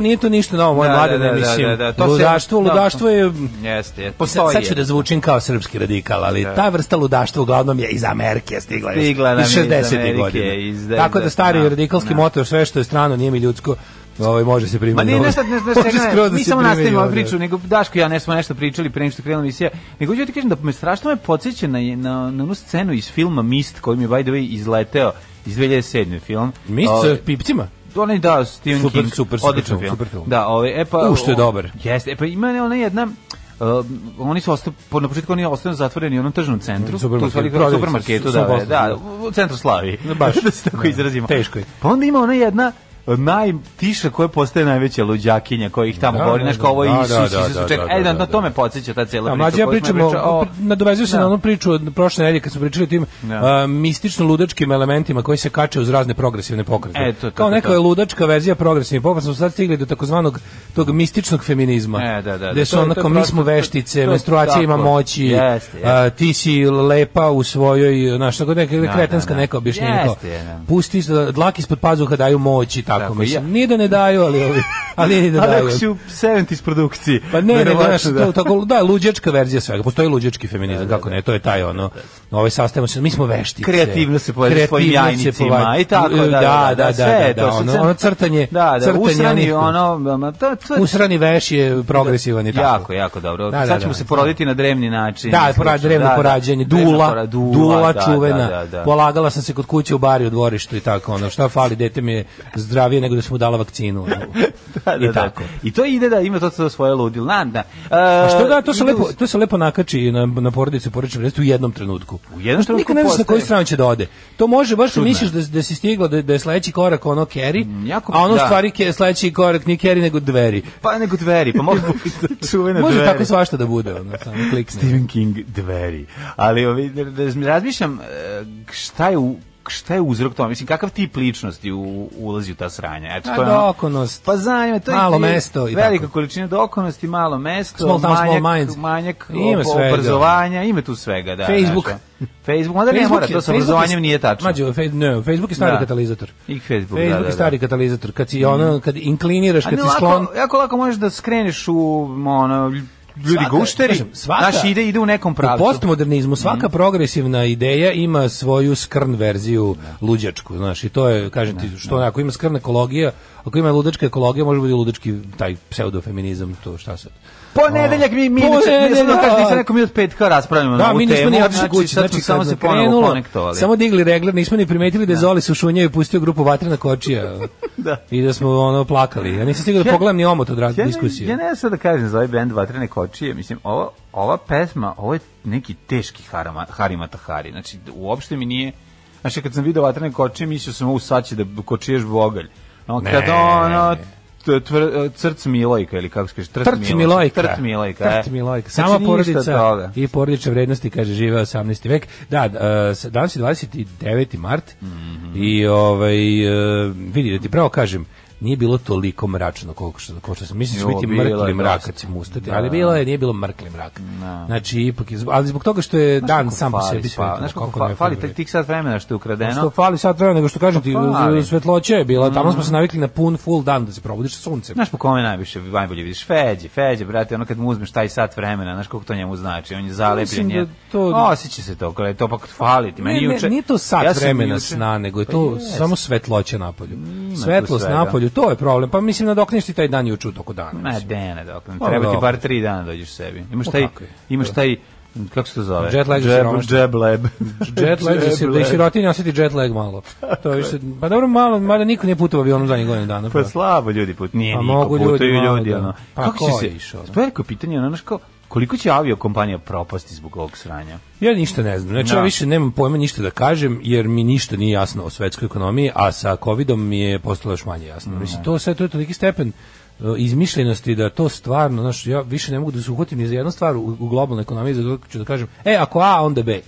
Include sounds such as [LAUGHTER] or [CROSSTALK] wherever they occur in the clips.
da nije to ništa novo, moj da, mlade, da, ne da, mislim. Da, da, to ludaštvo, se, ludaštvo je... Jeste, jeste. Postoji. Sad ću da zvučim kao srpski radikal, ali ta vrsta ludaštva uglavnom je iz Amerike stigla, stigla još, iz 60. godina. Tako da stari radikalski motor, sve što je strano, nije mi ljudsko, Ovaj može se primiti. Ma nije ne, ne, ne, [LAUGHS] Ne, mi samo nastavimo priču, nego Daško i ja ne smo nešto pričali pre nego što krenula emisija. Nego hoću ti kažem da me strašno me podseća na na na onu scenu iz filma Mist koji mi by the way izleteo iz 2007. film. Mist sa ovaj, pipcima? oni da Stephen super, King, super, super, odličan film. Super film. Da, ovaj e pa U što je dobar. Jeste, e pa ima ona jedna Uh, oni su ostali, na početku oni ostali zatvoreni u onom tržnom centru, tu su ali supermarketu, da, da, da, u centru Slavi, baš, [LAUGHS] da se tako da, izrazimo. Teško je. Pa onda ima ona jedna najtiša koja postaje najveća luđakinja koja ih tamo da, govori, da, znaš kao da. ovo je Isus, da, da, Isus da, čeka. E, na, na to podsjeća ta cijela priča. Mlađe ja pričamo, o... nadovezuju se na onu priču od prošle nedelje kad smo pričali o tim mistično-ludačkim elementima koji se kače uz razne progresivne pokrete. E, to, kao neka to. ludačka verzija progresivnih pokreta, smo sad stigli do takozvanog tog mističnog feminizma. E, da, da. Gde su onako, mi smo veštice, menstruacija ima moći, ti si lepa u svojoj, znaš, tako neka kretanska neka objašnjenja. Pusti dlak ispod pazuha daju moći, tako tako, mislim. Ja. Nije da ne daju, ali ovi... Ali ni da [LAUGHS] daju. Ali u 70s produkciji. Pa ne, ne, znaš, da. tako, da, luđečka verzija svega. Postoji luđečki feminizam, da, da, kako da. ne, to je taj ono, ovaj sastavimo se, mi smo veštice. Kreativno se pojavljaju svojim jajnicima i tako, da, da, da, da, da, ono, crtanje, crtanje, ono, to, to, usrani veš je progresivan i tako. Jako, jako dobro. Sad ćemo se poroditi na drevni način. Da, drevno porađenje, dula, dula čuvena. Polagala sam se kod kuće u bari u dvorištu i tako, ono, šta fali, dete mi je zdravije nego da se mu dala vakcinu. [LAUGHS] da, da, I da. tako. Da. I to ide da ima to, to svoje ludilo. Na, da. E, A što da, to se, lepo, to se lepo nakači na, na porodicu porodičnom u jednom trenutku. U jednom trenutku Nikad ne znaš na koju stranu će da ode. To može, baš Čudno. misliš da, da si stigla da, da je sledeći korak ono carry, mm, jako, a ono da. stvari ke, sledeći korak nije carry nego dveri. Pa nego dveri, pa može [LAUGHS] biti čuvene može dveri. tako svašta da bude, ono, samo klik Stephen King dveri. Ali ovi, da, da razmišljam e, šta je u šta je uzrok toga? Mislim, kakav tip ličnosti u, ulazi u ta sranja? Eto, pa to je dokonost. Pa zanima, to je malo mesto. I velika tako. količina dokonosti, malo mesto, small town, manjak, small mind. manjak ima obrazovanja, ima tu svega. Da, Facebook. Naša. Facebook, onda ne mora, to sa obrazovanjem nije tačno. Mađo, fe, no, Facebook je stari da. katalizator. I Facebook, Facebook da, da, je stari da. katalizator. Kad si, mm. ono, kad inkliniraš, kad si sklon... Jako lako možeš da skreneš u, ono, ljudi svaka, gušteri, kažem, svaka, naš ide, ide u nekom pravcu. U postmodernizmu svaka mm. progresivna ideja ima svoju skrn verziju ne. Da. luđačku, znaš, i to je, kažem ti, da, što da. ne. ako ima skrn ekologija, ako ima ludačka ekologija, može biti ludački taj pseudofeminizam, to šta sad. Ponedeljak mi mi nisam da nisam nekom od petka raspravljamo da, mi nismo ni otišli znači, kući, znači, samo se ponovo konektovali. Samo digli regler, nismo ni primetili da je su da. sušunjao i pustio grupu Vatrena kočija. [LAUGHS] da. I da smo ono plakali. Ja nisam stigao da pogledam ni omot od razne diskusije. Ja ne znam da kažem za ovaj bend Vatrene kočije, mislim ova ova pesma, ovo je neki teški harama, harima tahari. Znači uopšte mi nije Znači kad sam video Vatrene kočije, mislio sam ovo sad će da kočiješ vogalj. No, kad ono, tvr, e, crc Milojka ili kako se kaže, trc Milojka. Trc Milojka. Trc e. Milojka. Sama znači, porodica i porodične vrednosti kaže žive 18. vek. Da, uh, danas je 29. mart mm -hmm. i ovaj uh, vidi da ti pravo kažem nije bilo toliko mračno koliko što, koliko što sam mislio da biti mrkli mrak kad ćemo ustati, da. ali bilo je, nije bilo mrkli mrak. Da. Znači, ipak, ali zbog toga što je znaš dan sam po sebi sve. Znaš kako fali tih sat vremena što je ukradeno? Što fali sat vremena, nego što kažem ti, pa svetloća je bila, tamo smo se mm. navikli na pun full dan da se probudiš sa suncem. Znaš po kome najviše, najbolje vidiš, Feđe, Feđe, brate, ono kad mu uzmeš taj sat vremena, znaš kako to njemu znači, on je zalepljen, da je, osjeća se to, kada je to pak fali ti. Meni juče, nije to sat vremena sna, nego je pa to samo svetloća napolju. Svetlost napolju sebi, to je problem. Pa mislim nadokneš ti taj dan juče u toku dana. Ma de, dokne. Pa treba ti bar 3 dana da dođeš sebi. Imaš pa taj imaš taj kako se to zove? Jet lag jeb, jeb lag. jet lag se da sirotinja osjeti jet lag malo. To je pa dobro malo, malo niko nije putovao avionom zadnjih godinu dana. Pa, pa slabo ljudi put, nije niko mogu putuju ljudi, ljudi, da- ljudi ono. Pa kako si se išao? Veliko pitanje, ono, znaš kao, Koliko će avio kompanija propasti zbog ovog sranja? Ja ništa ne znam. Znači, no. ja da. više nemam pojma ništa da kažem, jer mi ništa nije jasno o svetskoj ekonomiji, a sa covidom mi je postalo još manje jasno. Mm. Mislim, da. to sve to je toliki stepen uh, izmišljenosti da to stvarno, znaš, ja više ne mogu da se uhvatim ni za jednu stvar u, u globalnoj ekonomiji, zato ću da kažem, e, ako A, onda B.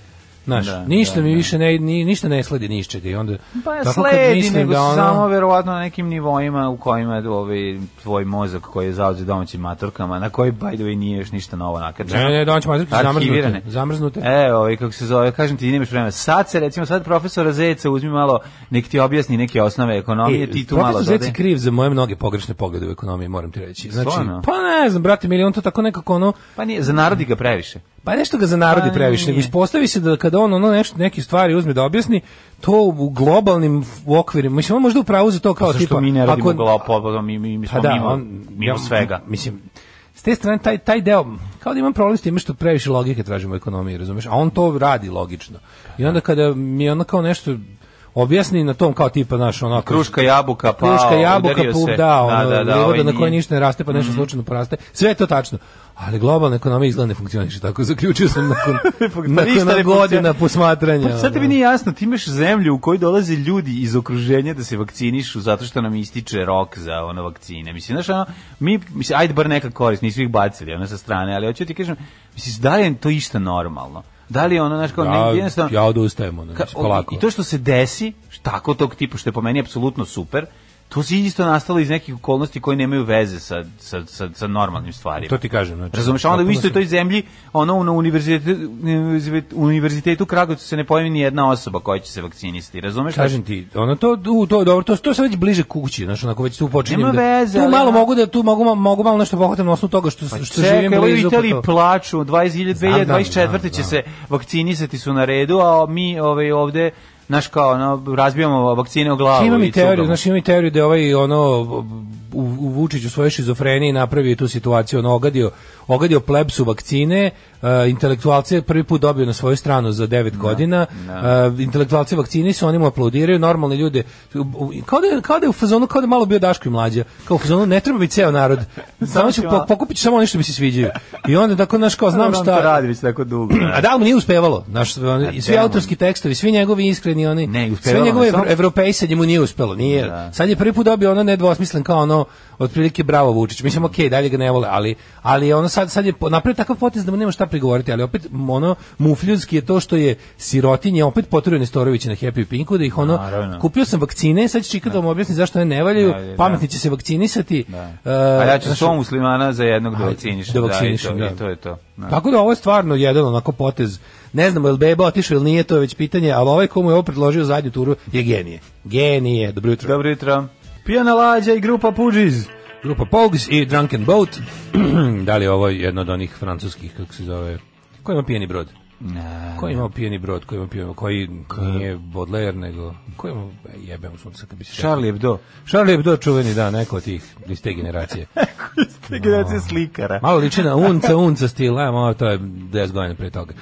Znaš, da, ništa da, mi da. više ne, ni, ništa ne sledi ni iz čega i onda pa ja sledi nego da ono... samo verovatno na nekim nivoima u kojima je ovaj tvoj mozak koji je zauzet domaćim matorkama na koji by the way nije još ništa novo nakačeno. Ne, ne, domaće matorke zamrznute, zamrznute. E, ovaj kako se zove, kažem ti nemaš vremena. Sad se recimo sad profesor Zeca uzmi malo nek ti objasni neke osnove ekonomije, e, ti tu malo Profesor Zeca kriv za moje mnoge pogrešne poglede u ekonomiji, moram ti reći. Znači, Svarno? pa ne znam, brate, milion to tako nekako ono. Pa nije, za narodi ga previše. Pa nešto ga za narodi pa previše, nego ispostavi se da kada on ono nešto neke stvari uzme da objasni, to u globalnim okvirima, mislim on možda upravo za to kao pa tipa, što mi ne radimo ako, globalno, pa, pa, mi mi mi smo da, mimo, on, mimo svega. Mislim s te strane taj taj deo kao da imam problem s tim što previše logike tražimo u ekonomiji, razumeš? A on to radi logično. I onda da. kada mi ono kao nešto objasni na tom kao tipa naš onako kruška jabuka pa kruška jabuka pup, se. Da, da, ono, da, da, da ovaj na kojoj ništa ne raste pa nešto mm -hmm. slučajno poraste sve je to tačno ali globalna ekonomija izgleda ne funkcioniše tako [LAUGHS] zaključio sam nakon [LAUGHS] nakon na godina posmatranja pa sad tebi nije jasno ti imaš zemlju u kojoj dolaze ljudi iz okruženja da se vakcinišu zato što nam ističe rok za ono vakcine mislim znaš ono, mi mislim ajde bar neka korist nisu ih bacili ono sa strane ali hoću ti kažem mislim da li je to išta normalno Da li ono, znaš, kao, ja, ne, jednostavno... Ja odustajem, ono, ka, znači, polako. I to što se desi, tako tog tipa, što je po meni apsolutno super, To si isto nastalo iz nekih okolnosti koji nemaju veze sa, sa, sa, sa normalnim stvarima. To ti kažem. Znači, Razumeš, onda u istoj toj zemlji, ono na univerzitetu, univerzitetu Kragovicu se ne pojavi ni jedna osoba koja će se vakcinisti. Razumeš? Kažem ti, ono to, to, to, dobro, to, to se već bliže kući, znači onako već tu počinjem. Nema da- veze. Da, tu malo ali, mogu da, tu mogu, mogu malo nešto pohvatam na osnovu toga što, pa što čekaj, živim blizu. Čekaj, Italiji plaču, 2024. će se vakcinisati su na redu, a mi ove, ovaj, ovde znaš kao ono razbijamo vakcine u glavu ima mi teoriju znaš ima mi teoriju da je ovaj ono u, u Vučiću svoje šizofrenije napravio tu situaciju ono ogadio ogadio plebsu vakcine, uh, intelektualci prvi put dobio na svoju stranu za 9 no, da, godina, no. Da. Uh, intelektualci vakcini su, oni mu aplaudiraju, normalni ljudi, kao da, je, kao da je u fazonu, kao da je malo bio Daško i mlađa, kao u fazonu, ne treba biti ceo narod, [LAUGHS] samo ću, po, pokupit ću samo ono što mi se sviđaju. I onda, tako, naš, kao, znam da šta... radi već tako dugo. [CLEARS THROAT] A da, mu nije uspevalo, naš, znaš, svi autorski tekstovi, svi njegovi iskreni, oni, ne, sve njegove evropejsanje mu nije uspelo, nije, sad je prvi put dobio ono nedvosmislen kao ono, otprilike bravo Vučić. Mislim okej, okay, dalje ga ne vole, ali ali ono sad sad je napravio takav potez da mu nema šta prigovoriti, ali opet ono mufljunski je to što je sirotinje opet poturio Nestorović na Happy Pinku da ih ono Naravno. kupio sam vakcine, sad će čika da mu objasni zašto ne ne valjaju, da, da, da, pametni će se vakcinisati. Da. E, A ja ću znaš, sto muslimana za jednog da vakcinišem, da, vakcinišem, da, i to, da. to je to. Da. Tako da ovo je stvarno jedan onako potez ne znamo je li beba otišao ili nije, to je već pitanje, ali ovaj komu je ovo predložio zadnju turu je genije. Genije, dobro jutro. Dobro jutro. Pijana lađa i grupa Pudžiz. Grupa Pogs i Drunken Boat. [CLEARS THROAT] da li je ovo jedno od onih francuskih, kako se zove, koji ima pijeni brod? Ne. Ko ima pijeni brod, ko ima pijeni, koji nije Baudelaire, nego ko ima e, jebem sunca? kad bi se. Charlie Hebdo. Charlie Hebdo čuveni da neko od tih iz te generacije. [LAUGHS] iz te generacije no. slikara. Malo liči na unca, unca stila, ajmo, to je 10 godina pre toga.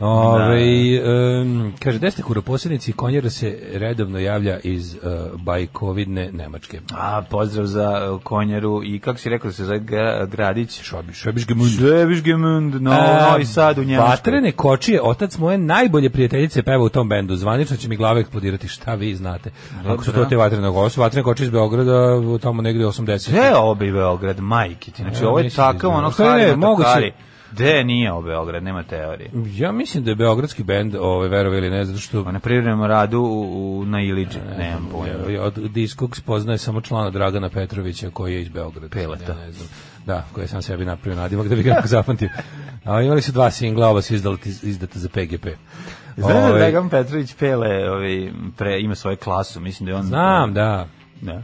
Ove, um, kaže, desne kuroposednici konjera se redovno javlja iz uh, bajkovidne Nemačke. A, pozdrav za e, konjeru i kako si rekao da se zove gra, Gradić? Šobiš, Šobiš Gemund. Šobiš Gemund, no, i sad u Njemačkoj. Vatrene kočije, otac moje najbolje prijateljice peva u tom bendu. Zvanično će mi glava eksplodirati, šta vi znate. Ako su to te vatrene kočije, vatrene kočije iz Beograda, tamo negde 80. Sve obi Beograd, majke ti. Znači, ovo je takav, ono, stvari, moguće. Gde nije o Beograd, nema teorije. Ja mislim da je beogradski bend, ovaj verovali ne, znam što pa na privremenom radu u, u na Iliđi, ne, nemam pojma. Ovaj, od Diskoks poznaje samo člana Dragana Petrovića koji je iz Beograda. Peleta. Ja ne znam. Da, koji sam sebi napravio nadimak da bi ga [LAUGHS] zapamtio. A imali su dva singla, oba su izdali, izdata za PGP. Znaš da ovaj- Dragan Petrović Pele ovi, ovaj, pre, ima svoju klasu, mislim da je on... Znam, da. Da.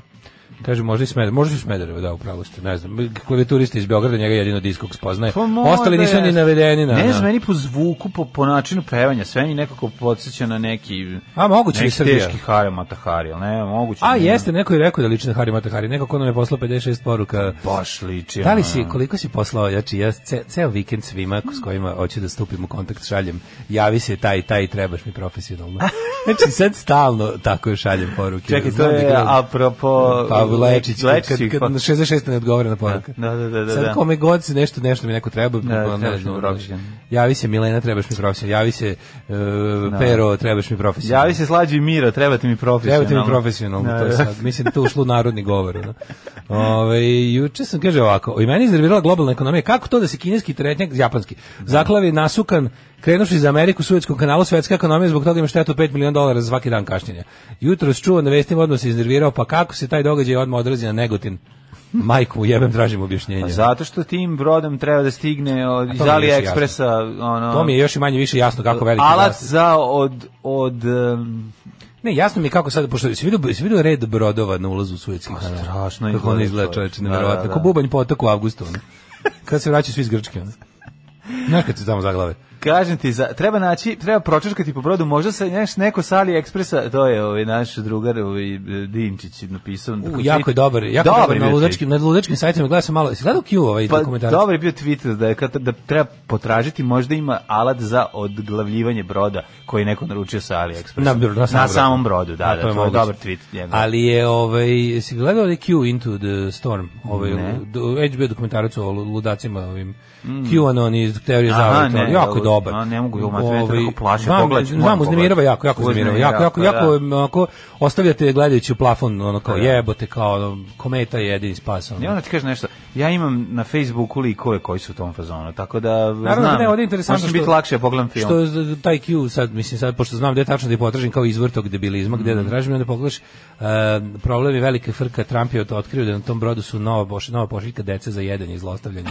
Kaže možda i Smederevo, možda i Smederevo, da, upravo ste, ne znam. Klavijaturista iz Beograda njega jedino diskog spoznaje. Pa Ostali da nisu ni navedeni na. Ne znam, meni po zvuku, po, po načinu pevanja, sve mi nekako podsjeća na neki A moguće neki Srbija. teški Hari Matahari, ne, moguće. A da ne, jeste, neko je rekao da liči na Hari Matahari, nekako nam je poslao 56 poruka. Baš liči. Da li si koliko si poslao? Jači ja ce, ceo vikend svima s kojima hoće da stupim u kontakt šaljem. Javi se taj taj trebaš mi profesionalno. [LAUGHS] Znači sad stalno tako šaljem poruke. Čekaj, to da je apropo pa, Lečić, Lečić, kad, kad, kad 66 pa- ne odgovore na poruka. Da, da, da, da. Sad da. kome god se nešto, nešto mi neko treba, da, pa ne znam, javi se Milena, trebaš mi profesionalno, javi se uh, da. Pero, trebaš mi profesionalno. Javi se Slađi treba trebate mi Treba ti mi profesionalno, da, to je da, da. sad, mislim da to ušlo u narodni govor. Da. Ove, juče sam, kaže ovako, i meni iznervirala globalna ekonomija, kako to da se kineski tretnjak, japanski, zaklavi nasukan Krenuši za Ameriku Suetskom kanala, svetska ekonomija zbog toga ima štetu 5 miliona dolara za svaki dan kašnjenja. Jutro se čuo na vestim odnosi iznervirao, pa kako se taj događaj odmah odrazi na Negotin? Majku, jebem, tražim objašnjenje. A pa zato što tim brodom treba da stigne od, iz AliExpressa... Ono, to mi je još i manje više jasno kako veliki... Alat vlasti. za od... od um, ne, jasno mi je kako sad, pošto si vidio, si vidio red brodova na ulazu u Suetski pa kanal. Strašno. Kako on izgleda čoveče, nevjerovatno. Da, da, da. Ko bubanj potok u avgustu. Kad se vraća svi iz Grčke. Ono. Znaš kad se tamo zaglave. Kažem ti, za, treba naći, treba pročeškati po brodu, možda se neš, neko sa AliExpressa, to je ovaj, naš drugar ovaj, Dinčić napisao. U, jako je dobar, jako dobar, dobar na, ludačkim, na ludačkim sajtima, gledam sam malo, si gledao Q ovaj pa, dokumentarac? Dobar je bio tweet da, je, da treba potražiti, možda ima alat za odglavljivanje broda koji je neko naručio sa AliExpressa. Na, na, samom, na samom brodu, da, da, to je, to je dobar tweet. Njegov. Ali je, ovaj, si gledao Q Into the Storm, ovaj, do, HBO dokumentarac o ludacima ovim mm. QAnon i teorije zavere. Jako dobar. A ne mogu ga umatrati, ovaj, tako plaše. Pogledaj, znam, uznemirava jako, jako uznemirava. Jako, jako, jako, da. jako, ostavljate gledajući u plafon, ono kao da. jebote, kao kometa je jedini spas. Ono. Ja onda ti kažem nešto, ja imam na Facebooku likove koji su u tom fazonu, tako da Naravno, da znam. ne, ovdje je interesantno što... biti lakše, pogledam film. Što taj Q, sad, mislim, sad, pošto znam gde tačno da je potražim kao izvor tog debilizma, gde mm da tražim, onda pogledaš, uh, problem je velika frka, Trump je otkrio da na tom brodu su nova, boš, nova pošiljka dece za jedan i zlostavljanje.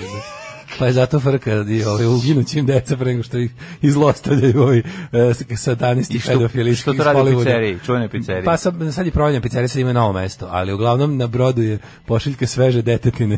[LAUGHS] pa je zato frka i ovaj uginući im deca pre nego što ih izlostavljaju ovi ovaj, e, satanisti pedofili što to radi u pizzeriji, čuvene pizzeriji. Pa sad, sad je promenjena pizzerija, sad ima novo mesto, ali uglavnom na brodu je pošiljka sveže detetine.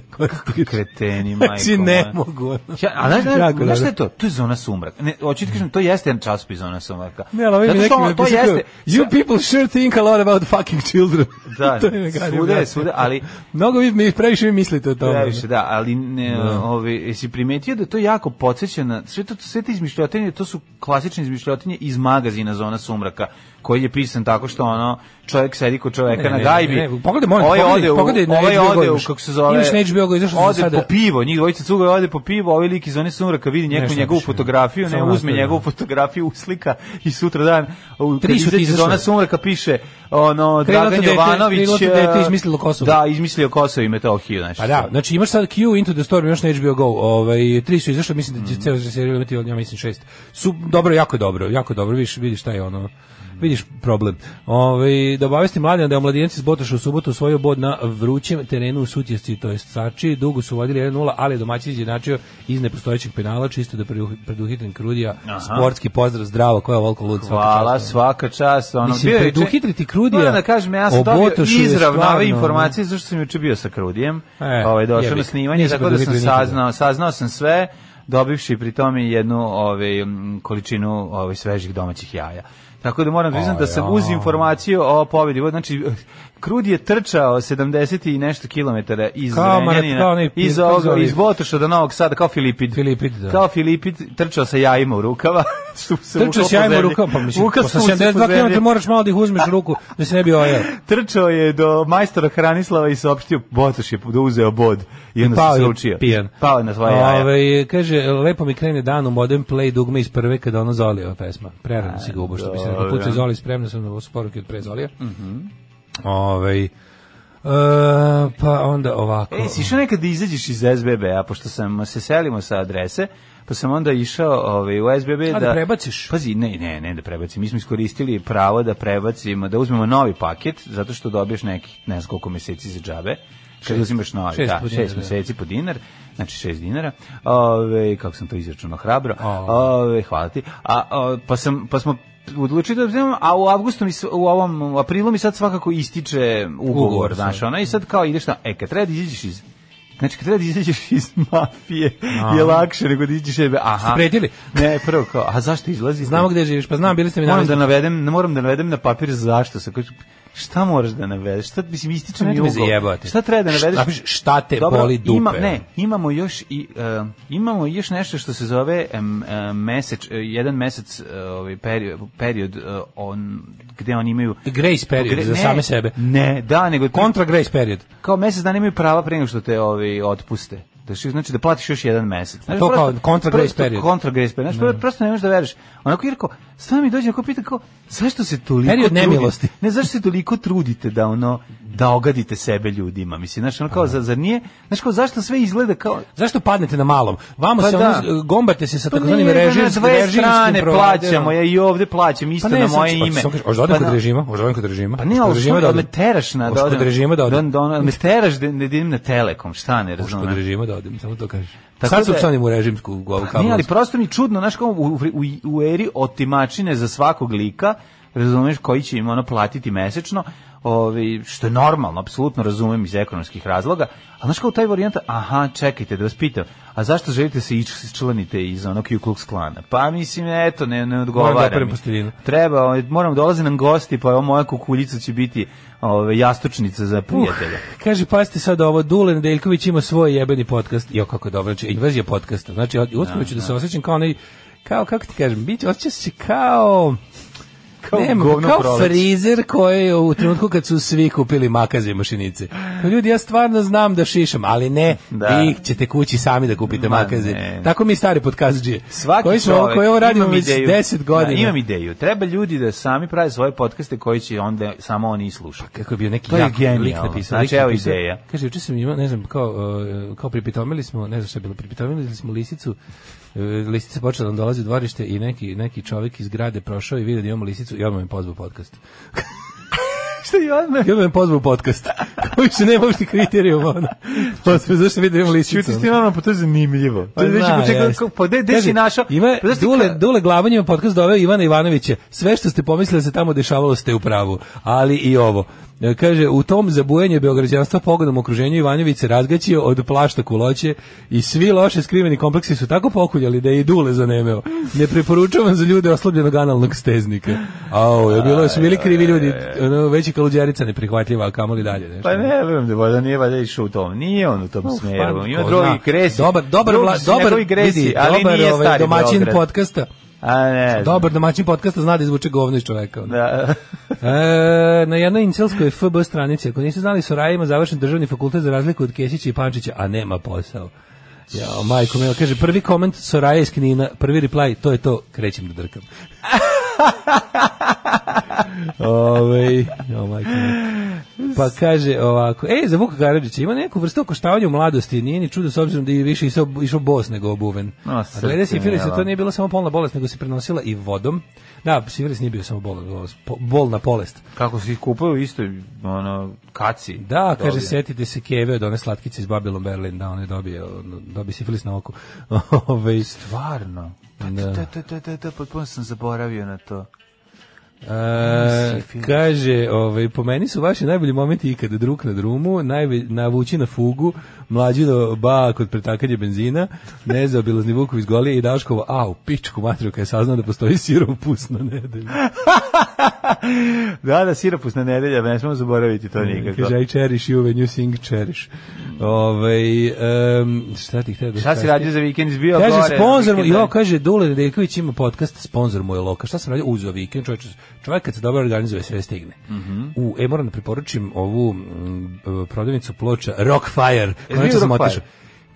Kreteni, [LAUGHS] znači, majko. Znači, ne man. mogu. Ja, a znaš, znaš, znaš šta je to? To je zona sumrak. Ne, oči ti kažem, to jeste jedan čas časopis zona sumraka. Ne, ali ovim nekim je pisao, you people sure think a lot about fucking children. [LAUGHS] Da, to je svuda je, ali... Mnogo vi mi, previše vi mislite o tome. Previše, da, ali ne, no. Da. ovi, si primetio da to jako podsjeća na sve to sve te izmišljotine, to su klasične izmišljotinje iz magazina Zona sumraka koji je pisan tako što ono čovjek sedi kod čovjeka ne, na gajbi. Ne, ne, Pogledaj, molim, ovaj pogledaj, ode u, pogledaj ovaj ode u, kako se zove. Imaš Neđi Beogo, izašao ode sada. po pivo, njih dvojica cuga ode po pivo, ovaj lik iz one sumraka vidi neku njegovu više. fotografiju, ne uzme njegovu fotografiju, uslika i sutra dan u tri su iz ona sumraka piše ono Dragan Jovanović da, je eh, izmislio Kosovo. Da, izmislio Kosovo i Metohiju, znači. Pa da, znači imaš sad Q into the storm, imaš HBO Go, ovaj tri su izašli, mislim da će mm. ceo serijal imati, ja mislim šest. Su dobro, jako dobro, jako dobro, vidiš, vidiš šta je ono vidiš problem. Ove, ovaj, da obavesti mladina da je omladinac iz Botoša u subotu osvojio bod na vrućem terenu u Sutjesci, to je Sači. Dugo su vodili 1-0, ali domaćin izjednačio iz nepostojećeg penala, čisto da preduhitren Krudija. Aha. Sportski pozdrav, zdravo, koja je volko lud. svaka Hvala, svaka čast. Ono, Mislim, preduhitriti Krudija. Moram da kažem, ja sam dobio izravno informacije, zašto sam juče bio sa Krudijem. E, ovaj, došao na snimanje, tako da sam saznao, saznao sam sve dobivši pri tome jednu ovaj količinu ovaj svežih domaćih jaja. Tako da moram priznati da sam uz informaciju o pobedi, znači Krudi je trčao 70 i nešto kilometara iz kao iz, Botoša do Novog Sada, kao Filipid. Filipid da. Kao Filipid trčao sa jajima u rukava. [LAUGHS] trčao sa jajima u rukava, pa mislim, Vuka posle 72 km moraš malo da ih uzmeš u ruku da se ne bi ojeo. [LAUGHS] trčao je do majstora Hranislava i saopštio Botoš je uzeo bod i onda I pao se slučio. Pijan. Pao je na svoje jaja. Ove, kaže, lepo mi krene dan u Modern Play dugme iz prve kada ono zolio pesma. Prerano si ga ubo, što bi se Sve ovaj, puca da. Zoli, spremno sam na da poruke od pre Zolija. Mm -hmm. Ove, ovaj, Uh, pa onda ovako. E, si išao nekad da izađeš iz SBB-a, pošto sam se selimo sa adrese, pa sam onda išao ovaj, u SBB da... A da prebaciš? Pazi, ne, ne, ne da prebacim. Mi smo iskoristili pravo da prebacimo, da uzmemo novi paket, zato što dobiješ nekih, ne znam koliko meseci za džabe. Kad uzimaš novi, šest, da, po šest meseci po dinar, znači šest dinara, ove, kako sam to izračunao hrabro, oh. ove, hvala ti. A, o, pa, sam, pa smo odlučio da uzimam, a u avgustu mi, u ovom u aprilu mi sad svakako ističe ugovor, ugovor da. znaš, ona i sad kao ideš na, e, kad treba da izađeš iz Znači, kad treba da izađeš iz [LAUGHS] mafije, a. je lakše nego da izađeš ebe, aha. Spredili? Ne, prvo kao, a zašto izlazi? Znamo gde živiš, pa znam, bili ste mi Moram da navedem, moram da navedem na papir zašto se, Šta moraš da navedeš? Šta mislim ističe mi ugo? Šta treba da navedeš? Šta, šta te Dobro, boli dupe? Ima, ne, imamo još i uh, imamo još nešto što se zove um, mesec, uh, jedan mesec ovaj period, period on gde oni imaju grace period gre, za ne, same sebe. Ne, da, nego kontra grace period. Kao mesec da nemaju prava pre nego što te ovi ovaj, otpuste. Da što znači da platiš još jedan mesec. Znači, to prosto, kao kontra grace period. Kontra grace period. Znači, ne. Da. prosto ne možeš da veruješ. Onako Irko, stvarno mi dođe ako pita kao zašto se toliko Meri od nemilosti. Trudite, ne zašto se toliko trudite da ono da ogadite sebe ljudima. Mislim, znaš, ono kao, za, zar nije, znaš, kao, zašto sve izgleda kao... E, zašto padnete na malom? Vamo pa se, da. ono, gombate se sa pa takozvanim režimskim... Pa nije, na dve strane plaćamo, ja i ovdje plaćam, isto pa ne, na moje sam, ime. Pa, pa da odem pa kod režima, hoćeš da odem kod režima. Pa ne, ali da, da me teraš na da odem. Kod režima da odem. Da, da, me teraš da, da idem na Telekom, šta ne razumem. Kod režima da odem, samo to kažeš. Tako Sad da su psanim u režimsku govu. Nije, ali prosto mi čudno, znaš, kao u, u, u eri otimačine za svakog lika, razumeš koji će im ono platiti mesečno, ovaj što je normalno, apsolutno razumem iz ekonomskih razloga, a znaš kao taj varijanta, aha, čekajte da vas pitam, a zašto želite da se ići članite iz onog Ku Klux Klana? Pa mislim, eto, ne, ne da odgovara mi. Treba, ovaj, moram, dolaze nam gosti, pa ovo moja kukuljica će biti ove, ovaj, jastučnica za uh, prijatelja. Uh, kaže, pazite sad ovo, Dule Nedeljković ima svoj jebeni podcast, jo kako je dobro, znači, invazija podcasta, znači, uskoro da, ću da, da se osjećam kao onaj, kao, kako ti kažem, biti, osjećam se kao kao Nemo, govno kao proleć. frizer koji je u trenutku kad su svi kupili makaze i mašinice. Ljudi, ja stvarno znam da šišam, ali ne, da. vi ćete kući sami da kupite Ma, makaze. Ne. Tako mi stari podkazđije. Svaki koji smo, čovjek, koji ovo radimo već 10 da, godina. Da, imam ideju. Treba ljudi da sami prave svoje podcaste koji će onda samo oni slušati. Pa kako je bio neki to jak je lik napisao. Znači, evo ideja. Kaže, juče sam imao, ne znam, kao, e, kao pripitomili smo, ne znam šta je bilo, pripitomili smo lisicu E, lisica počela da dolazi u dvorište i neki, neki čovjek iz grade prošao i vidio da imamo lisicu i odmah mi pozvao podcast. [LAUGHS] Šta je odmah? I odmah me pozvao podcast. Uopšte [LAUGHS] nema uopšte kriterijuma. Ono. Pozvao, pa zašto vidim da imam lisicu. Čuti ste ono, pa to je zanimljivo. To je pa već da, počekao, pa da, gde si našao? Ima, pa dule, ka... dule glavanjem je podcast doveo Ivana Ivanovića. Sve što ste pomislili da se tamo dešavalo ste u pravu, ali i ovo. E, kaže, u tom zabujenju beograđanstva pogodom okruženju Ivanović se razgaćio od plašta kuloće i svi loše skriveni kompleksi su tako pokuljali da je i dule zanemeo. Ne preporučavam za ljude oslabljenog analnog steznika. Au, je bilo su bili krivi ljudi, ono, veći kaluđarica neprihvatljiva, a kamoli dalje. Nešto. Pa ne, verujem da voda nije valjda išao u tom, nije on u tom Uf, smeru, pa, ima drugi kresi. Dobar, dobar, dobar, vla, dobar, vidi, dobar, vidi, dobar ovaj, domaćin Beograd. podcasta A ne. Dobar domaćin podcasta zna da izvuče govno iz čoveka. Da. [LAUGHS] e, na jednoj incelskoj FB stranici, ako niste znali, Soraja ima završen državni fakultet za razliku od Kesića i Pančića, a nema posao. Ja, majko mila, kaže, prvi koment Soraja iz Knina, prvi reply, to je to, krećem da drkam. [LAUGHS] Ove, oh, majko mila. Pa kaže ovako, ej, za Vuka Karadžića ima neku vrstu okoštavanja u mladosti, nije ni čudo s obzirom da je više išao, išao bos nego obuven. No, A glede sifilis, to nije bila samo polna bolest, nego se prenosila i vodom. Da, sifilis nije bio samo bolna, bolna polest. Kako se kupaju isto, ono, kaci. Da, dobije. kaže, setite se keve od one slatkice iz Babylon Berlin, da, one dobije, dobije sifilis na oku. [LAUGHS] Ove, ovaj, Stvarno? Da. Da, da, da, da, da, potpuno sam zaboravio na to. A, kaže, ovaj, po meni su vaši najbolji momenti ikada druk na drumu, najve, navući na fugu, mlađi do ba kod pretakanje benzina, nezaobilazni Vukov iz Golije i Daškova, a u pičku matru kada je saznao da postoji siropus na nedelju. [LAUGHS] da, da, siropus na nedelju, ne smemo zaboraviti to mm, nikako. Kaže, I cherish you when you sing cherish. Ove, um, šta ti htio da Šta si radio za vikend izbio kaže, gore? Sponsor, mu, jo, kaže, Dule Nedeljković ima podcast, sponsor mu je loka. Šta sam radio? Uzo vikend, čovjek, čovjek kad se dobro organizuje, sve stigne. Mm -hmm. U, e, moram da preporučim ovu m, prodavnicu ploča Rockfire, e, sam otišao.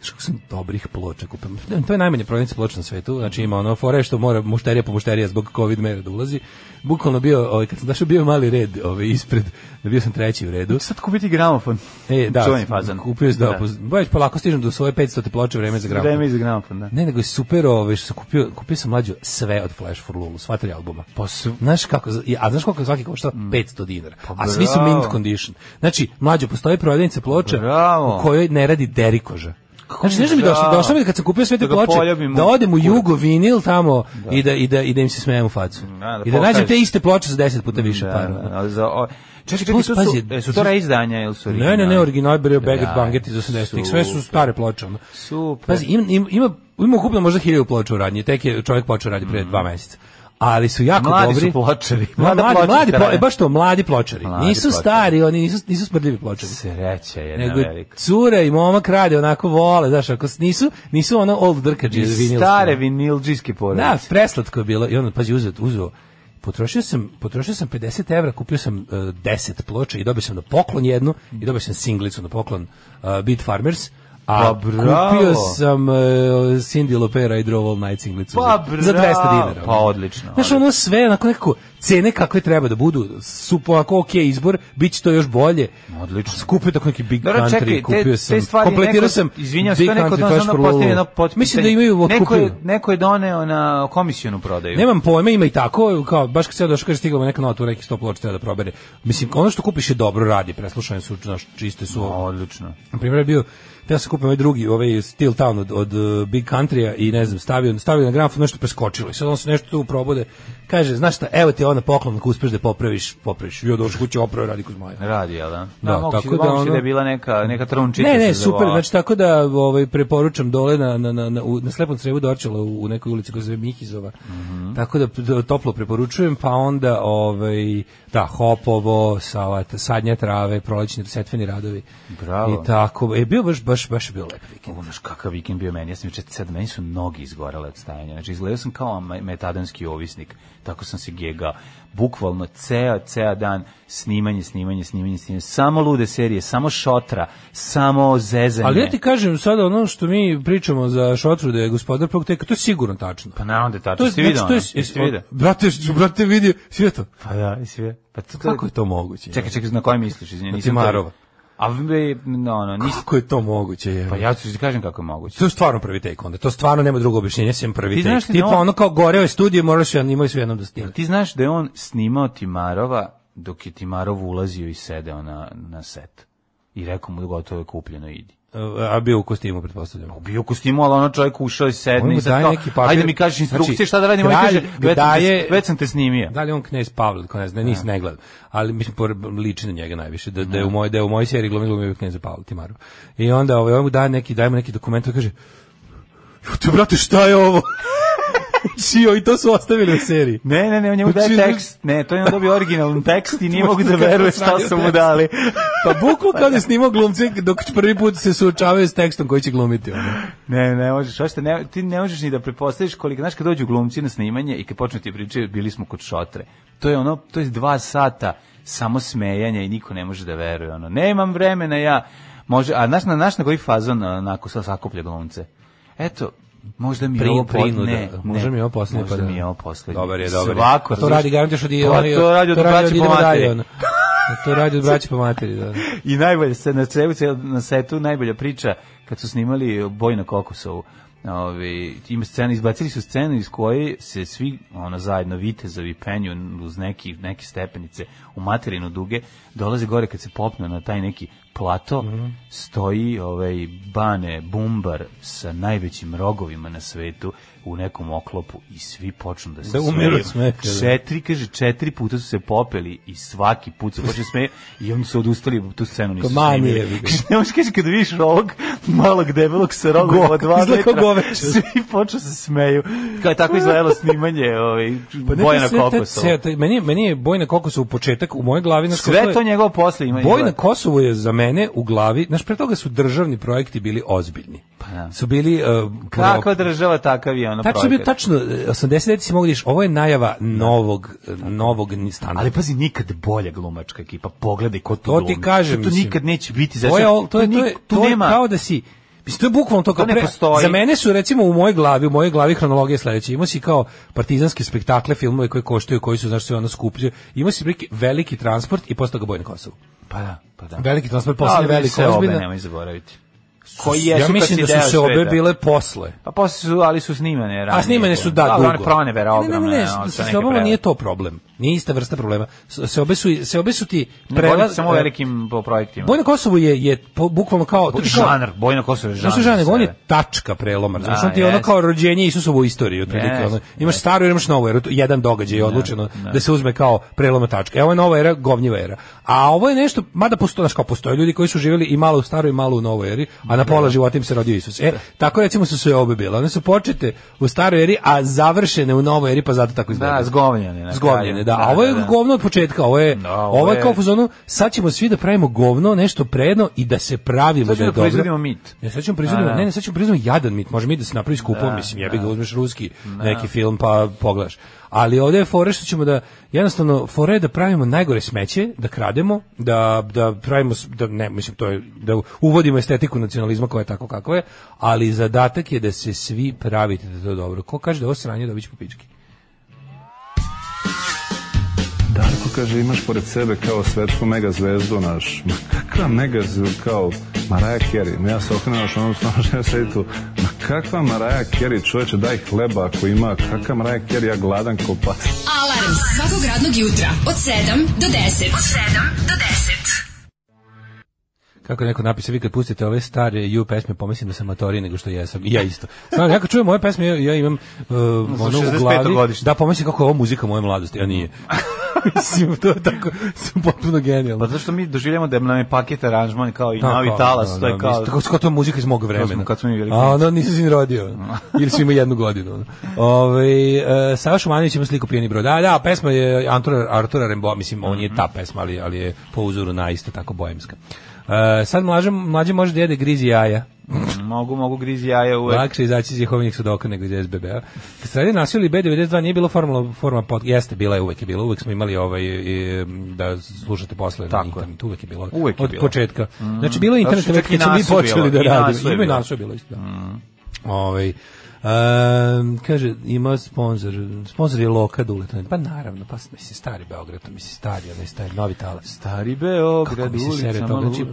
što sam dobrih ploča kupim. Da, to je najmanje prodavnica ploča na svetu. Znači ima ono fore što mora mušterija po mušterija zbog covid mera da ulazi. Bukvalno bio, ovaj kad sam došao bio mali red, ovaj ispred, da bio sam treći u redu. Sad kupiti gramofon. E, da. Čuveni fazan. Kupio sam da, da. Baš polako stižem do svoje 500 ploče vreme za gramofon. Vreme za gramofon, da. Ne, nego je super, ovaj što sam kupio, kupio sam mlađu sve od Flash for Lulu, sva tri albuma. Pa su, znaš kako, a znaš koliko svaki košta? Mm. 500 dinara. Pa, a svi su mint condition. Znači, mlađo postoji prodavnica ploča bravo. u kojoj ne radi derikoža. Kako ne znači, nešto mi da da? došlo, došlo mi kad sam kupio sve te da, da ploče, da odem u Jugo vinil tamo da. i, da, i, da, i da im se smijem u facu. Da, da I da nađem te iste ploče za 10 puta više da, para. Da, za, o, znači, Čekaj, čekaj, su, pazi, e, su to reizdanja ili su originalne? Ne, ne, ne, original je bio da, Banget iz 80-ih, sve su stare ploče. Super. Pazi, ima, ima, ima kupljeno možda hiljaju ploča u radnji, tek je čovjek počeo raditi pre mhm. dva meseca ali su jako mladi dobri. Da, mladi su pločari. Mladi, mladi, mladi plo, baš to, mladi pločari. Mladi nisu pločari. stari, oni nisu, nisu smrdljivi pločari. Sreća je Nego velika. cure i momak rade onako vole, znaš, ako nisu, nisu ono old drkađe. Vinilske. Stare vinilđiske porodice. Da, preslatko je bilo i on, pazi, uzeo, uzeo potrošio sam potrošio sam 50 evra, kupio sam uh, e, 10 ploča i dobio sam na poklon jednu i dobio sam singlicu na poklon uh, Beat Farmers. A pa kupio sam uh, Cindy Lopera i Drove All Night singlicu pa za, za 200 dinara. Pa odlično. Znaš, ono sve, onako nekako, cene kakve treba da budu, su po ako ok izbor, bit će to još bolje. Odlično. Skupio tako neki Big Dora, Country, čekaj, kupio sam, te, te kompletirao sam izvinjam, Big neko Country Cash for Lulu. Mislim da imaju od neko, neko je doneo na komisijonu prodaju. Nemam pojma, ima i tako, kao, baš kad se ja došao, kaže, stigla neka nova tura, neki 100 ploča treba da probere. Mislim, ono što kupiš je dobro radi, preslušanje su, znaš, čiste su. No, odlično. Na primjer, bio ja da sam kupio ovaj drugi, ovaj Steel Town od, od uh, Big Countrya i ne znam, stavio, stavio na gramofon, nešto preskočilo i sad on se nešto tu probode Kaže, znaš šta, evo ti ona poklon, ako uspeš da popraviš, popraviš. Jo, došao kući opravo radi kod Maja. Radi, al da. Da, da tako da ono... da je bila neka neka trunčica. Ne, ne, super, znači tako da ovaj preporučam dole na na na na, na slepom crevu Dorčela u, u nekoj ulici koja se zove Mihizova. Mm -hmm. Tako da, da, toplo preporučujem, pa onda ovaj da Hopovo, Savata, sadnja trave, prolećni setveni radovi. Bravo. I tako, je bio baš baš baš bio lep vikend. Znaš kakav vikend bio meni, ja sam juče sad meni su noge izgorele od stajanja. Znači izgledao sam kao metadonski ovisnik tako sam se gega Bukvalno ceo, ceo dan snimanje, snimanje, snimanje, snimanje. Samo lude serije, samo šotra, samo zezanje. Ali ja ti kažem sada ono što mi pričamo za šotru da je gospodar Prokteka, to je sigurno tačno. Pa na onda tačno, jesi vidio znači, ono? Jesi vidio? Brate, brate vidi sve to. Pa da, i sve. Pa to, kako je to moguće? Čekaj, čekaj, na koji misliš? Izvinjeni, nisam, to, A ve, no, no, nis... Kako je to moguće? Je? Pa ja ću ti kažem kako je moguće. To je stvarno prvi take onda. To stvarno nema drugo objašnjenje sem prvi ti take. Znaš da Tipa on... ono kao goreo je studije, moraš ja imao sve jednom da snima. Ti znaš da je on snimao Timarova dok je Timarov ulazio i sedeo na, na set. I rekao mu da gotovo je kupljeno, idi. A bio u kostimu, pretpostavljam. Bio u kostimu, al ona čovjek ušao i sedne i sad kao, ajde mi kažeš znači, instrukcije, znači, šta da radimo? Kralj, kaže, daje, već sam te snimio. Da li on knez Pavle, ko ne zna, nis da. ne gledam. Ali mislim, liči na njega najviše, da, da je u moje, da, da u moj seriji glumi glumi knez Pavle, Timaru. I onda ovaj, ovaj mu daje neki, dajemo neki dokument, kaže, Jute, brate, šta je ovo? Čio, [LAUGHS] i to su ostavili u seriji. Ne, ne, ne, on njemu daje znači, tekst. Ne, to je on dobio originalan [LAUGHS] tekst i nije mogu da veruje šta su mu dali. pa buku [LAUGHS] pa kad da snimao glumce dok prvi put se suočavaju s tekstom koji će glumiti. Ono. Ne, ne možeš, ošte, ne, ti ne možeš ni da prepostaviš koliko, znaš kad dođu glumci na snimanje i kad počnu ti pričaju, bili smo kod šotre. To je ono, to je dva sata samo smejanja i niko ne može da veruje. Ono. Nemam vremena ja. Može, a znaš na, naš na koji fazon onako sa sakuplja glumce? Eto, Možda mi je ovo posle. Da. Ne, možda mi je ovo posle. Možda pa da. mi je ovo Dobar je, dobar je. Svako. Pa to radi, garantuješ od i oni. To radi od braća po materi. [LAUGHS] Pa to radi od braća po materi, da. I najbolje, se, na, na setu najbolja priča kad su snimali Boj na Kokosovu. Ove, ima scena, izbacili su scenu iz koje se svi ona zajedno vitezovi penju uz neki, neke stepenice u materinu duge, dolaze gore kad se popne na taj neki plato mm -hmm. stoji ovaj Bane Bumbar sa najvećim rogovima na svetu u nekom oklopu i svi počnu da se da umiru da. Četiri, kaže, četiri puta su se popeli i svaki put se počne smeje i oni su odustali, tu scenu nisu pa snimili. Ne možeš kaži kada vidiš ovog malog debelog sa rogom od dva metra, svi počnu da se smeju. Kao je tako izgledalo snimanje ovaj, pa Bojana Kokosova. Meni, meni je Bojna Kokosova u početak, u mojoj glavi... Znaš, Sve to njegovo posle ima. Bojna Kosovo je za mene u glavi, znaš, pre toga su državni projekti bili ozbiljni. Pa, ja. Da. Su bili... Uh, Kakva država, takav je ono tačno projekat. bio tačno 80 si mogu da ovo je najava da. novog novog standarda. Ali pazi nikad bolja glumačka ekipa. Pogledaj ko to glumi. To ti kažem, to, to nikad neće biti za to, je, to, je, to, je, to, to nema. kao da si Mislim, to je bukvalno to kao ne pre, Za mene su, recimo, u mojoj glavi, u mojoj glavi hronologije sledeće. Imao si kao partizanske spektakle, filmove koje koštuju, koji su, znaš, sve ono skuplje. Imao si priki, veliki transport i posle toga boj na Kosovu. Pa da, pa da. Veliki transport, posle veliki ozbiljna. Ali se obe, nemoj zaboraviti koji jesu ja mislim da su se obe bile posle. Pa posle su, ali su snimane ranije. A snimane da. su da, da dugo. Ali one pronevera ogromne. Ne, ne, ne, ne, ne, ne, ne, ne, ne, ne, ne, Nije ista vrsta problema. Se obesu se obesu ti prelaz samo e, velikim po projektima. Boj na Kosovu je je po, bukvalno kao to žanr, boj na Kosovu je žanr. Znači žanr, on je tačka prelomar. Znači da, on ti je ono kao rođenje Isusovu istoriju. istoriji otprilike. Ono, imaš staru, imaš novu eru, jedan događaj je da, odlučeno da. da se uzme kao preloma tačka. Evo je nova era, govnjiva era. A ovo je nešto mada posto, znači kao postoje ljudi koji su živjeli i malo u staroj i malo u novoj eri, a na pola života im se rodio Isus. E, tako recimo su sve obe bile. One su počete u staroj eri, a završene u novoj eri, pa zato tako izgleda. Da, zgovnjene. Zgovnjene, da. A da, ovo je da, da. govno od početka, ovo je, da, ovo, ovo je kao fuzonu, sad ćemo svi da pravimo govno, nešto predno i da se pravimo da je dobro. Sad ćemo proizvodimo mit. Ne, sad ćemo proizvodimo, ne, ne, sad ćemo proizvodimo jadan mit, može mi da se napravi skupo, da, mislim, ja bih da uzmeš ruski neki film pa pogledaš ali ovde je fore što ćemo da jednostavno fore da pravimo najgore smeće, da krademo, da, da pravimo da ne mislim to je da uvodimo estetiku nacionalizma koja je tako kakva je, ali zadatak je da se svi pravite da to dobro. Ko kaže da ovo sranje dobiće po pički? Darko kaže, imaš pored sebe kao svetsku mega zvezdu, naš, ma kakva mega zvezdu, kao Maraja Kerry, ja se okrenem naš onom stanošnju, ja sedi tu, ma kakva Maraja Kerry, čoveče, daj hleba ako ima, kakva Maraja Kerry, ja gladan ko pas. Alarm svakog radnog jutra od 7 do 10. Od 7 do 10 kako neko napisao, vi kad pustite ove stare ju pesme, pomislim da sam matori nego što jesam. I ja isto. Stvarno, ja kad čujem moje pesme, ja, ja imam uh, ono u glavi, godišnje. da pomislim kako je ovo muzika moje mladosti, a nije. [LAUGHS] Mislim, to je tako, sam [LAUGHS] potpuno genijalno. Pa zašto mi doživljamo da nam je paket aranžman kao i da, novi talas, da, to je da, kao... Tako kao to muzika iz mog vremena. Smo, kad smo mi A ono nisi sin rodio, ili svi ima jednu godinu. Ove, ovaj, uh, Sava Šumanović ima sliku pijeni broda, da, pesma je Antura, Artura Rembo, mislim, on je ta pesma, ali, ali je po uzoru na isto tako bojemska. Uh, sad mlađe, mlađe može da jede grizi jaja. Mm, mogu, mogu grizi jaja uvek. Lakše izaći iz jehovnih sudoka nego iz SBB-a. Kad se radi nasilje B92 nije bilo formula, forma pod, jeste, bila je uvek je bila, uvek smo imali ovaj, i, da slušate posle Tako na internet, uvek je bilo, uvek od je početka. Mm. Znači, bilo je internet, već kad smo mi počeli bilo, da radimo. Ima i nasu bilo isto, da. Mm. Ovaj, Um, kaže, ima sponsor, sponsor je Loka Duletan. Pa naravno, pa mislim, stari Beograd, to mislim, stari, onaj stari, novi talas. Stari Beograd, Kako mi se sere toga? Znači,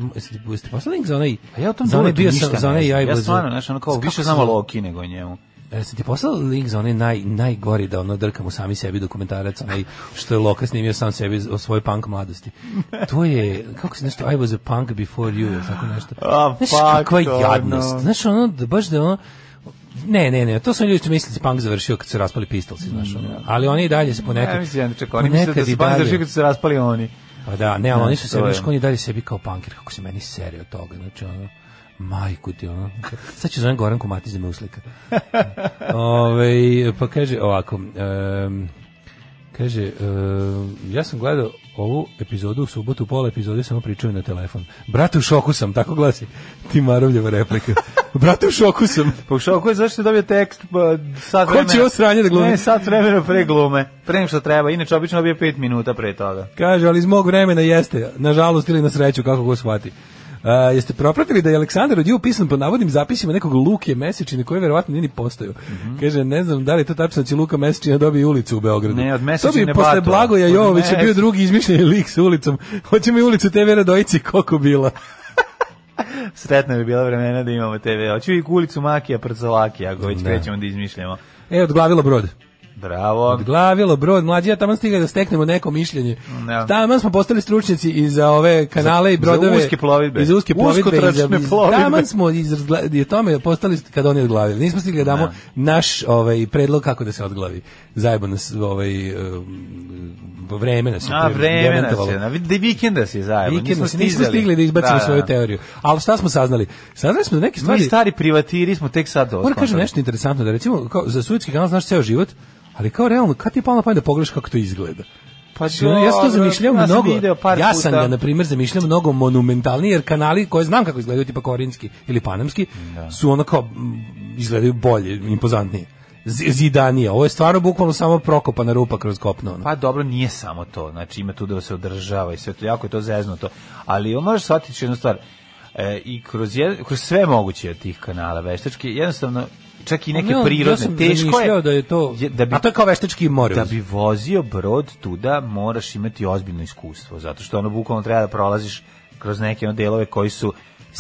jeste poslali link za onaj... A pa ja o tom za onaj bio sam, za onaj jajbo... Ja stvarno, znaš, ono kao, više znamo Loki nego njemu. E, ja sam ti poslao link za onaj naj, najgori da ono drkamo sami sebi dokumentarac, onaj što je Loka snimio sam sebi o svojoj punk mladosti. [LAUGHS] To je, kako se nešto, I was a punk before you, tako nešto. A, znaš, kakva jadnost. Znaš, ono, baš da ono, Ne, ne, ne, to su ljudi što mislili da punk završio kad su raspali pistolci, znaš, ono. Mm. ali oni i dalje se ponekad... Ne, mislim, čak, oni misle da su punk završio kad su se raspali oni. Pa da, ne, ali ne, oni su sebi, oni dalje sebi kao punker, kako se meni seri od toga, znači, ono, majku ti, ono. Sad ću zovem Goran Komatić da me uslika. [LAUGHS] Ove, ovaj, pa kaže ovako, um, Kaže, uh, ja sam gledao ovu epizodu u subotu, pola epizode samo pričao na telefon. Brate, u šoku sam, tako glasi Ti Marovljeva replika. [LAUGHS] Brate, u šoku sam. Pa u šoku je zašto je dobio tekst pa, sad vremena. Ko će ovo sranje da glumi? Ne, sad vremena pre glume, pre nego što treba, inače obično dobije 5 minuta pre toga. Kaže, ali iz mog vremena jeste, nažalost ili na sreću, kako go shvati. Uh, jeste propratili da je Aleksandar od pisan po navodnim zapisima nekog Luke Mesečine koje verovatno nije ni postaju. Mm -hmm. Kaže, ne znam da li je to tačno da će Luka Mesečina dobije ulicu u Beogradu. Ne, od Mesečine To bi posle Blagoja Jovović je bio drugi izmišljeni lik s ulicom. Hoće mi ulicu TV Radojici koliko bila. [LAUGHS] Sretna bi bila vremena da imamo TV. Hoću i ulicu Makija, Prcolakija, ako već da. krećemo da izmišljamo. E, odglavilo brod. Bravo. Odglavilo brod mlađi, ja tamo stigli da steknemo neko mišljenje. No. Da. Tamo smo postali stručnjaci i za ove kanale za, i brodove. Za uske plovidbe. I za uske plovidbe. I za, plovidbe. Tamo smo i o tome postali kad oni odglavili. Nismo stigli da damo no. Da. naš ovaj, predlog kako da se odglavi. Zajebo nas ovaj, um, vreme nas A, vreme nas je. Na, vikenda se zajebo. Vikenda se nismo stigli da izbacimo da, svoju da. teoriju. Ali šta smo saznali? Saznali smo da neke stvari... Mi stari privatiri smo tek sad došli. Moram kažem nešto interesantno, da recimo kao, za Suetski kanal znaš ceo život, Ali kao realno, kad ti je palo na pamet da pogledaš kako to izgleda? Pa do, znači, ja sam to zamišljao mnogo. ja sam puta. ga na primjer zamišljao mnogo monumentalnije jer kanali koje znam kako izgledaju tipa korinski ili panamski da. su ono kao izgledaju bolje, impozantnije zidanije. Ovo je stvarno bukvalno samo prokopana rupa kroz kopno. Ono. Pa dobro, nije samo to. Znači ima tu da se održava i sve to. Jako je to zezno to. Ali možeš shvatiti jednu stvar e, i kroz, jed, kroz sve moguće od tih kanala veštački, jednostavno čak i neke no, prirodne ja teško je da je to da bi, a to je kao veštački more da bi vozio brod tuda moraš imati ozbiljno iskustvo zato što ono bukvalno treba da prolaziš kroz neke ono delove koji su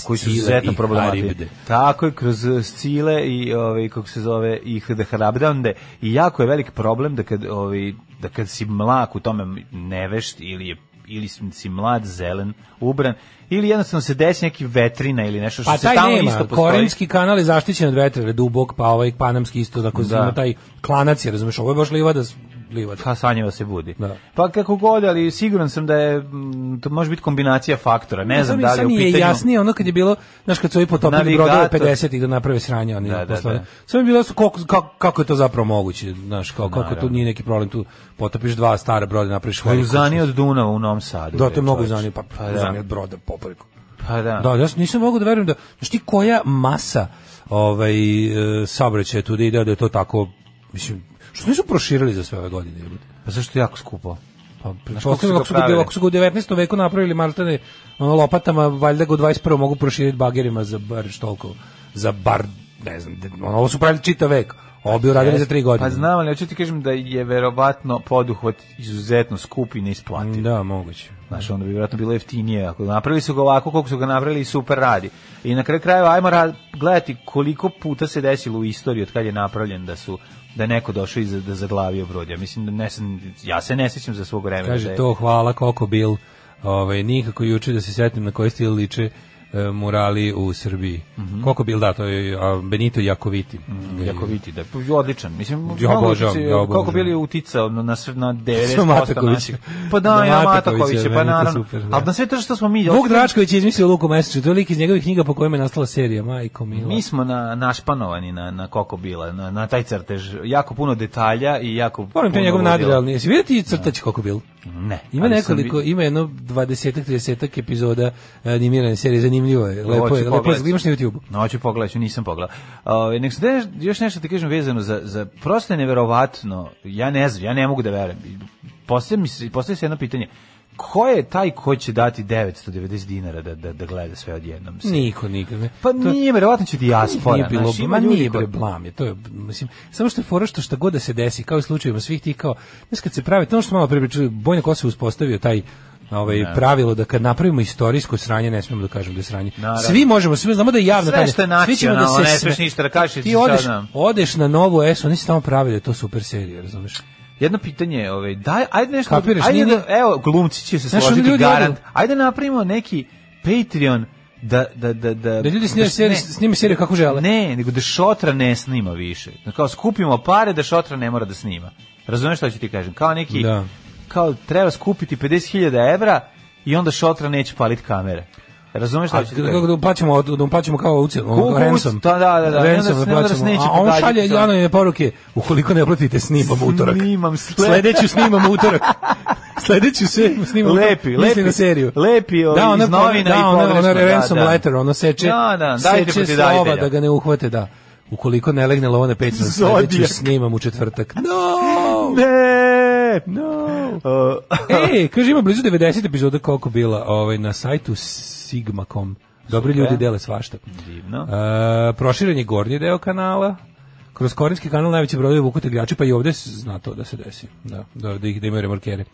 koji su izuzetno problematični. Tako je kroz Scile i ovaj kako se zove i Hrabdande i jako je velik problem da kad ovaj da kad si mlak u tome nevešt ili je ili si mlad, zelen, ubran, ili jednostavno se desi neki vetrina ili nešto što pa, se taj tamo nema. isto postoji. Korenski kanal je zaštićen od vetra, dubok, pa ovaj panamski isto, dakle, da. ima taj klanac, je, razumeš, ovo je baš livada livada. Ha, sanjava se budi. Da. Pa kako god, ali siguran sam da je, to može biti kombinacija faktora, ne, ne pa znam da li je u pitanju... je jasnije ono kad je bilo, znaš, kad su ovi potopili brodove 50-ih da naprave sranje, oni da, da, da. Sve je bilo kako, kako, kako je to zapravo moguće, znaš, kao, kako tu nije neki problem, tu potopiš dva stara broda, napraviš holiku. Uzani od Dunava u Novom Sadu. Da, to je mnogo uzani, pa, pa uzani da. od broda, popreko. Pa da. Da, ja nisam mogu da verujem da, znaš ti koja masa ovaj, e, saobraćaja tu ide, da je to tako, mislim, Što nisu proširili za sve ove godine? Pa zašto je jako skupo? Pa, pretpostavljam ako su ga, da ako su ga u 19. veku napravili Martane ono, lopatama, valjda ga u 21. mogu proširiti bagerima za bar štolko, za bar, ne znam, ono, ovo su pravili čitav vek. Ovo bi uradili za tri godine. Pa znam, ali hoću ti kažem da je verovatno poduhvat izuzetno skup i neisplativ. Da, moguće. Znaš, onda bi vjerojatno bilo jeftinije. Ako napravili su ga ovako, koliko su ga napravili i super radi. I na kraju krajeva, ajmo gledati koliko puta se desilo u istoriji od kad je napravljen da su da neko došao i da zaglavio brod. Ja mislim da ne ja se ne sećam za svog vremena. Kaže da je... to hvala Koko bil. Ovaj nikako juče da se setim na koji stil liče E, murali u Srbiji. Mm -hmm. Koliko bil da, to je Benito Jakoviti. Mm, Jakoviti, da, pa, odličan. Mislim, ja božam, ja božam. Koliko bili uticao na, na, na 90% [LAUGHS] naših. Pa da, na ja Matakovića, pa naravno. Super, da. Ali na sve to što smo mi... Vuk Dračković je izmislio Luku Meseču, to je lik iz njegovih knjiga po kojima je nastala serija, majko mila. Mi smo na, našpanovani na, na Koko Bila, na, na taj crtež. Jako puno detalja i jako Moram te njegov nadrealni. Jesi vidio ti crtač da. Koko Bil? Ne. Ima nekoliko, ima jedno 20-30 epizoda e, animirane serije, zanimljivo zanimljivo je, lepo je, lepo je, imaš na YouTube-u. Noću pogledati, nisam pogledao. Uh, nek se još nešto ti kažem vezano za, za prosto je neverovatno, ja ne znam, ja ne mogu da verujem. Postavlja se, postavlja jedno pitanje, ko je taj ko će dati 990 dinara da, da, da gleda sve odjednom? Mislim. Niko, nikad. Ne. Pa to, nije, verovatno će dijaspora. Nije bilo, znači, ima nije bre blam. Je, to je, mislim, samo što je fora što šta god da se desi, kao i slučajima svih ti kao, znaš kad se pravi, to što malo prepričali, Bojna Kosovo uspostavio taj ovaj ne. Da. pravilo da kad napravimo istorijsko sranje ne smemo da kažemo da je sranje. Naravno. Svi možemo, svi znamo da je javno sve što je svi ćemo da se ne smeš ništa da kažeš. Ti odeš, odeš na novu S, oni su tamo pravili to super serija, razumeš? Jedno pitanje, ovaj, daj, ajde nešto, Kapiraš, ajde, nije, da- evo, glumci će se znaš, složiti, garant, ajde da napravimo neki Patreon da da da da da ljudi snime da, seriju, snime seriju kako žele. Ne, nego da Šotra ne snima više. Da kao skupimo pare da Šotra ne mora da snima. Razumeš šta ću ti kažem? Kao neki da kao treba skupiti 50.000 evra i onda šotra neće paliti kamere. Razumeš šta ću Kako da uplaćamo, da uplaćamo kao ucenu, ransom. Da, da, da. da. Ransom da plaćamo. A on šalje Janove poruke, ukoliko ne platite, snimam utorak. Snimam sled. Sledeću snimam utorak. [LAUGHS] Sledeću se snimam utorak. Lepi, lepi. na seriju. Lepi da, o, pa- da, ona, iz novina da, i ona, pogrešno. Da, ona ransom da, da. letter, ono seče, da, da, dajte da, da, da ga ne uhvate, da. Ukoliko ne legne lova na 15, sledeću snimam u četvrtak. [LAUGHS] No! Ne! rap, no. [LAUGHS] e, kaže, ima blizu 90 epizoda koliko bila ovaj, na sajtu sigma.com. Dobri Super. ljudi dele svašta. Divno. Uh, e, proširenje gornji deo kanala, kroz korinski kanal najveći brodovi vuku tegljači, pa i ovdje zna to da se desi. Da, da, da, ih, da imaju remorkere.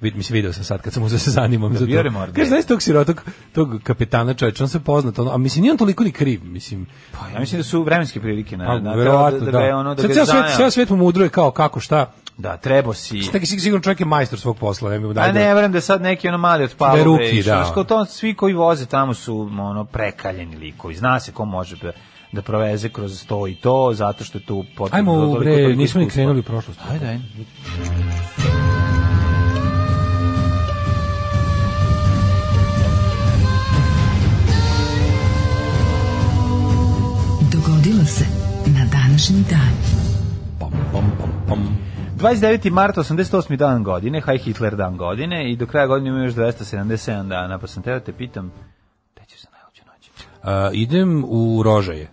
Vid, mislim, video sam sad kad sam uzeo da se zanimam da, za to. Kaže, znaš tog sirotog, tog kapetana čovječa, on se poznat, ono, a mislim, nije on toliko ni kriv, mislim. Pa, ja mislim da su vremenske prilike, na, a, pa, na, da, da, da, da, je ono, da, sad, ga ceo svet, ceo svijet mu mudruje kao kako, šta, Da, trebao si. Tako sigurno čovjek je majstor svog posla, ne bi pa da. A ne, verujem da sad neki ono mali od da Pavla ruki, da. Što to svi koji voze tamo su ono prekaljeni likovi. Zna se ko može da, da proveze kroz to i to, zato što je tu potrebno. Ajmo, bre, nismo ni krenuli u prošlost. Ajde, ajde. Dogodilo se na današnji dan. Pom, pom, pom, pom. 29. mart 88. dan godine, Haj Hitler dan godine i do kraja godine ima još 277 dana, pa sam teo da te pitam, te ćeš za najluđu noć? A, idem u Rožaje.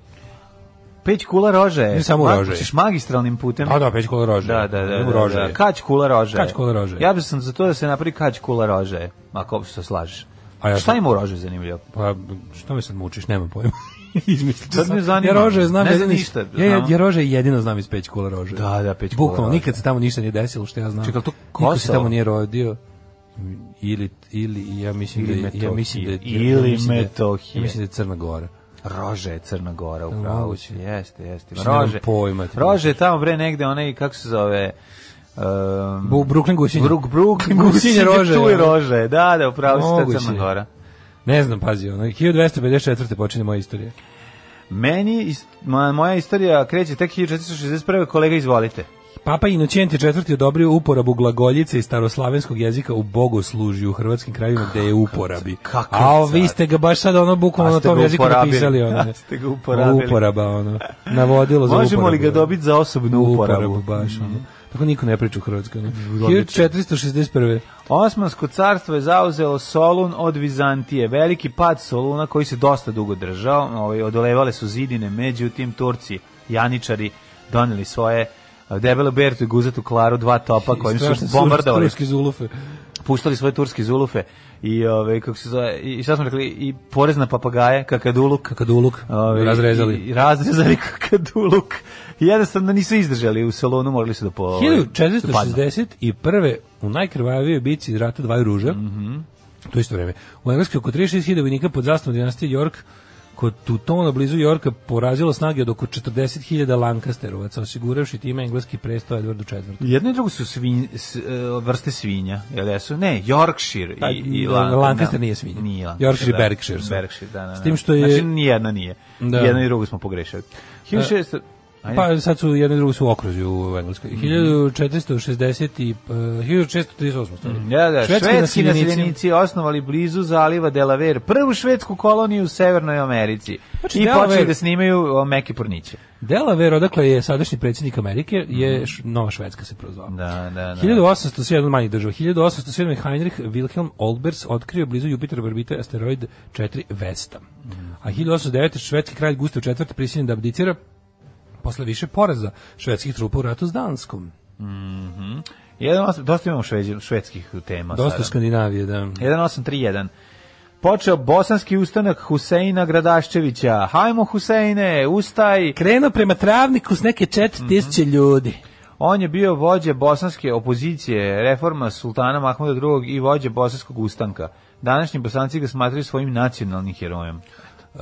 Peć kula rože. Ne samo rože. Ćeš magistralnim putem. Pa da, peć kula rože. Da, da, da. U rože. da. da. Kać kula rože. Kać kula rože. Ja bih sam za to da se napravi kać kula rože, ako se slažeš. A ja šta sam... ima u rože zanimljivo? Pa što me sad mučiš, nema pojma. [LAUGHS] Izmislio sam. Sad me Ja rože znam ne znam ništa. Ja, ja, ja rože jedino znam iz peć kula rože. Da, da, peć kula. Bukvalno nikad se tamo ništa nije desilo što ja znam. Čekaj, to Kosovo? Niko se tamo nije rodio ili ili ja mislim ili da je, ja mislim da ili ja mislim da Metohije. ja mislim da je Crna Gora. Rože je Crna Gora da, u pravu. Jeste, jeste. Da rože. Pojma, rože je tamo bre negde onaj kako se zove Um, Bu Brooklyn gusinje. Brooklyn gusinje rože. Tu je rože. Da, da, upravo si ta Crna Gora. Ne znam, pazi, ono, 1254. počinje moja istorija. Meni, moja istorija kreće tek 1461. Kolega, izvolite. Papa Inocenti IV. odobrio uporabu glagoljice iz staroslavenskog jezika u bogoslužju u hrvatskim krajevima gde je uporabi. Kakav A o, vi ste ga baš sad ono bukvalno na tom jeziku napisali. Ono, [LAUGHS] A ste ga uporabili. Uporaba, ono. Navodilo za Možemo uporabu. Možemo li ga dobiti za osobnu uporabu? uporabu baš, ono. Mm. Tako niko ne priča u Hrvatskoj. 1461. Osmansko carstvo je zauzelo Solun od Vizantije. Veliki pad Soluna koji se dosta dugo držao. Ovaj, odolevale su zidine, međutim Turci, janičari, doneli svoje debelo Bertu i guzatu Klaru dva topa kojim su bombardovali. Turski zulufe. Puštali svoje turske zulufe i ove ovaj, kako se zove i šta smo rekli i porezna papagaje kakaduluk kakaduluk ove, ovaj, razrezali i, i razrezali kakaduluk Jednostavno nisu izdržali u salonu, morali su da po... 1460 i prve u najkrvavijoj bici iz rata dvaju ruža, mm -hmm. to isto vreme. U Engleskoj oko 36.000 vojnika pod zastavom dinastije York kod Tutona blizu Yorka porazilo snage od oko 40.000 Lancasterovaca, osiguravši time engleski presto Edwardu IV. Jedno i drugo su svinj, s, e, vrste svinja, jel jesu? Ne, Yorkshire Ta, pa, i, i da, Lancaster. Lancaster da. nije svinja. Nije Lancaster, Yorkshire da, Berkshire su. Berkshire, da, da, da. S tim što je... Znači, nijedna nije. Da. Jedno i drugo smo pogrešali. 1600... E, Ajde. Pa sad su jedno i drugo su okružju u Engleskoj. Mm -hmm. 1460 i uh, 1638. Mm, ja, da, švedski, osnovali blizu zaliva Delaver, prvu švedsku koloniju u Severnoj Americi znači, i Delaware, počeli da snimaju meke porniće. Delaware, odakle je sadašnji predsjednik Amerike, mhm. je š, Nova Švedska se prozvala. Da, da, da. 1807 manjih država. 1807 Heinrich Wilhelm Olbers otkrio blizu Jupiterove orbite asteroid 4 Vesta. Mm. A 1809 švedski kralj Gustav IV prisiljen da abdicira posle više poraza švedskih trupa u ratu s Danskom. Mm -hmm. 1, dosta imamo šveđi, švedskih tema. Dosta sada. Skandinavije, da. 1831. Počeo bosanski ustanak Huseina Gradaščevića. Hajmo Huseine, ustaj! Krenuo prema travniku s neke 4000 mm -hmm. ljudi. On je bio vođa bosanske opozicije, reforma sultana Mahmuda II i vođa bosanskog ustanka. Današnji bosanci ga smatraju svojim nacionalnim herojem. Um,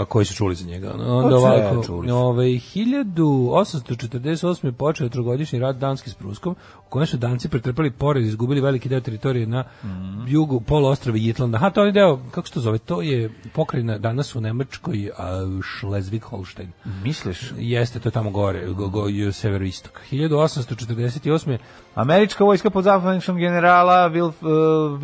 a koji su čuli za njega. Onda ovako, čuli. 1848. Ovaj, je počeo trogodišnji rat Danski s Pruskom, u kojem su Danci pretrpali porez, izgubili veliki deo teritorije na mm. jugu poluostrava Jitlanda. Ha, to je deo, kako se to zove, to je pokrajina danas u Nemačkoj, a Schleswig-Holstein. Misliš? Jeste, to je tamo gore, go, go, severoistok. 1848. Američka vojska pod zapadničnom generala Wilf, uh, eh,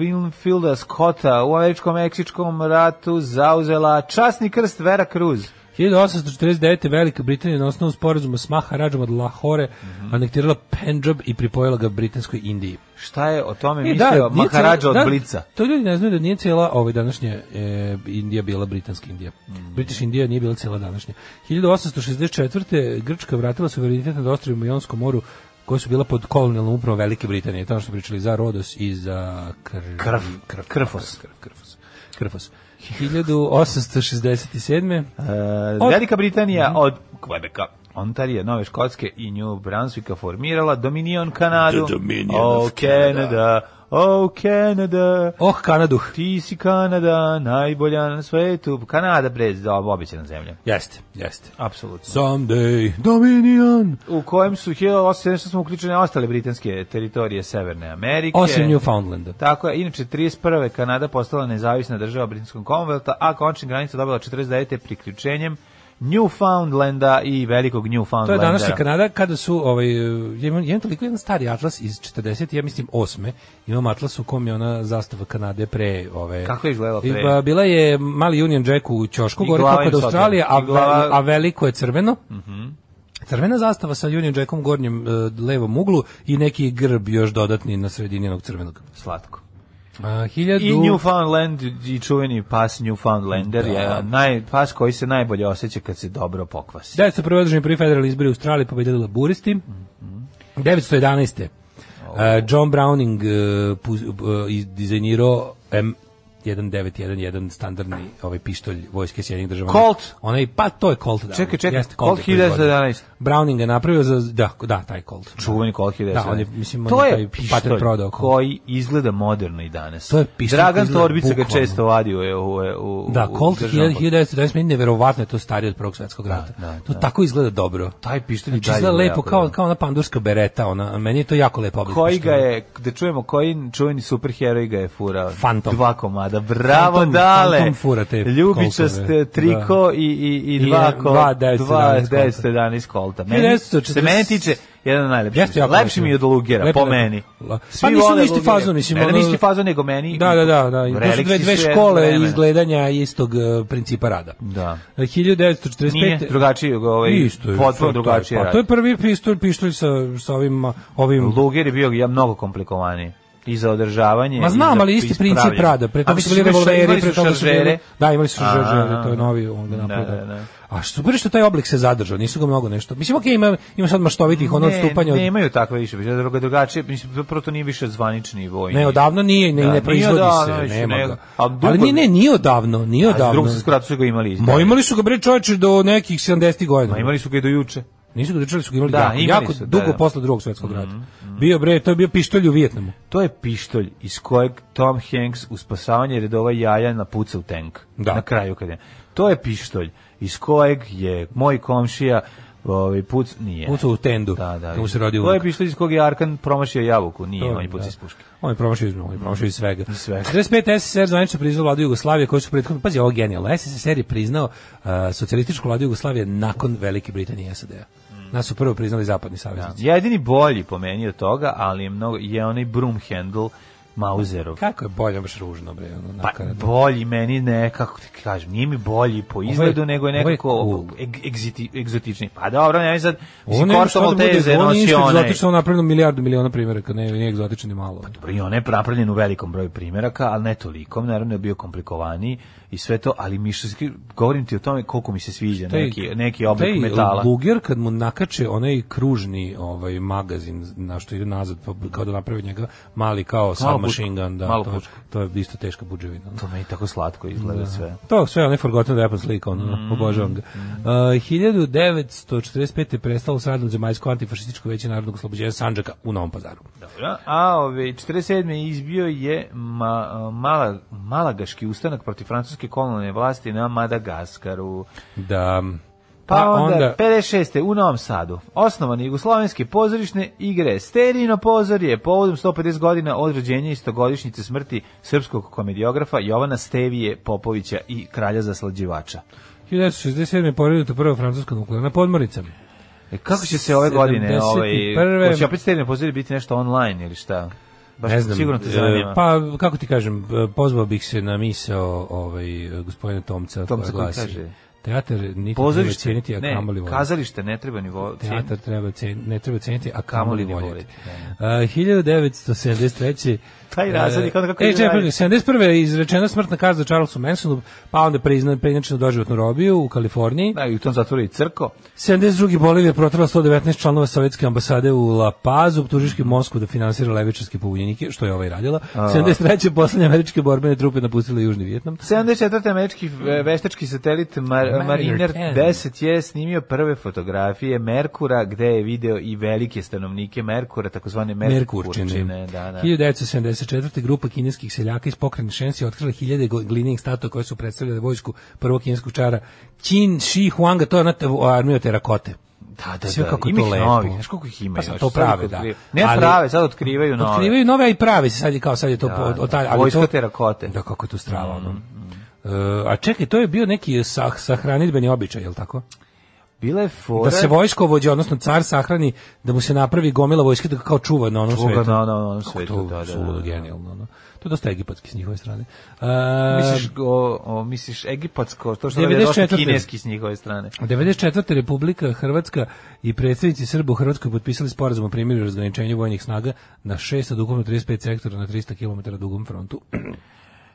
Winfielda Scotta u američko-meksičkom ratu zauzela Čad Časni krst Vera Cruz. 1849. Velika Britanija na osnovu sporazuma s Maharadžom od Lahore mm -hmm. anektirala Pendžab i pripojila ga Britanskoj Indiji. Šta je o tome e, da, Maharadža od da, Blica? To ljudi ne znaju da nije cijela ovaj današnja e, Indija bila Britanska Indija. Mm -hmm. British Indija nije bila cijela današnja. 1864. Grčka vratila suverenitet nad ostrovima u Jonskom moru koje su bila pod kolonijalnom upravom Velike Britanije. Tamo što pričali za Rodos i za Kr... Krf, krf, krfos. krfos. krfos. 1867. Uh, e, Velika Britanija mm. od Quebeca. Ontarija, Nove Škotske i New Brunswicka formirala Dominion Kanadu. The Dominion oh, Canada. Canada. Oh Canada. Oh Kanadu. Ti si Kanada, najbolja na svetu. Kanada bre, obećana zemlja. Jeste, jeste. Apsolutno. Someday Dominion. U kojem su 1800 smo uključene ostale britanske teritorije Severne Amerike. Osim Newfoundlanda. Tako je. Inače 31. Kanada postala nezavisna država Britanskog Commonwealtha, a končna granica dobila 49. priključenjem Newfoundlanda i velikog Newfoundlanda. To je današnja Kanada kada su ovaj jedan jedan toliko jedan stari atlas iz 40 ja mislim 8. Imam atlas u kom je ona zastava Kanade pre ove. Kako je izgledala pre? Bila je mali Union Jack u ćošku gore kako da Australija, a, glava... a veliko je crveno. Mhm. Mm crvena zastava sa Union Jackom gornjem e, levom uglu i neki grb još dodatni na sredini onog crvenog. Slatko. Uh, 1000... I Newfoundland i čuveni pas Newfoundlander da. je naj, pas koji se najbolje osjeća kad se dobro pokvasi. Da, 1901. održani prvi federalni izbori u Australiji pobedili laburisti. Mm -hmm. 911. Oh. Uh, John Browning uh, uh, dizajnirao M 1911 standardni ovaj pištolj vojske Sjedinjenih država. Colt. Onaj pa to je Colt da. Čekaj, čekaj. Jeste Colt, Colt 1911. Browning ga napravio za da, da taj Colt. Čuveni Colt 1911. Da, on je mislim to je taj patent prodao koji izgleda moderno i danas. To je pištolj. Dragan Torbica ga često vadio je u, u, u Da, Colt 1911 meni neverovatno je to stari od Prvog svetskog da, rata. Da, da, da. To tako izgleda dobro. Taj pištolj znači, izgleda lepo kao kao na pandurska bereta, ona meni je to jako lepo oblik. Koji ga je, da čujemo koji čuveni superheroj ga je furao. Dva komada sada. Bravo, fantom, dale. Fantom fura te Ljubičast da. triko da. i, i, i dva, I, kol, dva, deset, dva deset, deset, kolta. Meni, se meni tiče, jedan najlepši. Jeste, ja lepši mi je od Lugera, po meni. Svi pa nisu isti fazon, mislim. Ne, ono... nisu isti fazon, nego meni. Da, da, da. da. To su dve, dve škole vremena. izgledanja istog e, principa rada. Da. 1945... Nije drugačiji, ovaj, isto je, potpuno drugačiji pa, To je prvi pištolj, pištolj sa, sa ovim... ovim... Luger je bio ja, mnogo komplikovaniji i za održavanje. Ma znam, ali isti princip rada. Pre toga su bili da revolveri, pre toga su bili... Da, imali su žaržere, to je da, novi, da. on ga napravio. A što super što taj oblik se zadržao, nisu ga mnogo nešto. Mislim okej, okay, ima ima sad maštovitih onog stupanja. Od... Ne, nemaju takve više, više druga drugačije, mislim prvo to nije više zvanični vojni. Ne, odavno nije, ne, da, ne proizvodi odavno, se, više, nema ne, ga. Ali, dugo... ali nije, ne, nije odavno, nije odavno. Drugi se skratio su ga imali. Ma imali su ga bre čoveče do nekih 70 godina. Ma imali su ga i do juče. Nisu ga su ga imali da, jako, imali jako su, da, dugo da, posle drugog svjetskog rata. mm. Bio bre, to je bio pištolj u Vijetnamu. To je pištolj iz kojeg Tom Hanks u spasavanje redova jaja napuca u tank. Da. Na kraju kad je. To je pištolj iz kojeg je moj komšija ovaj puc nije. Puc u tendu. Da, da. Kako se rodio. To je pištolj iz kog je Arkan promašio jabuku, nije, to, on je pucao da. iz puške. On je promašio iz, on je promašio iz svega. Iz svega. 45 SSR zvanično priznao vladu Jugoslavije, koji su prethodno, pazi, ovo genijalno. SSR je priznao uh, socijalističku vladu Jugoslavije nakon Velike Britanije i SAD-a. Mm. Nas su prvo priznali zapadni saveznici. Da. Jedini bolji po meni od toga, ali je mnogo je onaj Broom Handle Mauzerov. Kako je bolje, baš ružno, bre. Ono, pa bolji meni nekako, ti kažem, nije mi bolji po izgledu, je, nego je nekako je egzotični. Pa dobro, ne sad, mislim, Korsa da Malteze nosi one. Ono je egzotično napravljeno milijardu miliona primjeraka, ne, nije egzotično ni malo. Pa dobro, i on je napravljen u velikom broju primjeraka, ali ne toliko, naravno je bio komplikovaniji i sve to, ali mišljski, govorim ti o tome koliko mi se sviđa taj, neki, neki oblik taj metala. Luger kad mu nakače onaj kružni ovaj magazin na što ide nazad, pa kao da napravi njega mali kao machine gun, da, to, to, je isto teška buđevina. To meni tako slatko izgleda da. sve. To sve, onaj Forgotten Weapons slika, ono, mm. obožavam ga. Mm. Uh, 1945. je prestalo s radom zemaljsko antifašističko veće narodnog oslobođenja Sanđaka u Novom pazaru. Dobro, a ove, 47. izbio je ma, mala, malagaški ustanak protiv francuske francuske kolonijalne vlasti na Madagaskaru. Da. Pa, pa onda, onda 56. u Novom Sadu osnovan jugoslovenske pozorišne igre Sterino pozorje povodom 150 godina od rođenja istogodišnjice smrti srpskog komediografa Jovana Stevije Popovića i kralja zaslađivača. 1967. je poredito prva francuska nuklearna podmorica. E, kako će se ove godine, ovaj, hoće opet Sterino pozorje biti nešto online ili šta? Baš ne znam, sigurno te zanima. E, pa, kako ti kažem, e, pozvao bih se na misao ovaj, gospodina Tomca. Tomca koji kaže... Teatar niti Pozorište, treba cijeniti, a ne, kamoli voliti. Kazalište ne treba ni voliti. Teatar treba cijeniti, ne treba cijeniti, a kamoli, kamoli voliti. voliti. Uh, 1973 taj e, razred kako da kako e, čep, 71. izrečena smrtna kazna Charlesu Mansonu, pa onda preizna preinačeno doživotnu robiju u Kaliforniji. Da, i u tom zatvoru i crko. 72. Bolivija protrala 119 članova sovjetske ambasade u La Pazu, optužiški Moskvu da finansira levičarske pobunjenike, što je ovaj radila. A. 73. poslednje američke borbene trupe napustile Južni Vjetnam. 74. američki e, veštački satelit Mar Mariner 10 je snimio prve fotografije Merkura, gde je video i velike stanovnike Merkura, takozvane Merkurčine. Merkurčine da, da. 1970 1944. grupa kineskih seljaka iz pokrajine Šensi otkrila hiljade glinih statua koje su predstavljale vojsku prvog kineskog čara Qin Shi Huanga, to je ona armija terakote. Da, da, Sve da. kako ima to lepo. Novi, znaš koliko ih ima. Pa sad to prave, da. Ne ali, prave, sad otkrivaju nove. Otkrivaju nove, a i prave se sad i kao sad je to da, od, da. ali vojska to, terakote. Da, kako je to strava. Mm, mm. Uh, a čekaj, to je bio neki sah, sahranitbeni običaj, je li tako? Bile je fora... Da se vojsko vojskovođe, odnosno car sahrani, da mu se napravi gomila vojske da kao čuva na onom čuva svetu. na, na, na onom svetu, to, da, da, da, da. genijalno. No. To je dosta egipatski s njihove strane. Uh, misliš, o, o, misliš egipatsko, to što je dosta kineski s njihove strane. 94. Republika Hrvatska i predstavnici Srba u Hrvatskoj potpisali sporazum o primjeru i razgraničenju vojnih snaga na 6 od ukupno 35 sektora na 300 km dugom frontu.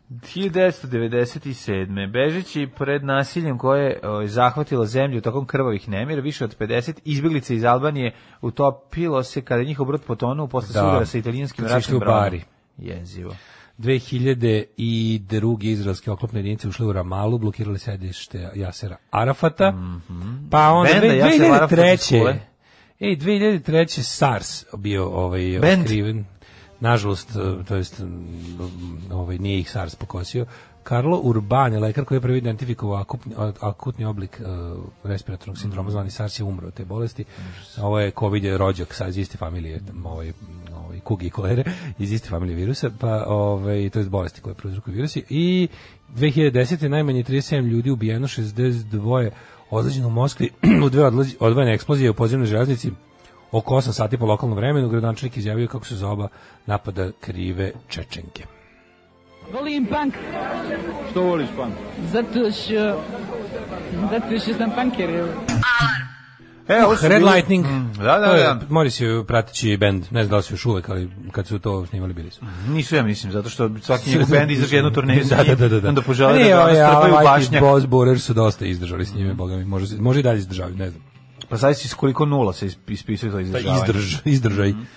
1997. Bežeći pred nasiljem koje je ovaj, zahvatilo zemlju tokom krvavih nemira, više od 50 izbjeglica iz Albanije utopilo se kada je njihov brod potonuo posle da. sudara sa italijanskim ratnim brodom. Jezivo. 2002. izraelske oklopne jedinice ušle u Ramalu, blokirali sedište Jasera Arafata, mm -hmm. pa onda Benda, 2003. Ej, 2003. SARS bio ovaj, otkriven nažalost, e, to jest ovaj, nije ih SARS pokosio, Karlo Urban, je lekar koji je prvi identifikovao akutni, oblik uh, respiratornog sindroma, zvani SARS je umro od te bolesti. Ovo je COVID je rođak sa iz iste familije, ovaj, ovaj, kugi i kolere, iz iste familije virusa, pa ovaj, to je bolesti koje prouzrokuju virusi. I 2010. je najmanje 37 ljudi ubijeno, 62 ozlađeno u Moskvi, [CLEARS THROAT] u dve odvojene eksplozije u podzemnoj železnici, oko 8 sati po lokalnom vremenu gradonačelnik izjavio kako su za napada krive Čečenke. Volim punk. Što voliš punk? Zato što... Zato što sam punker. Alarm. E, uh, Red bili... Lightning. Mm, da, da, da. Moris je pratići bend, ne znam da li su još uvek, ali kad su to snimali bili su. Nisu ja mislim, zato što svaki njegov [LAUGHS] bend izdrži jednu turneju za da, da, da, da, da. onda požele da ga ovaj strpaju bašnjak. Ne, Boss Borer su dosta izdržali s njime, boga mi, može, može i dalje izdržavaju, ne znam. Pa zavisi s koliko nula se ispisuje to pa izdržavanje. Pa izdrž, izdržaj. Mm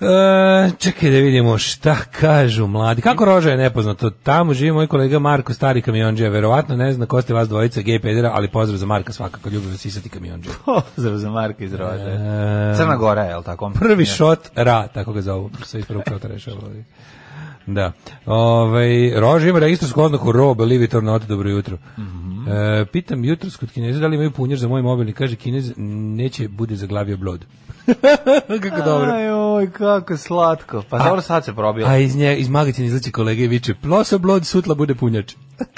-hmm. e, čekaj da vidimo šta kažu mladi. Kako roža je nepoznato? Tamo živi moj kolega Marko, stari kamionđija. Verovatno ne zna ko ste vas dvojica gej pedera, ali pozdrav za Marka svakako. Ljubim vas isati kamionđija. pozdrav za Marka iz rože. E, Crna Gora je, li tako? Prvi šot ra, tako ga zovu. Sve iz prvog šota rešava. Da. Ovaj Rož ima registarsku oznaku Rob, Livitor Not, dobro jutro. Mm -hmm. e, pitam jutros kod Kineza da li imaju punjač za moj mobilni, kaže Kinez neće bude zaglavio blod. [LAUGHS] kako dobro. Aj, oj, kako slatko. Pa a, dobro sad se probio. A iz nje iz magazina izlazi kolega i viče: "Ploso blod, sutla bude punjač."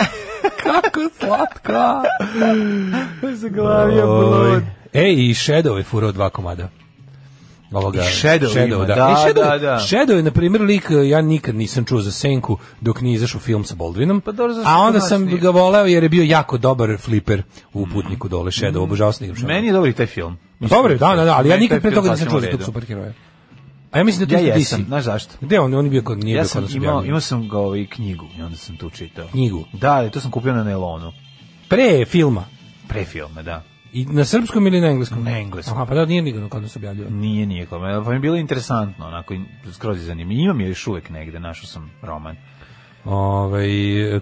[LAUGHS] kako slatko. [LAUGHS] zaglavio blod. Ej, i Shadow je furao dva komada ovoga Shadow, da. Da, Shadow, da, da. Shadow je na primjer lik eh, ja nikad nisam čuo za Senku dok nije izašao film sa Baldwinom. Pa dobro, a onda sam ga voleo jer je bio jako dobar fliper u putniku dole Shadow, mm. obožavao sam Meni je dobar i taj film. Pa dobro, da, da, da, ali ja nikad pre toga nisam čuo za tog superheroja. A ja mislim da to ja jesam, znaš zašto? Gde on, on je bio kod nije ja bio kod nas imao, imao sam ga ovaj knjigu i onda sam tu čitao. Knjigu? Da, to sam kupio na Nelonu. Pre filma? Pre filma, da. I na srpskom ili na engleskom? Na engleskom. Aha, pa da nije nigdje kada nas objavljio. Nije nije pa kod Pa mi je bilo interesantno, onako skroz zanimljivo. Imam je još uvek negde, našao sam roman. Ovaj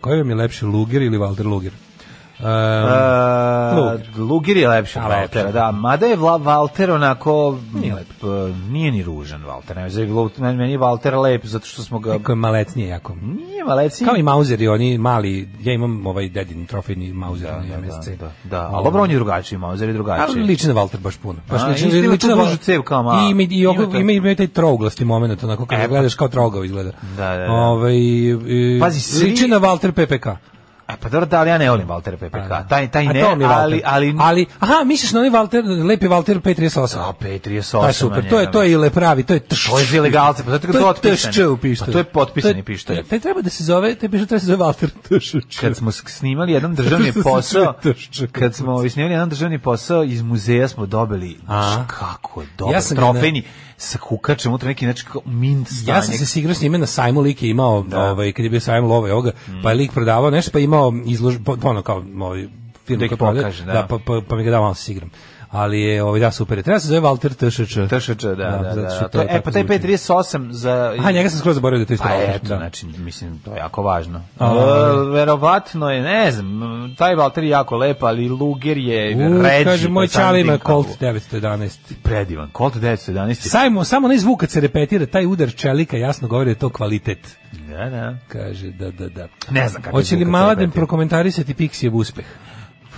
koji vam je lepši Luger ili Walter Luger? Um, Lugir je lepši od Valtera, da. Mada je Vla, Valter onako... Nije, lep. P, nije ni ružan Valter. Ne, meni je Valter lep, zato što smo ga... Neko je malecnije jako. Nije malecnije. Kao i Mauzeri, oni mali... Ja imam ovaj dedin trofejni Mauzer da, na da, MSC. Da, da, da. Ali dobro, on je drugačiji, Mauzer je drugačiji. Ali liči Valter baš puno. Baš liči, liči, liči na Valter. Cev kao ma... I, i, i, ima, to... ima, ima taj trouglasti moment, onako kada e, pa- gledaš kao trougao izgleda. Da, da, da. Ove, ovaj, i, i, Pazi, svi... Liči na Valter PPK. A e, pa dobro, da, ali ja ne volim Valter PPK. Pa da. taj taj ne, ali, ali ali aha, misliš na onaj Valter, lepi Valter P38. A P38. Pa super, to je to je ile pravi, to je tš, to je za ilegalce, pa zato je to otpisano. Pa to je potpisani pištolj. Taj treba da se zove, taj pištolj treba da se zove Valter TŠČ. Kad smo snimali jedan državni posao, [LAUGHS] kad smo snimali jedan državni posao iz muzeja smo dobili, kako dobro, trofejni sa kukačem, unutra neki znači mint stanje. Ja sam se sigrao s njime na sajmu like imao, da. ovaj, kad je bio sajmu lova ovoga, mm. pa je lik prodavao nešto, pa imao izložbu, pa, ono kao, ovaj, film da, pokaže, da. da pa, pa, pa mi ga davao sa igrom ali je ovaj da super. Treba da se zove Walter TŠČ. TŠČ, da, da, da. da. da to, e pa taj P38 za A njega sam skroz zaboravio da to isto. A pa eto, da. znači mislim to je jako važno. A, uh, verovatno je, ne znam, taj Walter je jako lep, ali Luger je uh, ređi. Kaže moj pa čali ima Colt 911. Predivan Colt 911. Samo samo na zvuk kad se repetira taj udar čelika jasno govori da to kvalitet. Da, da. Kaže da, da, da. Ne znam kako. Hoće li Maladen prokomentarisati Pixijev uspeh?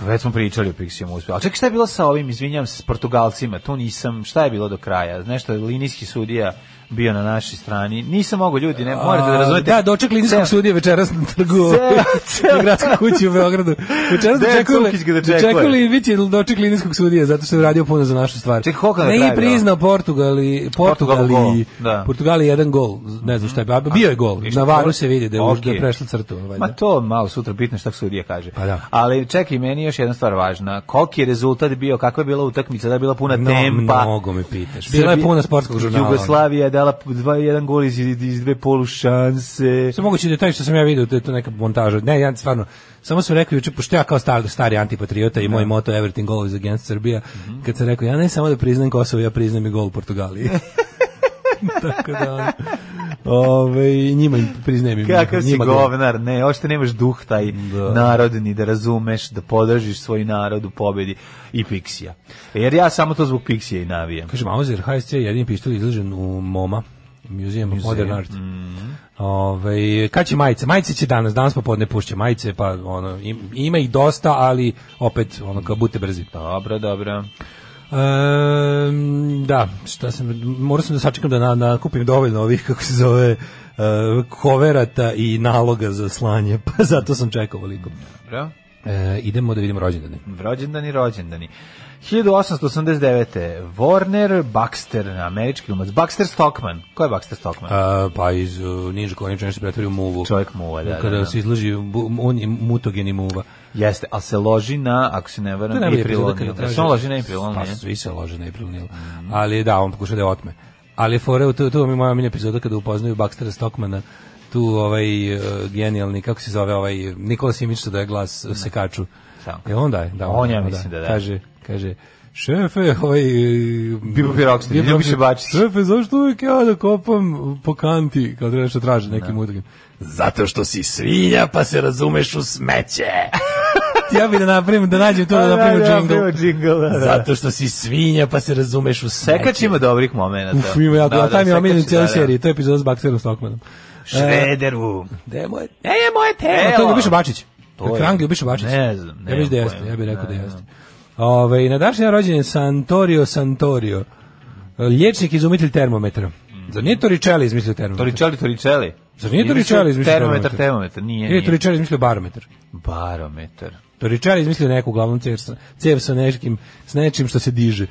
Već smo pričali o Pixijem uspjehu. A čekaj, šta je bilo sa ovim, izvinjam se, s Portugalcima? Tu nisam, šta je bilo do kraja? Nešto, linijski sudija bio na našoj strani. Nisam mogao ljudi, ne morate da razumete. Da, doček linijskog sudije večeras na trgu na gradskoj kući u Beogradu. Večeras dočekali, čekali i bit će doček linijskog sudije, zato što je radio puno za našu stvar. Ček, koliko ne i da? priznao Portugali, Portugali, Portugali, da. Portugali jedan gol, ne znam šta je, mhm. bio je gol. Na varu se vidi da je da okay. da prešla crtu. Valjda. Ma to malo sutra bitno šta sudija kaže. Pa da. Ali čekaj, meni je još jedna stvar važna. Koliki je rezultat bio, kakva je bila utakmica, da je bila puna no, tempa. Mnogo me pitaš. Bila je puna sportskog žurnala. Jugoslavija, da dala dva, jedan gol iz, iz dve polu šanse. Sve moguće detalje što sam ja vidio, to je to neka montaža. Ne, ja stvarno, samo sam rekao juče, pošto ja kao star, stari antipatriota i da. moj moto Everything Goals against Srbija, mm -hmm. kad sam rekao, ja ne samo da priznam Kosovo, ja priznam i gol u Portugaliji. [LAUGHS] Tako da, Ove, njima priznajem. Kakav da- si njima da- govnar, ne, ošte nemaš duh taj da. narodni da razumeš, da podržiš svoj narod u pobedi i Pixija. Jer ja samo to zbog Pixija i navijam. Kaže, Mauser, HSC je jedin pištolj izložen u MoMA, Museum, Museum. Modern Art. Mm. Ove, kad će majice? Majice će danas, danas popodne pušće majice, pa ono, im, ima ih dosta, ali opet, ono, kao budite brzi. Dobro, dobro. Um, da, šta sam, moram sam da sačekam da na, nakupim dovoljno ovih, kako se zove, uh, eh, koverata i naloga za slanje, pa zato sam čekao veliko. Dobro. E, idemo da vidimo rođendani. Rođendani, rođendani. 1889. Warner Baxter, američki glumac. Baxter Stockman. Ko je Baxter Stockman? A, pa iz uh, Ninja Korniča nešto pretvori u muvu. Čovjek muva, da, da. da, da. Kada se izloži, on je mutogeni muva. Jeste, ali se loži na, ako se ne varam, April Nil. Da se on loži na April Nil. Pa svi se lože na April Nil. Mhm. Ali da, on pokuša da otme. Ali fore, to, to mi je moja mini epizoda kada upoznaju Baxtera Stockmana tu ovaj uh, genijalni, kako se zove ovaj, Nikola Simić da je glas ne. sekaču. Tako. E onda je, da. On, on ja da, mislim da da. Kaže, kaže, šefe, ovaj... Bibo pirokster, ne biše bačić. Šefe, zašto uvijek ja da kopam po kanti, kao treba što traže nekim da. ne. Udrugim. Zato što si svinja, pa se razumeš u smeće. [LAUGHS] ja bih da napravim, da nađem to, da, [LAUGHS] da napravim da, da džingl. Zato što si svinja, pa se razumeš u smeće. Sekač ima dobrih momenta. Uf, ima jako, da, taj mi je omiljen cijeli seriji, to je epizod s Bakterom Stockmanom. E, Šrederu. Gde je moje, e, moje telo? to je Ljubiša Bačić. To je. Krang Ljubiša Bačić. Ne znam. Ne ja bih da jeste, ja bih rekao da jeste. Ove, na današnji rođen Santorio Santorio, liječnik izumitelj termometra. Zar nije Toricelli izmislio termometar? Toričeli, Toričeli. Zar nije Toricelli izmislio termometar? Termometar, termometar, nije, nije. Nije izmislio barometar. Barometar. Toričeli izmislio neku uglavnom cev cev sa nečim, s nečim što se diže.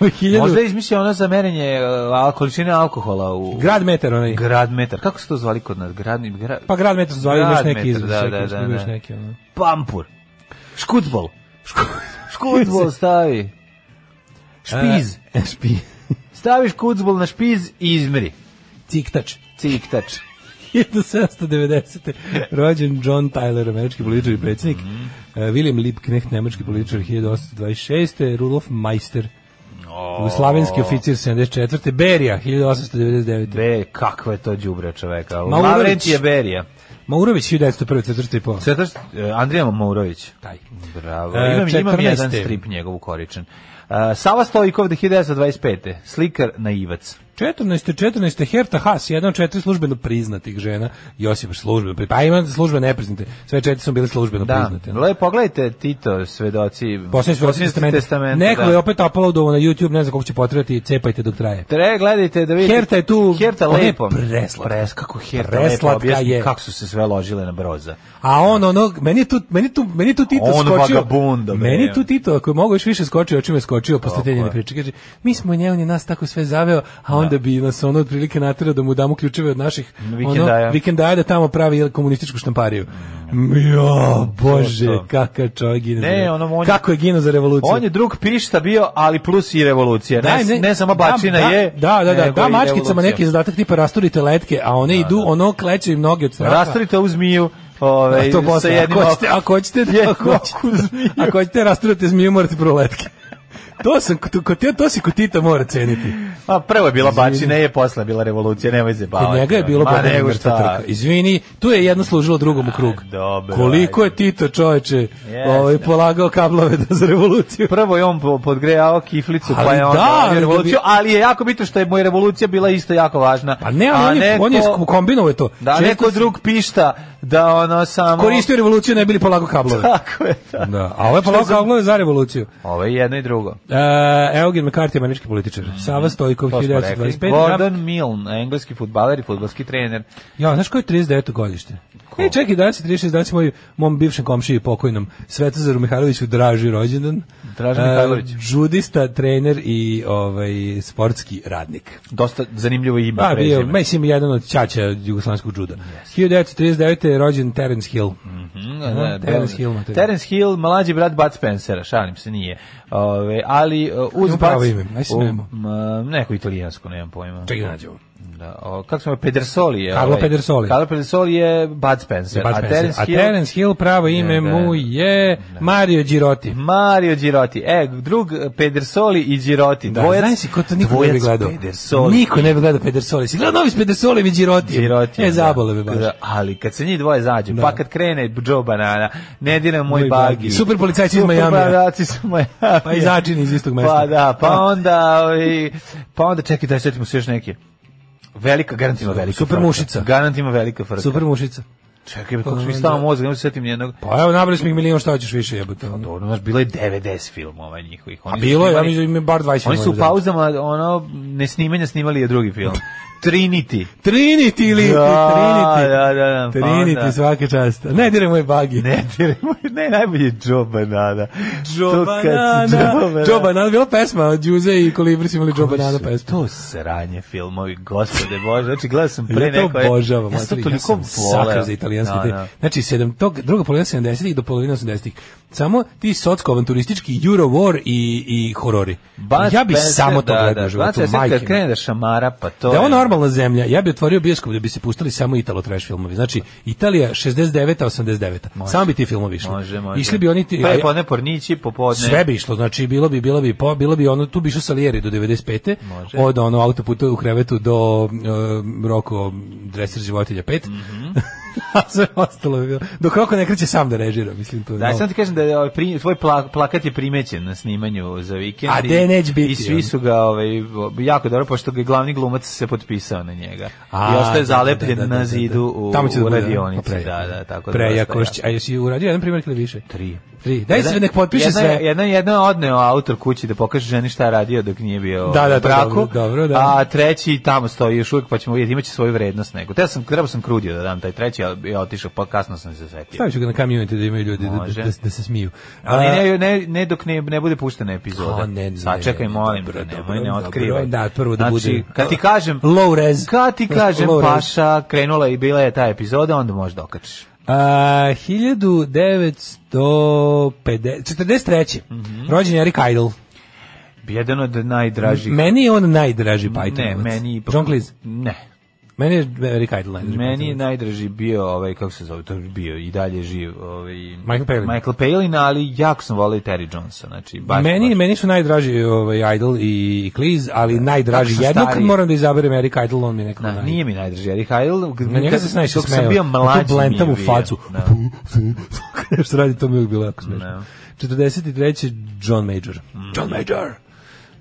[LAUGHS] Hiljadu... Možda je izmislio ono za merenje uh, količine alkohola u... Grad metar onaj. Grad metar. Kako se to zvali kod nas? Grad, gra... Pa grad metar se zvali, grad imaš neki izmislio. Da, da, da, da. Neki, ono. Pampur. Škutbol. Škutbol. Škutbol stavi. Špiz. E, [LAUGHS] špiz. Staviš kucbol na špiz i izmeri. Ciktač. Ciktač. 1790. [LAUGHS] rođen John Tyler, američki političar i predsjednik. Mm -hmm. uh, William Liebknecht, nemački političar 1826. Rudolf Meister, Oh. Slavenski oficir 74. Berija 1899. Be, kakva je to đubre čoveka. je Berija. Maurović 1901. Cvetršta i po. Cvetršta, eh, Andrija Maurović. Taj. Bravo. E, imam, jedan strip njegov ukoričen. Uh, eh, Sava Stojkov, 1925. Slikar naivac. 14. 14. Herta Haas, jedna od četiri službeno priznatih žena. Josip službeno priznate. Pa ima službe nepriznate. Sve četiri su bile službeno da. priznate. Da, lepo pogledajte Tito, svedoci. Posle svedoci testamenta. testamenta Neko da. je opet uploadovo na YouTube, ne znam kako će potrebati, cepajte dok traje. Tre, gledajte da vidite. Herta je tu. Herta lepo. Presla. Pres, kako Herta Preslatka lepo objasni, je. kako su se sve ložile na broza. A on onog, meni tu, meni tu, meni tu Tito on skočio. Vagabunda, meni tu Tito, ako je mogu još više skočio, očima je skočio, posle te priče. Kaže, mi smo njevni nas tako sve zaveo, a on onda bi nas ono otprilike natjerao da mu damo ključeve od naših vikendaja. ono, vikendaja da tamo pravi komunističku štampariju. Jo, bože, kakav čovjek gine. Ne, ono, on, Kako je gino za revoluciju? On je drug pišta bio, ali plus i revolucija. ne, ne, ne samo bačina da, je. Da, da, da, da, mačkicama neki zadatak tipa rasturite letke, a one da, idu, da. ono kleče im noge od straha. Rasturite u zmiju. Ove, ovaj, a to posle, [LAUGHS] da- ako hoćete, ako hoćete, ako hoćete, ako hoćete rasturite zmiju, morate proletke to sam to, to si kod Tita mora ceniti. A prvo je bila bači, ne je posle bila revolucija, nemoj se baviti. njega je bilo pa nego šta. Izvini, tu je jedno služilo drugom u krug. A, dobro, Koliko je Tito čoveče yes, ovaj polagao kablove da za revoluciju. Prvo je on podgrejao kiflicu pa ali pa je on da, da revoluciju, ali je jako bitno što je moja revolucija bila isto jako važna. Pa ne, ali a on, neko, on je kombinovao to. Da, Često neko drug pišta da ono samo... Koristio revoluciju, ne bili polako kablove. Tako je, tako. Da. da. A ovo je polako kablove za revoluciju. Ovo je jedno i drugo. E, Eugen McCarthy, američki političar. Mhm. Sava Stojkov, 1925. Gordon Milne, engleski futbaler i futbalski trener. Ja, znaš koji je 39. godište? Ko? E, čekaj, danas je 36, danas je moj, mom bivšem komšiji pokojnom Svetozaru Mihajloviću Draži rođendan. Draži Mihajlović. Uh, žudista, trener i ovaj, sportski radnik. Dosta zanimljivo ime. Pa, bio, mislim, jedan od čača jugoslavskog juda. Yes. 1939. je rođen Terence Hill. Mm -hmm, ne, Terence Hill. Terence Hill, mlađi brat Bud Spencera, šalim se, nije. Ove, ali uz Bud... Pravo ime, ne, neko italijansko, nemam pojma. Čekaj, nađemo. Da, o, kako se zove Pedersoli je. Carlo ovaj, Pedersoli. Carlo Pedersoli je Bud Spencer. Je Bud Spencer. A, Terence a Hill, Terence Hill pravo ime ne, mu je ne. Mario Girotti. Mario Girotti. E, drug eh, Pedersoli i Girotti. Da, dvojac, znaš si ko to niko ne bi gledao. Pedersoli. Niko ne bi gledao Pedersoli. Si gledao novi s Pedersoli i Girotti. Girotti. E, da. zabole bi baš. Da, ali kad se njih dvoje zađu, da. pa kad krene Joe Banana, ne dira moj, moj bagi. Super policajci iz Majamija. Super policajci iz Majamija. Pa i začini iz istog mesta. Pa da, pa [LAUGHS] onda, ovaj, pa onda čekaj da setimo se još neke. Velika, garantima velika. Super frka. mušica. Garantima velika frka. Super mušica. Čekaj, pa kako mi stao mozak, ne setim njenog. Pa evo, nabrali smo ih milion, šta ćeš više jebote. Pa dobro, znaš, bilo je 90 filmova njihovih. Oni A bilo je, ja mislim, bar 20 Oni su u da. pauzama, ono, ne snimanja snimali je drugi film. [LAUGHS] Trinity. Trinity ili da, Trinity. Da, da, da. Pa Trinity pa, svake čast. Ne diraj moj bagi. Ne diraj moj, ne, najbolje Joe Banana. Joe Banana. Joe Banana. bila pesma, Juze i Kolibri su imali Joe Banana pesmu. To sranje filmovi, gospode bože. Znači, gledao sam pre neko... Ja to obožavam. Ja sam to toliko ja voleo. za italijanski. Da, da. Znači, sedam, to, druga polovina 70-ih do polovina 80-ih. Samo ti socko-avanturistički War i, i horori. Bac ja bi samo to da, gledao da, životu, majke. Kad krene da šamara, pa to da je... Da normalna zemlja, ja bi otvorio bioskop da bi se pustili samo Italo trash filmovi. Znači, Italija 69. 89. Može. Samo bi ti filmovi išli. Može, može. Išli bi oni ti... Pa je podne pornići, popodne. Sve bi išlo, znači, bilo bi, bilo bi, po, bilo bi ono, tu bi išao Salieri do 95. Može. Od ono autoputa u krevetu do uh, eh, Roko Dreser životinja 5. Mm -hmm. [LAUGHS] a sve ostalo je bilo. Dok Roko ne kreće sam da režira, mislim to Da, sam ti kažem da je ovaj pri, tvoj pla, plakat je primećen na snimanju za vikend. A de neć biti. I svi su ga ovaj jako dobro pošto ga glavni glumac se potpisao na njega. A, I ostaje da, da, zalepljen da, da, da, na da. zidu u, Tamo u radionici. Da, da, tako da. Prejakošć. a jesi uradio jedan primer ili više? Tri. Tri. Daj jedan, se nek potpiše jedna, sve. Jedna jedna odneo autor kući da pokaže ženi šta je radio dok nije bio da, da, u braku. Dobro, dobro, da. A treći tamo stoji još uvijek pa ćemo vidjeti imaće svoju vrednost nego. Te sam trebao sam krudio da dam taj treći, ali je otišao pa kasno sam se setio. Staviću ga na community da imaju ljudi da, da, da, se smiju. Ali ne, ne, ne dok ne, ne bude puštena epizoda. A, ne, ne, Sačekaj molim dobro, da nemoj, ne otkrivaj. da, prvo da znači, bude. Kad ti kažem low res. Kad ti kažem paša, krenula i bila je ta epizoda, onda možeš dokačiš. Uh, 1943. Mm -hmm. Rođen je Idle. Jedan od najdražih. Meni je on najdraži Python. Ne, meni... John Cleese? Ne. Meni je Eric Idle najdraži. Meni je najdraži bio, ovaj, kako se zove, to bio i dalje živ. Ovaj, Michael Palin. Michael Palin, ali jako sam volio Terry Johnson. Znači, baš, meni, baš... meni su najdraži ovaj, Idol i, i Cleese, ali da, najdraži jednog stariji. moram da izaberem Eric Idle, on mi je nekako Na, da, naj... Nije mi najdraži Eric Idle. Meni njega se najviše smeo. sam bio mlađi to blentam u facu. Da. [LAUGHS] Što radi, to mi je bilo jako da. smešno. No. 43. John Major. Mm. John Major.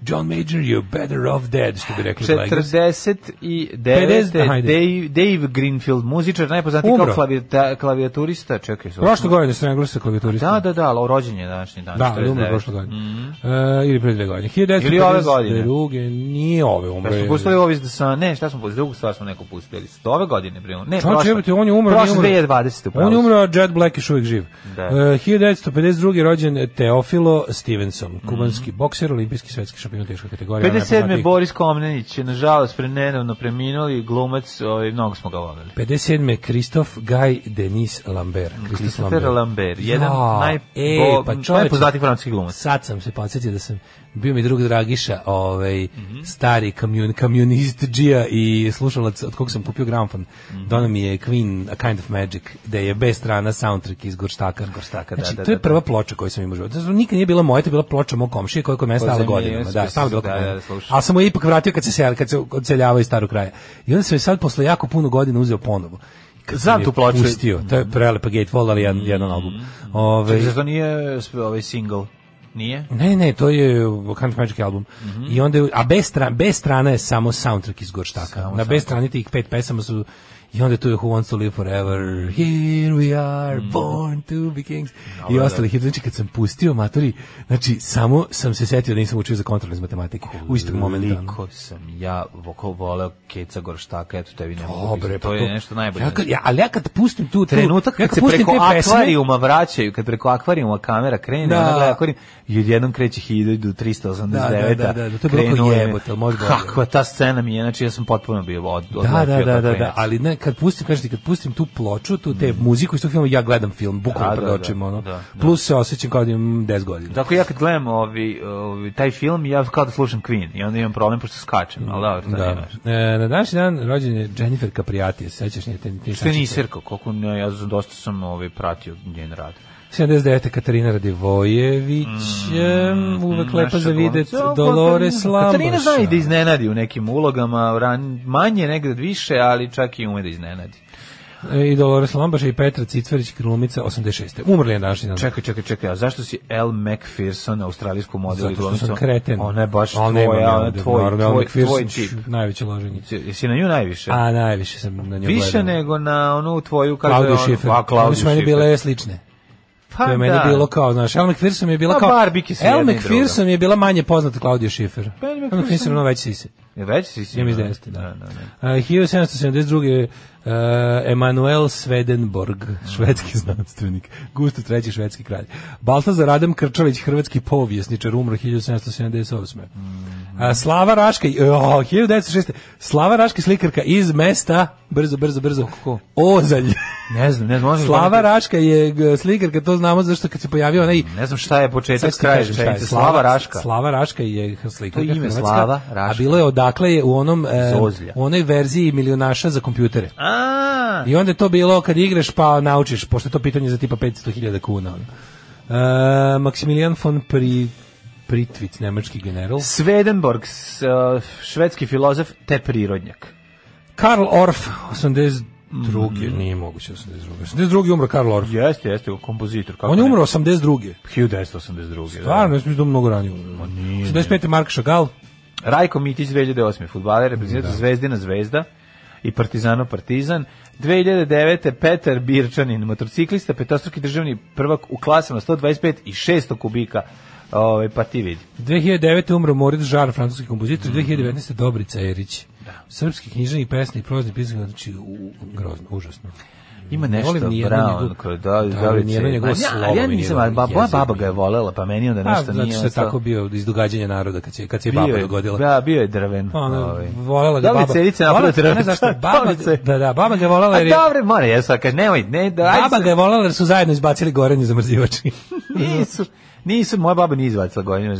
John Major, you're better off dead, što bi rekli 49. Like Dave, Dave Greenfield, muzičar, najpoznati Umro. kao klavijata, klavijaturista. Čekaj, so prošle godine sam englesa klavijaturista. Da, da, da, ali rođen je današnji dan. Da, ali umro prošle godine. Mm -hmm. uh, ili pre dve godine. 1952. Ili ove godine. Druge, nije ove umre. Da su pustili sa, ne, šta smo pustili, drugu stvar smo neko pustili. Ove godine, primo. Ne, Čovječ, prošle. Jebate, on je umro, prošle 2020. On je umro, Jet Black je uvijek živ. Da. E, uh, 1952. rođen Teofilo Stevenson, kubanski mm -hmm. bokser, olimpijski svetski šampion bilo teška kategorija. 57. Boris Komnenić je nažalost pre nedavno preminuli glumac, ovaj, mnogo smo ga volili. 57. je Kristof Gaj Denis Lambert. Kristofer Lambert. Lambert, jedan ja, najpo, e, pa čoveč, najpoznatiji francuski glumac. Sad sam se podsjetio da sam bio mi drug Dragiša, ovaj, mm -hmm. stari kamjun, kamjunist džija i slušalac od kog sam kupio gramfon. Mm -hmm. Dono mi je Queen, A Kind of Magic, da je bez strana soundtrack iz Gorštaka. Gorštaka znači, da, da, to je da, prva da. ploča koju sam imao život. Znači, nikad nije bila moja, to je bila ploča mog komšije koja je kod mene stala godinama. Da, stala bila kod da, mene. Ali sam je ipak vratio kad se, sel, kad se odseljavao iz starog kraja. I onda sam je sad posle jako puno godina uzeo ponovo. Znam tu ploču. Pustio, to je prelepa Gatefold, ali jedan, mm. jedan album. Ove, Čekaj, zašto nije ovaj single? Nije? Ne, ne, to je Country Magic album. Mm -hmm. I onda, a bez, strana, bez strana je samo soundtrack iz Gorštaka. Samo Na bez strani tih pet pesama su I onda tu je Who Wants to Live Forever, Here We Are, mm. Born to Be Kings Dobar, i da. ostali hit. Znači kad sam pustio matori, znači samo sam se setio da nisam učio za kontrol iz matematike u istog momenta. Koliko da. sam ja voko voleo Keca Gorštaka, eto tebi ne mogu Dobre, pa to, je nešto najbolje. Ja, kad, znači. ja, ali ja kad pustim tu trenutak, kad, kad se preko akvarijuma vraćaju, kad preko akvarijuma kamera krene, da. ona gleda akvarijum i odjednom kreće 1389. Da, da, da, da, da, to je bilo jebote, možda. Kakva ta scena mi je, znači ja sam potpuno bio od, od, da, da, da, da, da, da, ali ne, kad pustim, kažete, kad pustim tu ploču, tu te mm. muziku što tog ja gledam film, bukvalno da, pred da, očima, da. ono. Da, da. Plus se osećam kao da imam 10 godina. Dakle, ja kad gledam ovi, ovi, taj film, ja kao da slušam Queen i onda imam problem pošto skačem, al dobro, to da. nemaš. E, na današnji dan rođen je Jennifer Capriati, sećaš nje? Što je nisirko, koliko ja dosta sam ovaj, pratio njen rad. 79. Katarina Radivojević, mm, uvek mm, lepa za videt, pa Dolores Lambos. Katarina zna i da iznenadi u nekim ulogama, ran, manje negde više, ali čak i ume da iznenadi e, i Dolores Lambaša i Petra Cicvarić Krumica 86. Umrli je današnji dan. Čekaj, čekaj, čekaj, a zašto si L. McPherson, australijsku modelu Zato što sam kreten. Ona je baš tvoja, ona je tvoj, tvoj, tvoj, tvoj tip. Najveće loženjice. Jesi na nju najviše? A, najviše sam na nju Više gledam. nego na onu tvoju, kaže Klaudiju Šifer. Ono, a, Klaudiju Šifer. Oni su meni bile slične. Pa to je meni da. bilo kao, znaš, El McPherson je bila pa kao... Pa, El McPherson je bila manje poznata Claudia Schiffer. Pa, El McPherson je mnogo veći sise. Je veći si si. Ja mislim da. da da. da, da, da. Uh, 1772. Uh, Emanuel Swedenborg, mm. švedski znanstvenik, Gusto treći švedski kralj. Baltazar Adam Krčović, hrvatski povjesničar, umro 1778. Mm uh, Slava Raška, uh, 1906. Slava Raška slikarka iz mesta, brzo, brzo, brzo, Kako? Ozalj. Ne znam, ne znam. Slava Raška je slikarka, to znamo zašto kad se pojavio onaj... Ne znam šta je početak, kraj, Slava Raška. Slava Raška je slikarka. To je ime Slava Raška. A bilo je od Dakle je u onom e, u onoj verziji milionaša za kompjutere. A. I onda je to bilo kad igraš pa naučiš, pošto je to pitanje za tipa 500.000 kuna. E, Maximilian von Pri Pritvic, nemački general. Swedenborg, e, švedski filozof te prirodnjak. Karl Orff, 82. Mm. Nije moguće 82. 82. umro Karl Orff. Jeste, jeste, kompozitor. Kako On je umro 82. 1982. Da. Stvarno, ja sam da mnogo ranije umro. 85. Mark Chagall. Rajko Mitić 2008. futbaler, reprezentator da. Zvezdina Zvezda i Partizano Partizan. 2009. Petar Birčanin, motociklista, petostruki državni prvak u klasama 125 i 600 kubika. Ovaj pa ti vidi. 2009. umro Moritz Žar, francuski kompozitor, mm -hmm. 2019. Dobrica Erić. Da. Srpski književnik, pesnik, prozni pisac, znači u, grozno, užasno. Ima nešto volim bravo, njegov, da, da, da, nijedno njegovo slovo. Ja, ja nisam, ba, ba, baba ga je volela, pa meni onda pa, nešto a, nije. Znači što je tako bio iz događanja naroda, kad se, kad se baba dogodila. Da, bio je drven. Pa, ona, ovaj. volela ga da, da, [LAUGHS] da baba. Da li cerice napravo drven? Ne znaš baba, da, da, baba ga je volela. Jer je, a dobre, mora, jesu, kad nemoj, ne, da, baba ga je volela jer su zajedno izbacili gorenje zamrzivači. [LAUGHS] Nisu. Nisam, moja baba nije izvacila gojinu.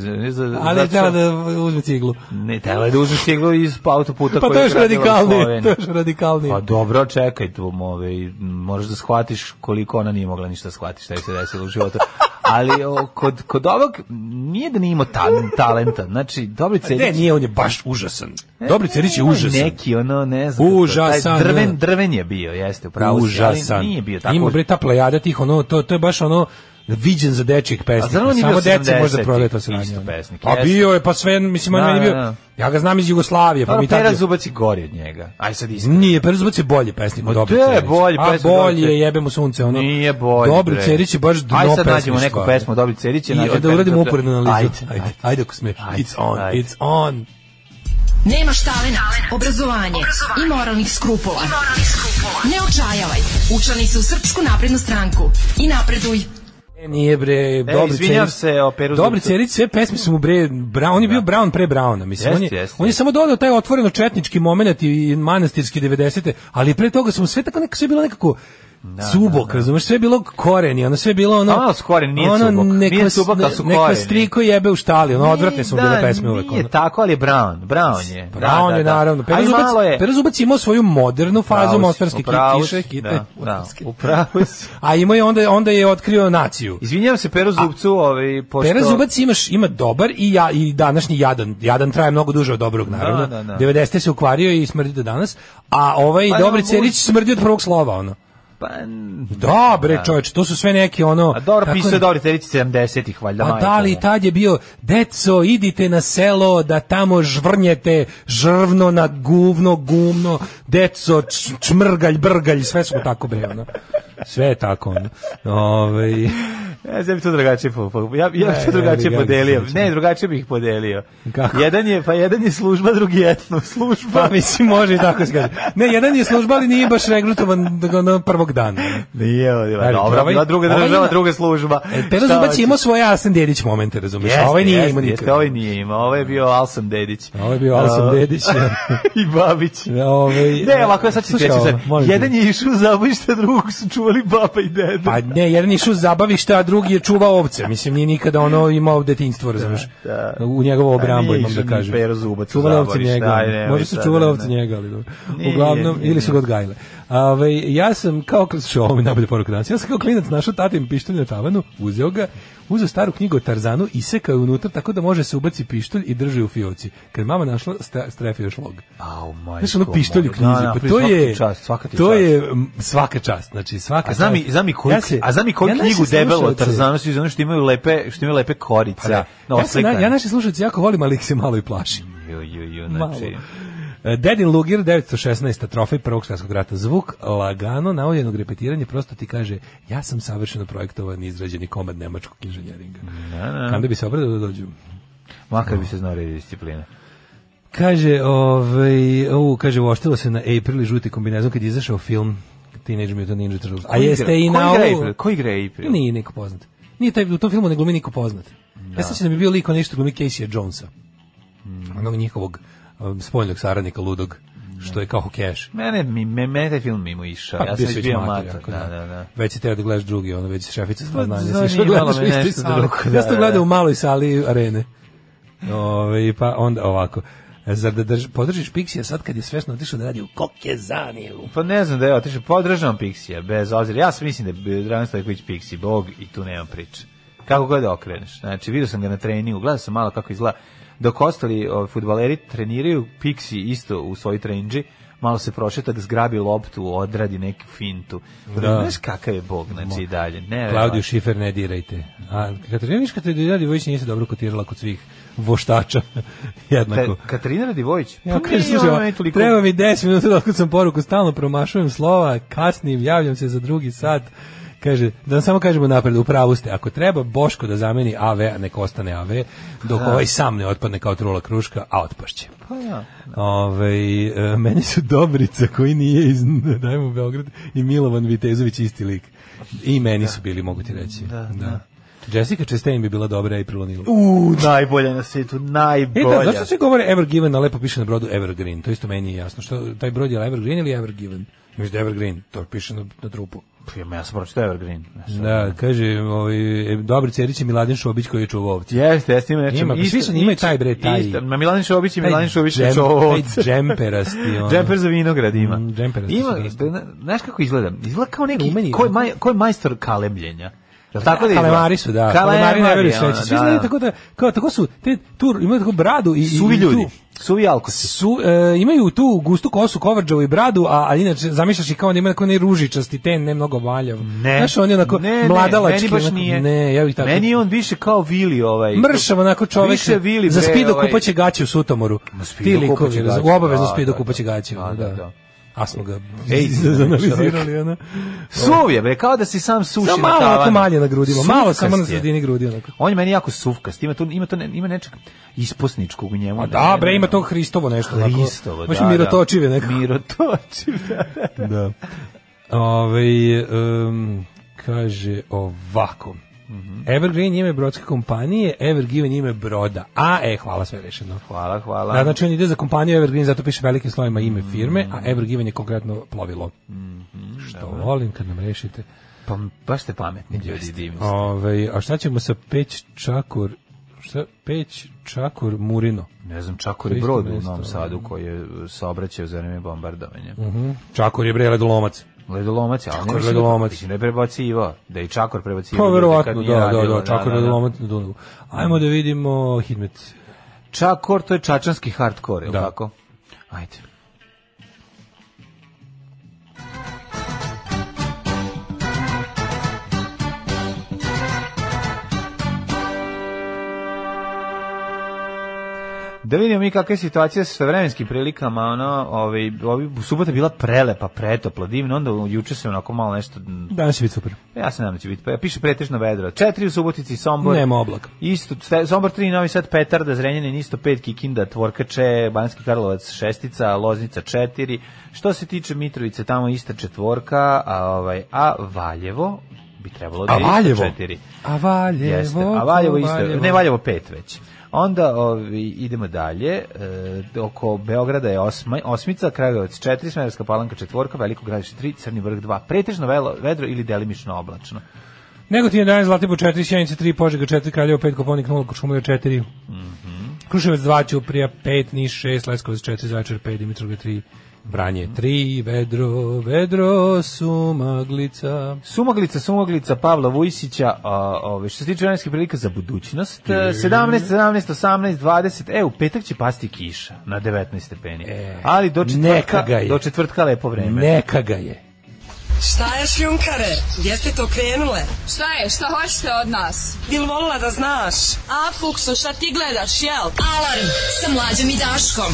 Ali je tela da uzme ciglu. Ne, tela da uzme ciglu iz autoputa pa koji je radikalni, to je još radikalni. Pa dobro, čekaj tu, ove, možeš da shvatiš koliko ona nije mogla ništa da shvatiti šta je se desilo u životu. ali o, kod, kod ovog nije da nije imao talenta. Znači, Dobri Cerić... Ne, nije, on je baš užasan. E, Dobri Cerić je užasan. Neki, ono, ne znam. Užasan. drven, drven je bio, jeste, upravo. Užasan. Nije bio tako. Ima, bre, ta plejada tih, ono, to, to je baš ono, viđen za dečijih pesnika. Samo deci da prodaje to sranje. A bio je, pa sve, mislim, on da, je bio... Da, da. Ja ga znam iz Jugoslavije, pa mi tako. Pera Zubac je gori od njega. Aj sad iskreno. Nije, Pera Zubac je bolji pesnik od Dobrice. Pa je bolji pesnik. A bolji je, jebe mu sunce. Ono, Nije bolji. Dobri Cerić je baš dno pesništva. Aj sad nađemo neku pesmu od Dobri Cerić. I da uradimo uporednu analizu. Ajde, ajde. Ajde ako sme. It's on, it's on. Nema šta obrazovanje, obrazovanje i moralnih skrupula. I moralnih skrupula. Ne očajavaj. Učlani se u Srpsku naprednu stranku i napreduj E, nije bre, e, Dobri Cerić. se, operu. Peru Dobri Cerić, sve pesme su mu bre, bra, on je bio da. Brown pre Browna, mislim. Jest, on, je, jest, on je samo dodao taj otvoreno četnički moment i manastirski 90. te Ali pre toga smo sve tako nekako, sve bilo nekako da, subok, da, da. razumeš, sve je bilo koreni, ono sve je bilo ono... A, s koren nije ono, subok, nije subok, ali su koreni. Neko striko jebe u štali, ono, odvratne su da, bile pesme uvek. Nije ono. tako, ali je Brown, Brown je. Da, Brown da, je, da, naravno. Da. malo je... Perozubac imao svoju modernu fazu mostarske kiše, kite. Da, [LAUGHS] da, upravo si. A imao je, onda, onda je otkrio naciju. Izvinjam se Perozubcu, ovaj, pošto... Perozubac imaš, ima dobar i, ja, i današnji jadan. Jadan traje mnogo duže od dobrog, da, naravno. Da, da, da. 90. se ukvario i smrdi do danas, a ovaj pa, da, Dobri Cerić smrdi od prvog slova, ono. Pa, da, bre, da. to su sve neke ono... A dobro, pisao je dobri terici 70-ih, valjda. A pa da li tad je bio, deco, idite na selo, da tamo žvrnjete žrvno na guvno, gumno, deco, čmrgalj, brgalj, sve su tako, bre, ono sve je tako ono. Ovaj ja sam to drugačije po, po, ja ja ne, to drugačije ne, podelio. Ne, drugačije bih podelio. Kako? Jedan je pa jedan je služba, drugi etno služba. Pa mislim može i tako se kaže. Ne, jedan je služba, ali nije baš regrutovan na prvog dana. Nije, dobro, ovaj, na druga ovaj država, ovaj druga služba. E, Pero Zubac ima svoje Alsan Dedić momente, razumeš? Jeste, ovaj nije imao nikad. Ovaj nije imao, ovaj je bio Alsan Dedić. Ovaj je bio Alsan Dedić. [LAUGHS] I Babić. Ovaj, ne, ovako sad ću reći, jedan je išao za zabušte, drugog su čuva boli baba i deda. Pa ne, jedan išu zabavište, a drugi je čuva ovce. Mislim, nije nikada ono imao detinjstvo, razumiješ? Da, da. U njegovo obrambo, imam da kažem. Čuvale ovce njega. Možda su čuvale ovce njega, ali dobro. uglavnom, ili su ga odgajile. Ove, ja sam kao, slušaj, ovo mi najbolje poruka danas, ja sam kao klinac našao tatim pištolj na tavanu, uzeo ga, uzeo staru knjigu o Tarzanu, isekao je unutra, tako da može se ubaci pištolj i drži u fioci. Kad mama našla, sta, strefio šlog. Au, majko. Znaš, ono pištolj u knjizi, da, da pa to je, čast, svaka ti to čast. je svaka čast, znači svaka a znam čast. i koju, ja se, a znam i koju ja knjigu debelo o Tarzanu su iz ono što imaju lepe, što imaju lepe korice. Pa da. no, ja, na, ja naše slušalce jako volim, ali ih se malo i plašim. Jo, jo, jo, znači... Malo. E, Dedin Lugir, 916. trofej Prvog svjetskog rata. Zvuk lagano navodjenog repetiranja prosto ti kaže ja sam savršeno projektovan i izrađeni komad nemačkog inženjeringa. Da, da. Kada bi se obradao da dođu? Makar bi se znao redi discipline. Kaže, ovaj, u, kaže, uoštilo se na April i žuti kombinezon kad je izašao film Teenage Mutant Ninja Turtles. A jeste i na ovu... Koji igra April? Nije niko poznat. Nije taj, u tom filmu ne glumi niko poznat. Da. Ja sam se da bi bio liko nešto glumi Casey Jonesa. Mm. Onog njihovog Um, spoljnog saradnika ludog što je kao hokejaš. Mene mi me, me taj film mimo išao. Pa, ja sam bio mater. Da, da, da, da. Već si teo da gledaš drugi, ono već šefica sva pa, znanja. Da, ja sam da, gledao da, da. u maloj sali arene. Ove, pa onda ovako. Zar da drž, podržiš Pixija sad kad je svesno otišao da radi u Kokezaniju? Pa ne znam da je otišao, podržavam Pixija, bez obzira. Ja sam mislim da je Dragan Stojković Pixi, bog, i tu nema priče. Kako god okreneš. Znači, vidio sam ga na treningu, gledao sam malo kako izgleda dok ostali futbaleri treniraju, Pixi isto u svoj trenđi, malo se prošeta da zgrabi loptu, odradi neku fintu. Da. Znaš kakav je bog, znači i dalje. Ne, Klaudiju Šifer ne dirajte. A Katarina Viš Katarina Divojić nije se dobro kotirala kod svih voštača. [LAUGHS] Jednako. Ka Katarina Radivojić? Ja, pa kaže, pa toliko... treba mi 10 minuta dok sam poruku, stalno promašujem slova, kasnim, javljam se za drugi sat. Kaže, da samo kažemo napred, u pravu ste. Ako treba Boško da zameni AV, a nek ostane AV, dok da. ovaj sam ne otpadne kao trula kruška, a otpašće. Pa ja. Ove, ovaj, meni su Dobrica koji nije iz Dajmo Beograd i Milovan Vitezović isti lik. I meni da. su bili, mogu ti reći. da. da. da. Jessica Chastain bi bila dobra i prilonila. U, najbolja na svetu, najbolja. E da, zašto se govore Evergiven, a lepo piše na brodu Evergreen? To isto meni je jasno. Što, taj brod je Evergreen ili Evergiven? Mislim da Evergreen, to piše na, na trupu ja sam pročitao Evergreen. Ja da, kaže, ovaj, e, dobri cerić je Miladin Šobić koji je čuo ovci. Jeste, jeste, ima nečem. Ima, pa svi su imaju taj bre, taj. Isto, na Miladin Šobić i Miladin Šobić je čuo ovci. Taj džemperasti. [LAUGHS] Ono. Džemper za vinograd ima. Mm, džemperasti. Ima, znaš kako izgleda? Izgleda kao neki, koji maj, ko je majstor kalemljenja. Jel tako da kalemari su, da. Kalemari, ne veruju sveći. Svi da, znaju da. tako da, kao, tako su, te, tu imaju tako bradu i... i Suvi ljudi. Tu, suvi alkosi. Su, e, imaju tu gustu kosu, kovrđavu i bradu, a, a inače, zamišljaš i kao da ima tako ne ružičasti ten, ne mnogo valjav. Ne. Znaš, on je onako ne, mladalački. Ne, meni baš onako, Ne, ja bih tako. Meni je on više kao Vili ovaj. Mršav onako čovek. Više Vili. Za spido ovaj. kupaće gaće u Sutomoru. Spido kupaće gaće. Obavezno da, spido kupaće gaće. Da, da, da. A smo ga [LAUGHS] izanalizirali, ona. Suvje, bre, kao da si sam suši na tavanu. Samo malo malje na grudima, malo samo na sredini grudi. Onako. On je meni jako suvkast, ima tu, ima to, ima nečeg isposničkog u njemu. A da, da bre, ima to Hristovo nešto. Hristovo, da, da. Mirotočive nekako. Mirotočive, da. [LAUGHS] da. Ove, um, kaže ovako. -hmm. Evergreen ime brodske kompanije, Evergreen ime broda. A, e, hvala sve rešeno. Hvala, hvala. Da, znači on ide za kompaniju Evergreen, zato piše velikim slovima ime mm -hmm. firme, a Evergreen je konkretno plovilo. Mm -hmm, Što dobro. volim kad nam rešite. Pa, baš ste pametni ljudi, divni Ove, ovaj, a šta ćemo sa Peć Čakur šta? Peć Čakur Murino. Ne znam, Čakur je brod u Novom da. Sadu koji je saobraćao za vreme bombardovanja. Uh mhm. -huh. Čakur je brele dolomac. Ledolomac, ali ne da ledolomac. Ne prebacivao, da i Čakor prebacivao. Pa verovatno, da, da, da, da, Čakor ledolomac na Dunavu. Ajmo da vidimo Hitmet. Čakor, to je čačanski hardcore, je li da. tako? Ajde. Da vidimo mi kakva je situacija sa vremenskim prilikama, ono, ovaj, ovaj, subota bila prelepa, pretopla, divno, onda juče se onako malo nešto... Danas će biti super. Ja se nadam da će biti, pa ja piše pretežno vedro. Četiri u Subotici, Sombor. Nema oblaka. Isto, Sombor 3, Novi Sad, Petarda, Zrenjanin, isto 5, Kikinda, Tvorkače, Banski Karlovac, Šestica, Loznica 4. Što se tiče Mitrovice, tamo ista četvorka, a, ovaj, a Valjevo, bi trebalo da je isto 4. A Valjevo? Jeste, a Valjevo isto, ne Valjevo 5 već. Onda ovi, idemo dalje, e, oko Beograda je osma, osmica, Kragujevac 4, Smerovska palanka četvorka, Veliko gradište 3, Crni vrh 2. Pretežno velo, vedro ili delimično oblačno. Negotin 11, Zlatibor 4, Sjenica 3, Požega 4, Kraljevo 5, Koponik 0, Košumlija 4. Mhm. Mm Kruševac 2, Ćuprija 5, Niš 6, Leskovac 4, Zvečar 5, Dimitrov 3, Branje 3, Vedro, Vedro, Sumaglica. Sumaglica, Sumaglica Pavla Vujsića, ove, što se tiče vremenske prilike za budućnost, 17, 17, 18, 20, e, u petak će pasti kiša na 19 stepeni. E, Ali do četvrtka, ga je. do četvrtka lepo vreme. Neka ga je. Šta je šljunkare? Gdje ste to krenule? Šta je? Šta hoćete od nas? Bil volila da znaš? A, Fuksu, šta ti gledaš, jel? Alarm sa mlađom i Daškom.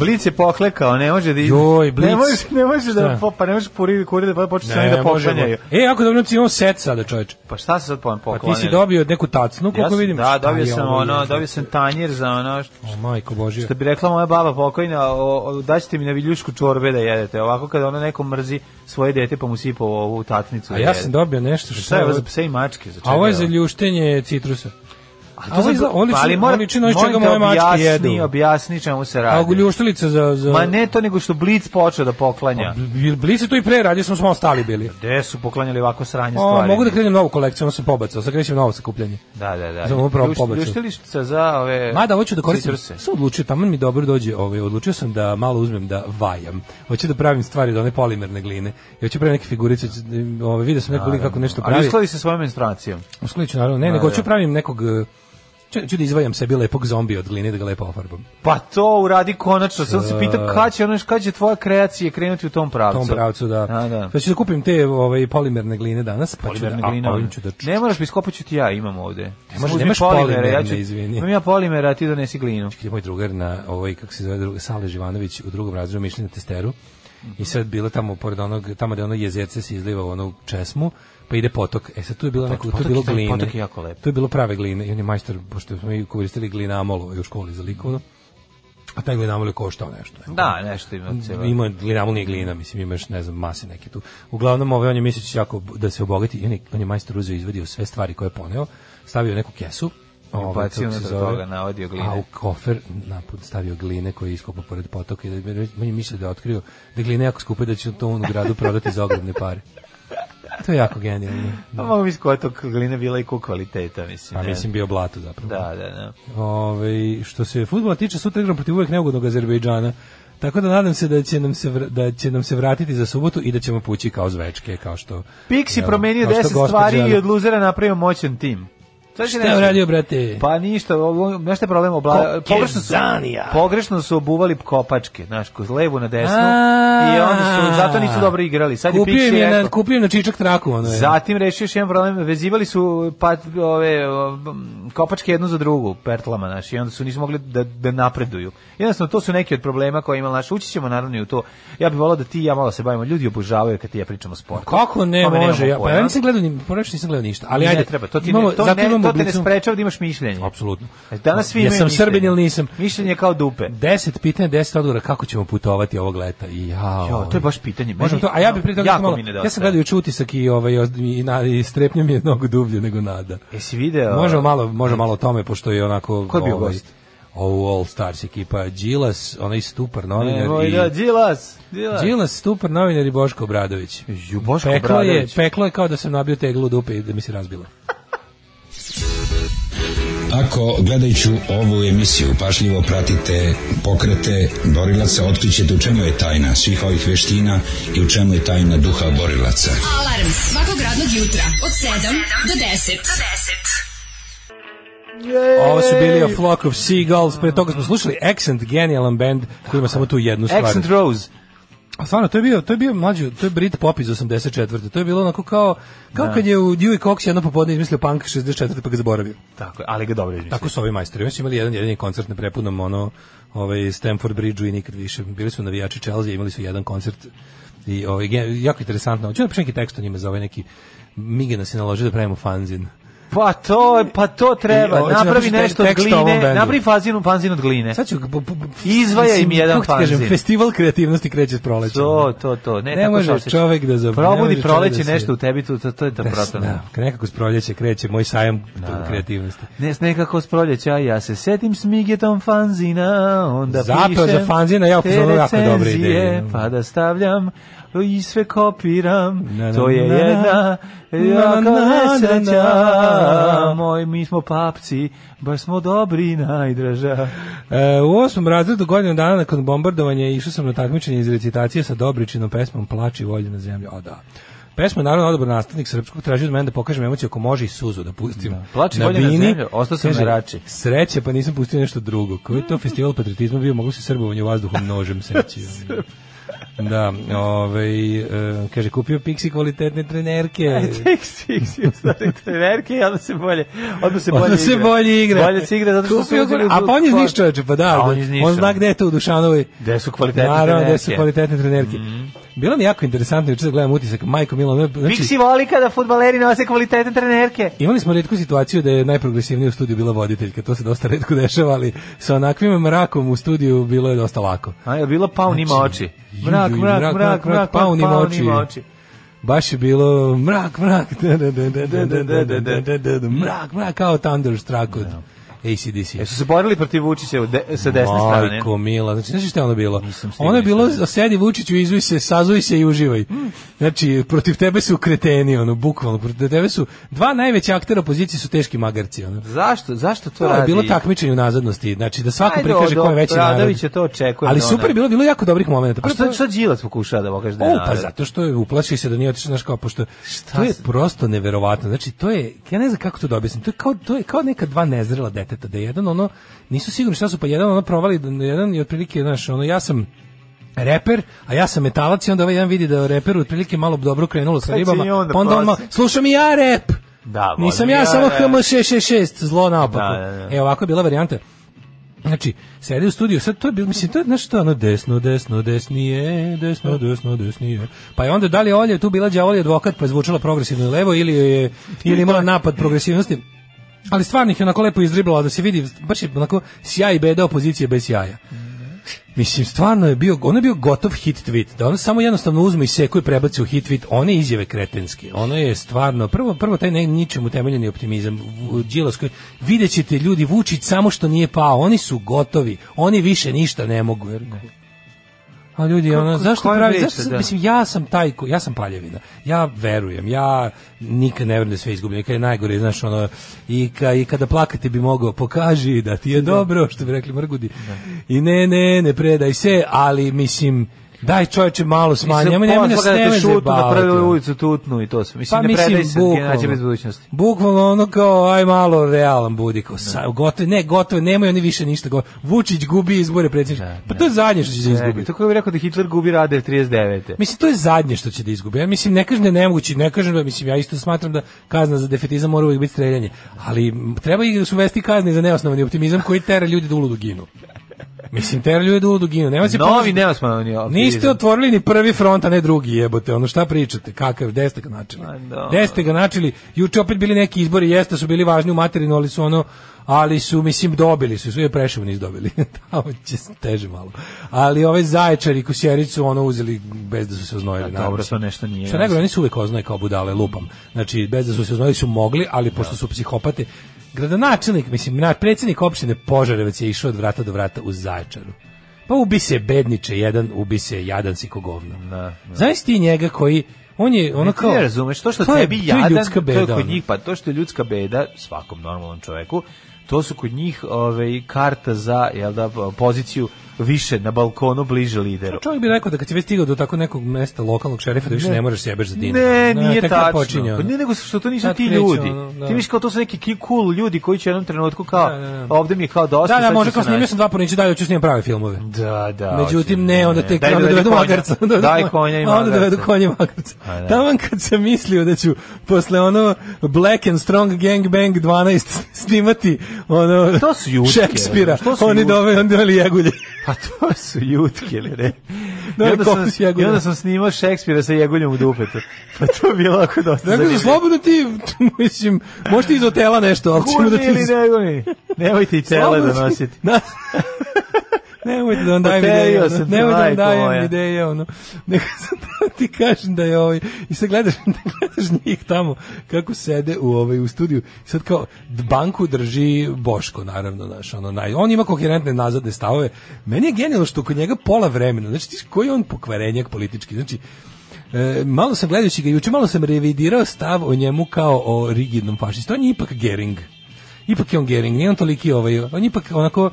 Blic je poklekao, ne može da... Joj, Blic. Ne može, ne može da Pa ne može kuriri, kuriri pa da počne sami da poklanjaju. E, ako dobro imamo znači, set sada, čoveče. Pa šta se sad poklanjaju? Pa ti si dobio neku tacnu, koliko vidim. Da, dobio sam ono, dobio sam tanjir za ono... o, majko Božija. Što bi rekla moja baba pokojna, daćete mi na viljušku čorbe da jedete. Ovako kada ona neko mrzi svoje dete pa mu sipa ovu tacnicu. A da ja sam dobio nešto što... Šta je ovo za pse i mačke? Za a ovo je za ljuštenje citrusa. Ali to za oni ali mora liči što ga moje mačke jedu. Objasni čemu se radi. A guljuštilica za za Ma ne to nego što Blic počeo da poklanja. Pa, Blic je to i pre radio smo smo ostali bili. Gde su poklanjali ovako sranje stvari? O, mogu da krenem novu kolekciju, ono se pobacao, sad krećem novo sakupljanje. Da, da, da. Za ovo prvo pobacao. Ljuštilica za ove Ma da hoću da koristim. Sam odlučio tamo mi dobro dođe, ovaj odlučio sam da malo uzmem da vajam. Hoću da pravim stvari od one polimerne gline. Ja hoću pravim neke figurice, da, ovaj video sam neko kako nešto pravi. Ali uskladi se svojom menstruacijom. Uskladiću naravno, ne, da, nego hoću da. pravim nekog eh, Ču da izvajam sebi lepog zombi od gline da ga lepo ofarbam. Pa to uradi konačno. Sad se pita da. kada će, ono, kad će tvoja kreacija krenuti u tom pravcu. Tom pravcu, da. A, da. Pa ću da kupim te ovaj, polimerne gline danas. Pa polimerne ću da, gline. Da. ću da ču... Ne moraš biskopu ću ti ja, imam ovde. Ne nemaš polimere, ja ću, izvini. Imam ja polimera, a ti donesi glinu. Čekaj, moj drugar na ovoj, kako se zove, druga, Sale Živanović u drugom razredu mišljenja testeru. I sad bilo tamo pored onog, tamo gde ono jezerce se izliva u onu česmu, pa ide potok. E sad tu je bilo neko, tu je bilo gline. Potok je jako lepo. Tu je bilo prave gline i on je majstor, pošto smo i koristili glinamol u školi za likovno. A taj glinamol je koštao nešto. Da, nešto ima celo. Ima glinamol nije glina, mislim imaš ne znam mase neke tu. Uglavnom ove ovaj, on je misleći da jako da se obogati i on je, on je majstor uzeo izvadio sve stvari koje je poneo, stavio neku kesu ovaj, bacio se zove, toga, navodio gline. A u kofer naput stavio gline koji je iskopao pored potoka i da, meni mislio da je otkrio da gline jako skupe da će to on u gradu prodati za ogromne pare. [LAUGHS] to je jako genijalno. Pa mogu misliti koja je to glina bila i kog kvaliteta, mislim. Pa mislim bio blato zapravo. Da, da, da. Ove, što se futbola tiče, sutra igram protiv uvek neugodnog Azerbejdžana. Tako da nadam se da će nam se da će nam se vratiti za subotu i da ćemo pući kao zvečke kao što Pixi promenio 10 stvari i od luzera napravio moćan tim. Znaš šta je uradio, brate? Pa ništa, znaš je problem? Obla... Pogrešno, su, pogrešno su obuvali kopačke, znaš, kroz levu na desnu. I onda su, zato nisu dobro igrali. Sad kupio je piše, na, kupio na čičak traku. Ono je. Zatim rešio još jedan problem, vezivali su pa, ove, kopačke jednu za drugu, pertlama, znaš, i onda su nisu mogli da, da napreduju. Jednostavno, to su neki od problema koje ima, naš ući ćemo naravno i u to. Ja bih volao da ti i ja malo se bavimo, ljudi obožavaju kad ti ja pričam o sportu. Kako ne Kome može? Ja, pa ja nisam gledao, ni, nisam gledao ništa, ali ne, ajde. treba, to ti imamo, ne, to imam to te ne sprečava da imaš mišljenje. Apsolutno. Znači, danas svi imaju. Ja sam Srbin ili nisam. Mišljenje kao dupe. 10 pitanja, 10 odgovora kako ćemo putovati ovog leta. Jao. Jo, to je baš pitanje. Možemo to. A ja bih pre toga malo. Ja sam gledao juče utisak i ovaj i, na, i strepnja mi je mnogo dublje nego nada. Jesi video? Ovaj? Možemo malo, može malo o tome pošto je onako Ko je bio ovaj, gost? ovu All Stars ekipa Đilas, onaj Stupar novinar Evo, i da, Đilas, Đilas. Đilas Stupar novinar i Boško Obradović. Ju Boško peklo Obradović. Je, peklo je kao da sam nabio teglu dupe i da mi se razbilo. Ako gledajući ovu emisiju pašljivo pratite pokrete borilaca, otkrićete da u čemu je tajna svih ovih veština i u čemu je tajna duha borilaca. Alarm svakog radnog jutra od 7 do 10. Do 10. Yay! Ovo su bili A Flock of Seagulls, pre toga smo slušali Accent, genijalan band koji ima samo tu jednu stvar. Accent Rose. A stvarno, to je bio, to je bio mlađi, to je Brit Pop iz 84. To je bilo onako kao, kao da. kad je u Dewey Cox jedno popodne izmislio punk 64. pa ga zaboravio. Tako, ali ga dobro izmislio. Tako su ovi majstori. Mi su imali jedan jedini koncert na prepunom, ono, ovaj, Stamford Bridge-u i nikad više. Bili su navijači Chelsea, imali su jedan koncert i ovaj, jako interesantno. Hoću da pišem neki tekst o njime za ovaj neki Migena se naloži da pravimo fanzin. Pa to, pa to treba. napravi da nešto od gline, napravi fazinu, fanzin od gline. Sad ću izvaja im jedan fanzin. Kažem, festival kreativnosti kreće s prolećem. To, to, to. Ne, ne može čovjek da zaboravi. Probudi da proleće nešto u tebi, to, to, je da protam. Da, nekako s proleće kreće moj sajam da. kreativnosti. Ne, nekako s proleća, ja se setim s Migetom fanzina, onda Zapeo pišem za fanzina, ja jako dobro ideje. Pa da stavljam i sve kopiram, to je na, jedna jaka nesreća, moj, mi smo papci, baš smo dobri najdraža. E, u osmom razredu godinu dana nakon bombardovanja išao sam na takmičenje iz recitacije sa Dobričinom pesmom Plači volje na zemlju, o da. Pesma je naravno odbor nastavnik srpskog traži od mene da pokažem emociju ako može i suzu da pustim. Da. Plači na bini, na zemlju, ostao sam na Sreće, pa nisam pustio nešto drugo. Koji je to festival patriotizma bio, mogu se srbovanje vazduhom nožem seći. [LAUGHS] Da, ovaj, eh, kaže, kupio Pixi kvalitetne trenerke. [LAUGHS] Pixi trenerke i onda se bolje, onda se bolje, onda se bolje igra. Bolje se igra, zato što kupio, su A pa on je zniš čoveče, pa da, on, on zna gde je to u Dušanovoj. Gde su kvalitetne Naravno, trenerke. gde su kvalitetne trenerke. Mm. Bilo mi jako interesantno, juče gledam utisak, Majko Milo, Znači, Pixi voli kada futbaleri nose kvalitetne trenerke. Imali smo redku situaciju da je najprogresivnija u studiju bila voditeljka, to se dosta redko dešava, ali sa onakvim mrakom u studiju bilo je dosta lako. A je bilo pa on znači, ima oči. Ju, mrak, mrak, mrak, mrak, mrak, pao ni oči. oči. Baš je bilo mrak, mrak, mrak, mrak, kao Thunderstruck od... ACDC. Jesu se borili protiv Vučića de, sa desne Majko, strane? Majko mila, znači znaš šta je ono bilo? Ono je bilo, sedi Vučiću, izvuj se, sazuj se i uživaj. Znači, protiv tebe su kreteni, ono, bukvalno, protiv tebe su, dva najveća aktera opozicije su teški magarci, ono. Zašto, zašto to, to radi? je bilo takmičenje u nazadnosti, znači da svako Ajde, prikaže ko je veći Radović je to očekuje. Ali da super je bilo, bilo jako dobrih momenata. Pa što, što Đilas pokušava da pokaže da je Pa zato što je uplašio se da nije otišao, znaš kao, pošto, to je prosto neverovatno, znači to je, ja ne znam kako to da objasnim, to je kao, to je kao neka dva nezrela deta deteta, da jedan ono, nisu sigurni šta su, pa jedan ono provali, da jedan i otprilike, znaš, ono, ja sam reper, a ja sam metalac i onda ovaj jedan vidi da je reper otprilike malo dobro krenulo sa ribama, da pa onda, on malo, slušam i ja rep! Da, Nisam ja, ja samo HM666, zlo naopako. Da, da, da. E, ovako je bila varijanta. Znači, sedi u studiju, sad to je bilo, mislim, to je nešto ono desno, desno, desnije, desno, desno, desnije. Pa je onda da li Olja tu bila đavolji advokat, pa je zvučala progresivno levo ili je ili imala napad progresivnosti ali stvarno ih je onako lepo izdriblala da se vidi, baš je onako sjaj i beda opozicije bez sjaja. Mislim, stvarno je bio, on je bio gotov hit tweet, da ono samo jednostavno uzme i seku i prebaci u hit tweet, one izjave kretenske, ono je stvarno, prvo, prvo taj ne, ničemu utemeljeni optimizam, Đilas koji, vidjet ćete ljudi, Vučić samo što nije pao, oni su gotovi, oni više ništa ne mogu, jer, Ma pa ljudi, ono, zašto pravi, reči, zašto, da. mislim, ja sam taj, ja sam paljevina, ja verujem, ja nikad ne verujem da sve izgubim, nikad je najgore, znaš, ono, i, ka, i kada plakati bi mogao, pokaži da ti je da. dobro, što bi rekli mrgudi, da. i ne, ne, ne predaj se, ali, mislim, Daj čoveče malo smanj, nemoj nemoj nas nemoj šutu na prvu ulicu tutnu i to sve. Mislim pa, ne predaj se nađe bez budućnosti. Bukvalno ono kao aj malo realan budi kao da. sa, gotove, ne gotove, nemoj oni više ništa. Go, Vučić gubi izbore predsjedničke. Da, pa da. to je zadnje što će da izgubi. Tako je rekao da Hitler gubi Radev 39. Mislim to je zadnje što će da izgubi. Ja mislim ne kažem da je nemoguće, ne kažem da mislim ja isto smatram da kazna za defetizam mora uvijek biti streljanje, ali treba i da uvesti kazne za neosnovani optimizam koji tera ljudi da uludu ginu. Mislim, ter ljudi da u duginu. Nema si Novi nema smanjio. Niste otvorili ni prvi front, a ne drugi jebote. Ono šta pričate? Kakav, gde ste ga načeli? Gde ste ga načeli? Juče opet bili neki izbori, jeste su bili važni u materinu, ali su ono ali su, mislim, dobili su, su je prešao nisu dobili, [LAUGHS] tamo će teže malo. Ali ove zaječari i kusjericu ono uzeli bez da su se oznojili. Ja, dobro, to nešto nije. Što nego, oni su uvek oznoje kao budale, lupam. Znači, bez da su se oznojili su mogli, ali pošto da. su psihopate, Gradonačelnik, mislim, na opštine Požarevac je išao od vrata do vrata u Zaječaru. Pa ubi se bedniče jedan, ubi se jadan si kogovno. Da, da. Znaš ti njega koji on je ono kao ne razumeš to što to tebi je, jadan to je ljudska beda, to je njih pa to što je ljudska beda svakom normalnom čoveku, to su kod njih ovaj karta za jel da, poziciju više na balkonu bliže lideru. Pa čovjek bi rekao da kad si već stigao do tako nekog mesta lokalnog šerifa da više ne, ne možeš sjebeš za dinar. Ne, ne, nije tačno. Počinje, pa ono. Ne, nego što to nisu ti ljudi. Ono, da. Ti misliš kao to su neki cool ljudi koji će u jednom trenutku kao da, da, da. ovde mi je kao dosta. Da, da, može kao snimio sam dva poneće dalje, hoću snimam prave filmove. Da, da. Međutim, ne, onda tek da onda dovedu magarca. Daj konja i magarca. Onda dovedu konja i magarca. Taman kad sam mislio da ću posle ono Black and Strong Gang Bang 12 [LAUGHS] snimati ono to su jutke. Šekspira. Ono, su oni dove, on doveli jegulje. Pa to su jutke, ili ne? Da, I, onda sam, I onda sam snimao Šekspira sa jeguljom u dupetu. Pa to je bilo ako dosta. Dakle, slobodno ti, mislim, možeš iz hotela nešto, ali ćemo da ti... Ili iz... nego ni. Nemoj ti tela da nositi. [LAUGHS] nemojte da vam dajem ideje, ono, nemojte da vam da dajem ideje, ono, nego [LAUGHS] sam da ti kažem da je ovaj, i sad gledaš, [LAUGHS] da gledaš njih tamo, kako sede u, ovaj, u studiju, sad kao, banku drži Boško, naravno, znaš, ono, naj, on ima koherentne nazadne stavove, meni je genijalno što kod njega pola vremena, znači, ti, koji je on pokvarenjak politički, znači, E, malo sam gledajući ga juče, malo sam revidirao stav o njemu kao o rigidnom fašistu. On je ipak Gering. Ipak je on Gering, nije on toliki ovaj, on je ipak onako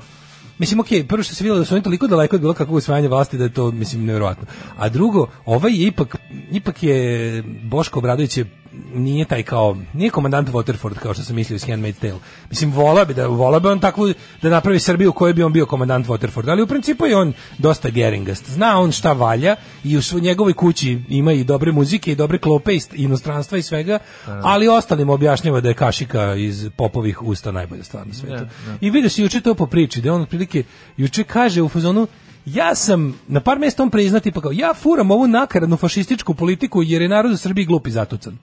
Mislim, okej, okay, prvo što se vidjelo da su oni toliko daleko od bilo kakvog usvajanja vlasti da je to, mislim, neverovatno. A drugo, ovaj je ipak, ipak je, Boško Obradović je nije taj kao nije komandant Waterford kao što sam mislio iz Handmaid's Tale. Mislim volao bi da volao bi on takvu da napravi Srbiju kojoj bi on bio komandant Waterford, ali u principu je on dosta geringast. Zna on šta valja i u njegovoj kući ima i dobre muzike i dobre klope i inostranstva i svega, da. ali ostalim objašnjava da je kašika iz popovih usta najbolja stvar na svetu. Da, da. I vidio se juče to po priči, da on otprilike juče kaže u fazonu ja sam na par mjesta on priznati pa kao ja furam ovu nakaradnu fašističku politiku jer je narod u Srbiji glup i zatucan.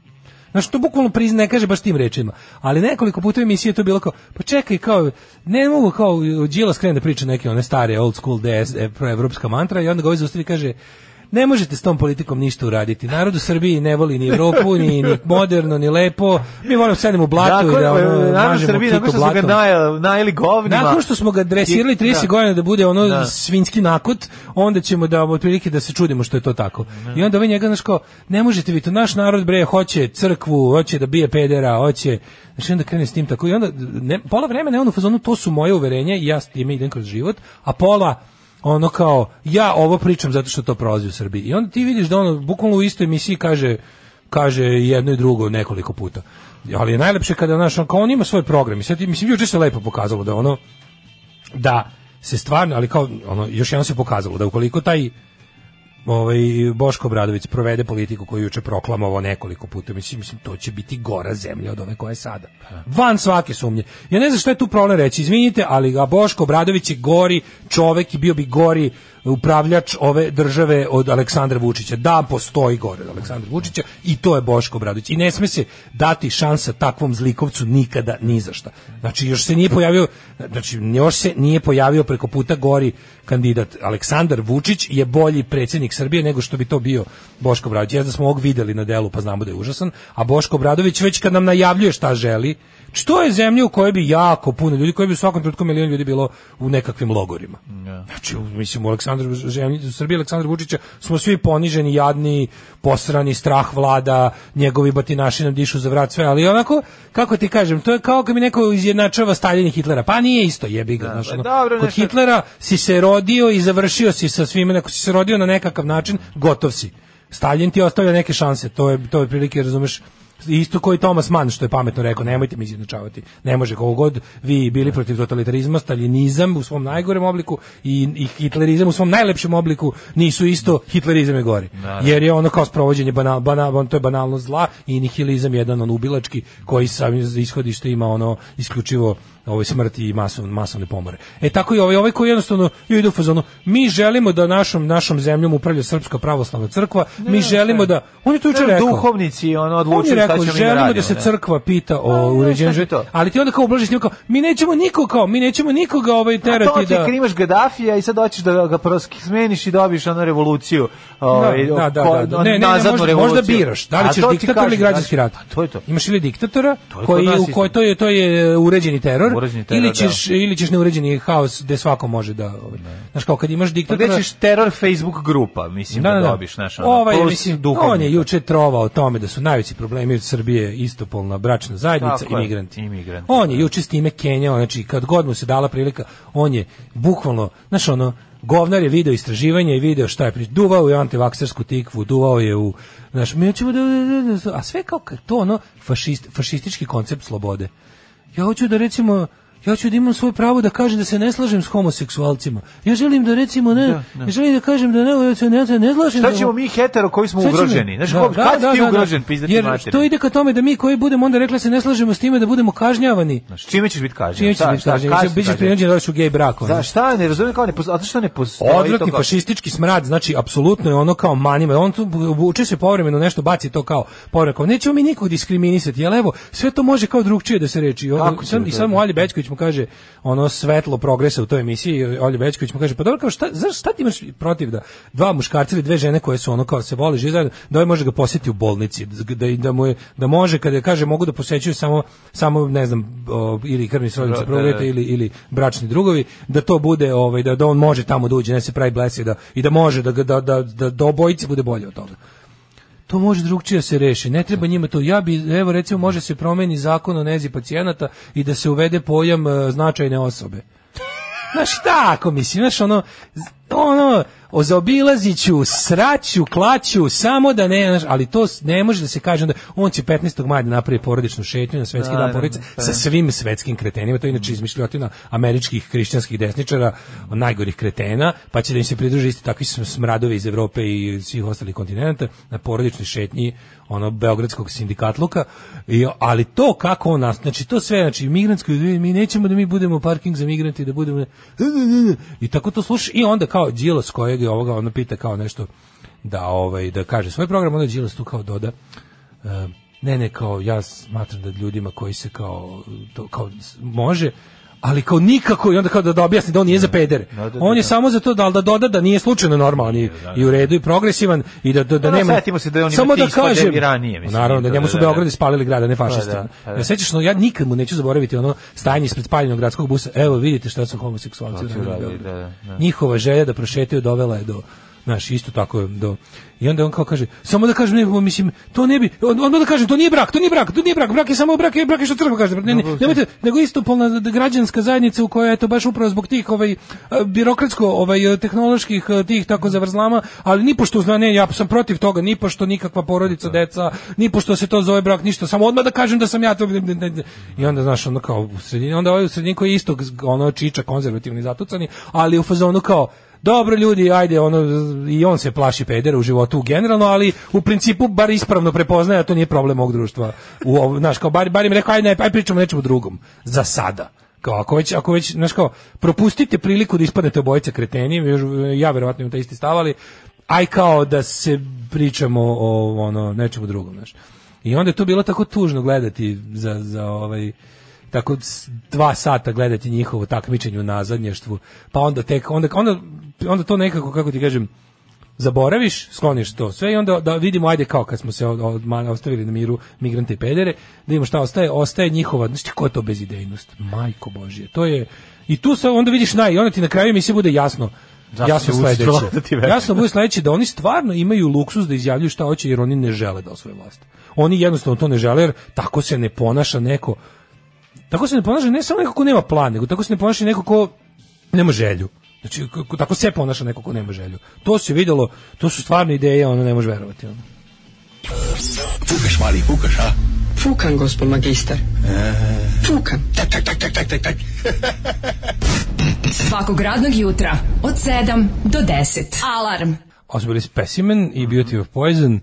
Na što bukvalno priznaje kaže baš tim rečima. Ali nekoliko puta u emisiji je to bilo kao, pa čekaj, kao, ne mogu kao, Đilas krene da priča neke one stare old school DS, e, evropska mantra i onda ga ovaj zaustavi kaže, Ne možete s tom politikom ništa uraditi. Narod u Srbiji ne voli ni Evropu, ni, ni moderno, ni lepo. Mi volimo da sedem u blatu dakle, i da e, ono, narod u Srbiji, nakon što smo ga najeli govnima. Nakon što smo ga dresirali 30 da. godina da bude ono da. svinski nakot, onda ćemo da otprilike da se čudimo što je to tako. Da. I onda vi njega, znaš kao, ne možete vi to, naš narod bre, hoće crkvu, hoće da bije pedera, hoće Znači onda krene s tim tako i onda ne, pola vremena je on u fazonu to su moje uverenje i ja s time idem kroz život, a pola ono kao ja ovo pričam zato što to prolazi u Srbiji. I onda ti vidiš da ono bukvalno u istoj emisiji kaže kaže jedno i drugo nekoliko puta. Ali je najlepše kada naš on kao on ima svoj program. I sad mislim juče se lepo pokazalo da ono da se stvarno, ali kao ono još jednom se pokazalo da ukoliko taj ovaj Boško Obradović provede politiku koju juče proklamovao nekoliko puta. Mislim, mislim to će biti gora zemlja od ove koja je sada. Van svake sumnje. Ja ne znam šta je tu problem reći. Izvinite, ali ga Boško Obradović je gori čovek i bio bi gori upravljač ove države od Aleksandra Vučića. Da, postoji gore od Aleksandra Vučića i to je Boško Obradović. I ne sme se dati šansa takvom zlikovcu nikada ni za šta. Znači još se nije pojavio, znači još se nije pojavio preko puta gori kandidat Aleksandar Vučić je bolji predsjednik Srbije nego što bi to bio Boško Obradović. Jezda smo ovog videli na delu pa znamo da je užasan, a Boško Obradović već kad nam najavljuje šta želi, što znači, je zemlja u kojoj bi jako puno ljudi, koji bi u svakom trenutku milion ljudi bilo u nekakvim logorima. Da. Znači, mislim, u Aleksandru Aleksandra u Srbiji Aleksandra Vučića smo svi poniženi, jadni, posrani, strah vlada, njegovi batinaši nam dišu za vrat sve, ali onako kako ti kažem, to je kao kad mi neko izjednačava Staljin i Hitlera. Pa nije isto, jebi ga, da, znaš, pa ono, dobro, Kod Hitlera si se rodio i završio si sa svime, ako si se rodio na nekakav način, gotov si. Staljin ti ostavlja neke šanse, to je to je prilike, razumeš? isto kao i Thomas Mann što je pametno rekao, nemojte mi izjednačavati. Ne može koliko god vi bili da. protiv totalitarizma, staljinizam u svom najgorem obliku i, i hitlerizam u svom najlepšem obliku nisu isto hitlerizam je gori. Naravno. Da, da. Jer je ono kao sprovođenje banal, banal, on to je banalno zla i nihilizam je jedan on ubilački koji sam ishodište ima ono isključivo ovaj smrti i masovne, masovne pomore. E tako i ovaj, ovaj koji jednostavno je ide u fazonu, mi želimo da našom našom zemljom upravlja Srpska pravoslavna crkva, ne, mi želimo ne. da on je to juče rekao. Duhovnici on odlučuju on je rekao, da želimo da radimo, da se crkva pita o uređenju Ali ti onda kao ublažiš njima mi nećemo nikoga, kao, mi nećemo nikoga ovaj terati to ti da. Gadafija i sad hoćeš da ga proski smeniš i dobiš onu revoluciju. Da, ovaj, da, da, da, da. Ne, ne, ne, možda, možda biraš, da li ćeš diktator ili građanski rat. To je to. Imaš ili diktatora koji u koji to je to je e, uređeni teror ili da. ćeš da. ili ćeš neuređeni haos gde svako može da, ovaj. Znaš kao kad imaš pa diktatora, pa ćeš teror Facebook grupa, mislim da, da, da, da dobiš, znaš, ono, ovaj, plus mislim, On je juče trovao o tome da su najveći problemi u Srbije istopolna bračna zajednica i migranti. Imigranti. On je da. juče s time Kenjao, znači kad god mu se dala prilika, on je bukvalno, znaš ono, govnar je video istraživanje i video šta je pri duvao je u antivaksersku tikvu, duvao je u naš mi ćemo da, a sve kao to ono fašist, fašistički koncept slobode. Ja hoću da recimo ja ću da imam svoje pravo da kažem da se ne slažem s homoseksualcima. Ja želim da recimo ne, da, da. Ja želim da kažem da ne, ja se ne, ne, ne slažem. Šta ćemo da, mi hetero koji smo ugroženi? Znaš, da, da kad da, ti da, da. ugrožen, da, da. Jer materiju. to ide ka tome da mi koji budemo onda rekla da se ne slažemo s time da budemo kažnjavani. Znaš, čime ćeš biti kažnjavan? Čime ćeš biti kažnjavan? Bićeš prinuđen da u gej brak. Za šta? Ne razumem kao ne, zato što ne postoji Odvratni fašistički smrad, znači apsolutno je ono kao manima. On tu uče se povremeno nešto baci to kao povrekom. Nećemo mi nikog diskriminisati. Jel evo, sve to može kao drugčije da se reči. I sam, i sam Ali Bečković mu kaže ono svetlo progresa u toj emisiji Olje Bećković mu kaže pa dobro kao šta za šta ti imaš protiv da dva muškarca ili dve žene koje su ono kao se vole žive da ovaj može ga posjeti u bolnici da da mu je, da može kada kaže mogu da posećuju samo samo ne znam o, ili krvni srodnici da, prvovete da. ili ili bračni drugovi da to bude ovaj da da on može tamo da uđe ne se pravi blesi da i da može da da da da, da obojici bude bolje od toga to može drugčije da se reši. Ne treba njima to. Ja bi evo recimo može se promeni zakon o nezi pacijenata i da se uvede pojam e, značajne osobe. Znaš, tako mislim, znaš, ono, ono, o zaobilaziću, sraću, klaću, samo da ne, znaš, ali to ne može da se kaže onda on će 15. maja da napravi porodičnu šetnju na svetski da, dan porodice da, da, sa svim svetskim kretenima, to je inače izmišljotina američkih hrišćanskih desničara, najgorih kretena, pa će da im se pridruže isti takvi smradovi iz Evrope i svih ostalih kontinenta na porodičnoj šetnji ono beogradskog sindikatluka i ali to kako on nas znači to sve znači migrantski mi nećemo da mi budemo parking za migrante da budemo i tako to sluša i onda kao Đilas kojeg je ovoga ona pita kao nešto da ovaj da kaže svoj program onda Đilas tu kao doda eh, ne ne kao ja smatram da ljudima koji se kao to kao može ali kao nikako i onda kao da, da objasni da on nije za da, pedere. Da, da, on je da. samo za to da, da doda da nije slučajno normalan i, da, i u redu i progresivan i da, da, nema... se da on samo da kaže, ranije, mislim. Naravno, da njemu su Beograd spalili grada, ne pa fašisti. Ja pa e, sećaš, no, ja nikad mu neću zaboraviti ono stajanje ispred spaljenog gradskog busa. Evo, vidite šta su homoseksualci. Pa, Njihova želja da prošetaju dovela je do Znaš, isto tako do i onda on kao kaže, samo da kažem, ne, mislim, to ne bi, on, onda da kažem, to nije brak, to nije brak, to nije brak, brak je samo brak, je brak je što crkva kaže, ne, ne, nemojte, da. nego istopolna građanska zajednica u kojoj je to baš upravo zbog tih ovaj birokratsko, ovaj tehnoloških tih tako zavrzlama, ali ni pošto zna ne, ja sam protiv toga, ni pošto nikakva porodica, da. deca, ni pošto se to zove brak, ništa, samo odmah da kažem da sam ja to i onda znaš, ono kao u sredini, onda ovaj u sredini koji je isto ono čiča konzervativni zatucani, ali u fazonu kao Dobro ljudi, ajde, ono i on se plaši pedera u životu generalno, ali u principu bar ispravno prepoznaje da to nije problem ovog društva. U ov, znaš, kao bar bar im rekao ajde, aj pričamo nečemu drugom za sada. Kao, ako već, ako već, znaš kao, propustite priliku da ispadnete obojica kreteni, ja verovatno imam taj isti stavali, aj kao da se pričamo o ono, nečemu drugom, znaš. I onda je to bilo tako tužno gledati za, za ovaj, tako dva sata gledati njihovo takmičenje u nazadnještvu, pa onda tek, onda, onda onda to nekako, kako ti kažem, zaboraviš, skloniš to sve i onda da vidimo, ajde kao kad smo se od, od, od ostavili na miru migrante i peljere, da vidimo šta ostaje, ostaje njihova, znači ko je to bezidejnost, majko božje, to je, i tu se onda vidiš naj, i onda ti na kraju mi se bude jasno, Zasno jasno sledeće. [LAUGHS] Da jasno bude sledeće da oni stvarno imaju luksus da izjavljuju šta hoće jer oni ne žele da osvoje vlast. Oni jednostavno to ne žele jer tako se ne ponaša neko. Tako se ne ponaša ne samo neko ko nema plan, nego tako se ne ponaša neko ko nema želju. Znači, kako, tako se ponaša neko ko nema želju. To se videlo, to su stvarne ideje, ono ne može verovati. Ono. Fukaš, mali, fukaš, a? Fukan, gospod magister. E... Fukan. Tak, tak, tak, tak, tak, tak, tak. Svakog radnog jutra od 7 do 10. Alarm. Ovo su bili Specimen i Beauty of Poison.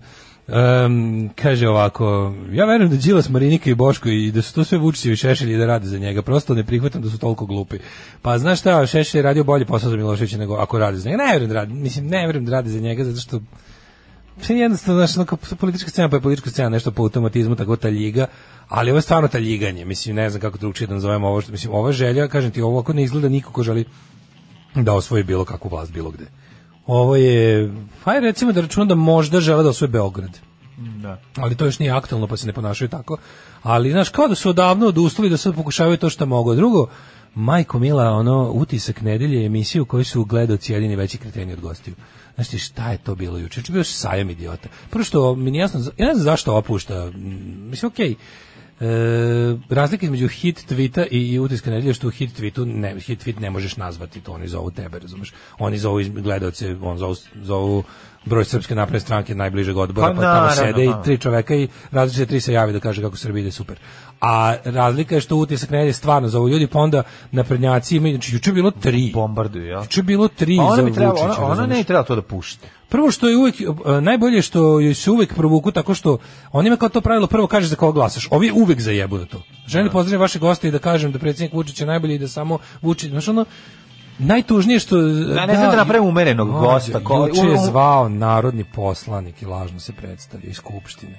Um, kaže ovako, ja verujem da Đilas, Marinika i Boško i da su to sve Vučićevi šešelji da rade za njega, prosto ne prihvatam da su toliko glupi. Pa znaš šta, Šešelj je radio bolje posao za Miloševića nego ako radi za njega. Ne verujem da radi, mislim, ne verujem da radi za njega, zato što Sve jednostavno, znaš, kao politička scena, pa je politička scena nešto po automatizmu, tako ta ljiga, ali ovo je stvarno ta ljiganje, mislim, ne znam kako drugčije da nazovemo ovo, što, mislim, ova želja, kažem ti, ovo ako ne izgleda niko ko želi da osvoji bilo kakvu vlast bilo gde. Ovo je, hajde recimo da računam da možda žele da osvoje Beograd. Da. Ali to još nije aktualno, pa se ne ponašaju tako. Ali, znaš, kao da su odavno odustali da sad pokušavaju to što mogu. Drugo, Majko Mila, ono, utisak nedelje je emisija u su gledoci jedini veći kreteni od gostiju. Znaš ti, šta je to bilo juče? Znači, bio sajam idiota. Prvo što mi jasno, ja ne znam zašto opušta. Mislim, okej, okay, E, razlika između hit tvita i i utiska nedelje što hit tvitu ne hit tvit ne možeš nazvati to oni zovu tebe razumeš oni zovu gledaoce on zovu, zovu broj srpske napredne stranke najbližeg odbora, pa, pa tamo naravno, sede i tri čoveka i različite tri se javi da kaže kako Srbija ide super. A razlika je što utisak ne ide stvarno za ovo ljudi, pa onda naprednjaci imaju, znači juče bilo tri. Bombarduju, ja. Juče bilo tri pa ona za trebalo, Vučića. Ona, ona ne treba to da pušti. Prvo što je uvek eh, najbolje što joj se uvek provuku tako što oni me kao to pravilo prvo kaže za koga glasaš. Ovi uvek zajebu da to. Želim da, da. pozdravim vaše goste i da kažem da predsjednik Vučić je najbolji i da samo Vučić, znači ono najtužnije što ja ne da, znam da napravim umerenog o, gosta koji je zvao narodni poslanik i lažno se predstavio iz skupštine.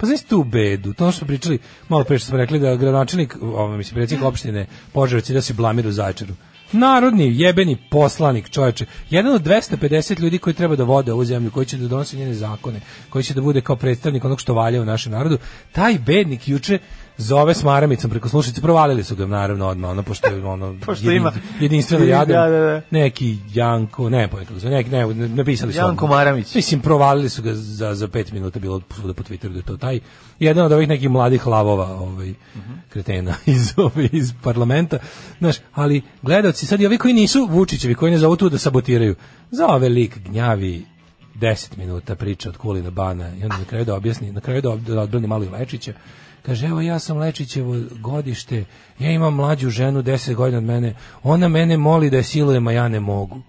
Pa znaš tu bedu, to što pričali, malo pre što smo rekli da gradonačelnik, ovo ovaj, mislim predsednik opštine Požarevac da se blamira u Zaječaru. Narodni jebeni poslanik, čoveče. Jedan od 250 ljudi koji treba da vode ovu zemlju, koji će da donose njene zakone, koji će da bude kao predstavnik onog što valja u našem narodu. Taj bednik juče zove s maramicom preko slušalice, provalili su ga naravno odmah, ono, pošto je ono, [LAUGHS] pošto jedin, ima. jedinstveno [LAUGHS] jadom, da, da, da. neki Janko, ne, nekako zove, neki, ne, napisali su Janko odmah. Maramić. Mislim, provalili su ga za, za pet minuta, bilo svuda po Twitteru da je to taj, jedan od ovih nekih mladih lavova, ovaj, uh -huh. kretena [LAUGHS] iz, ovaj, iz parlamenta, znaš, ali gledalci, sad i ovi koji nisu Vučićevi, koji ne zovu tu da sabotiraju, za ove lik gnjavi 10 minuta priča od Kulina Bana i onda na kraju da objasni, na kraju da, da odbrani mali Lečića Kaže, evo ja sam Lečićevo godište, ja imam mlađu ženu, 10 godina od mene, ona mene moli da je silujem, a ja ne mogu.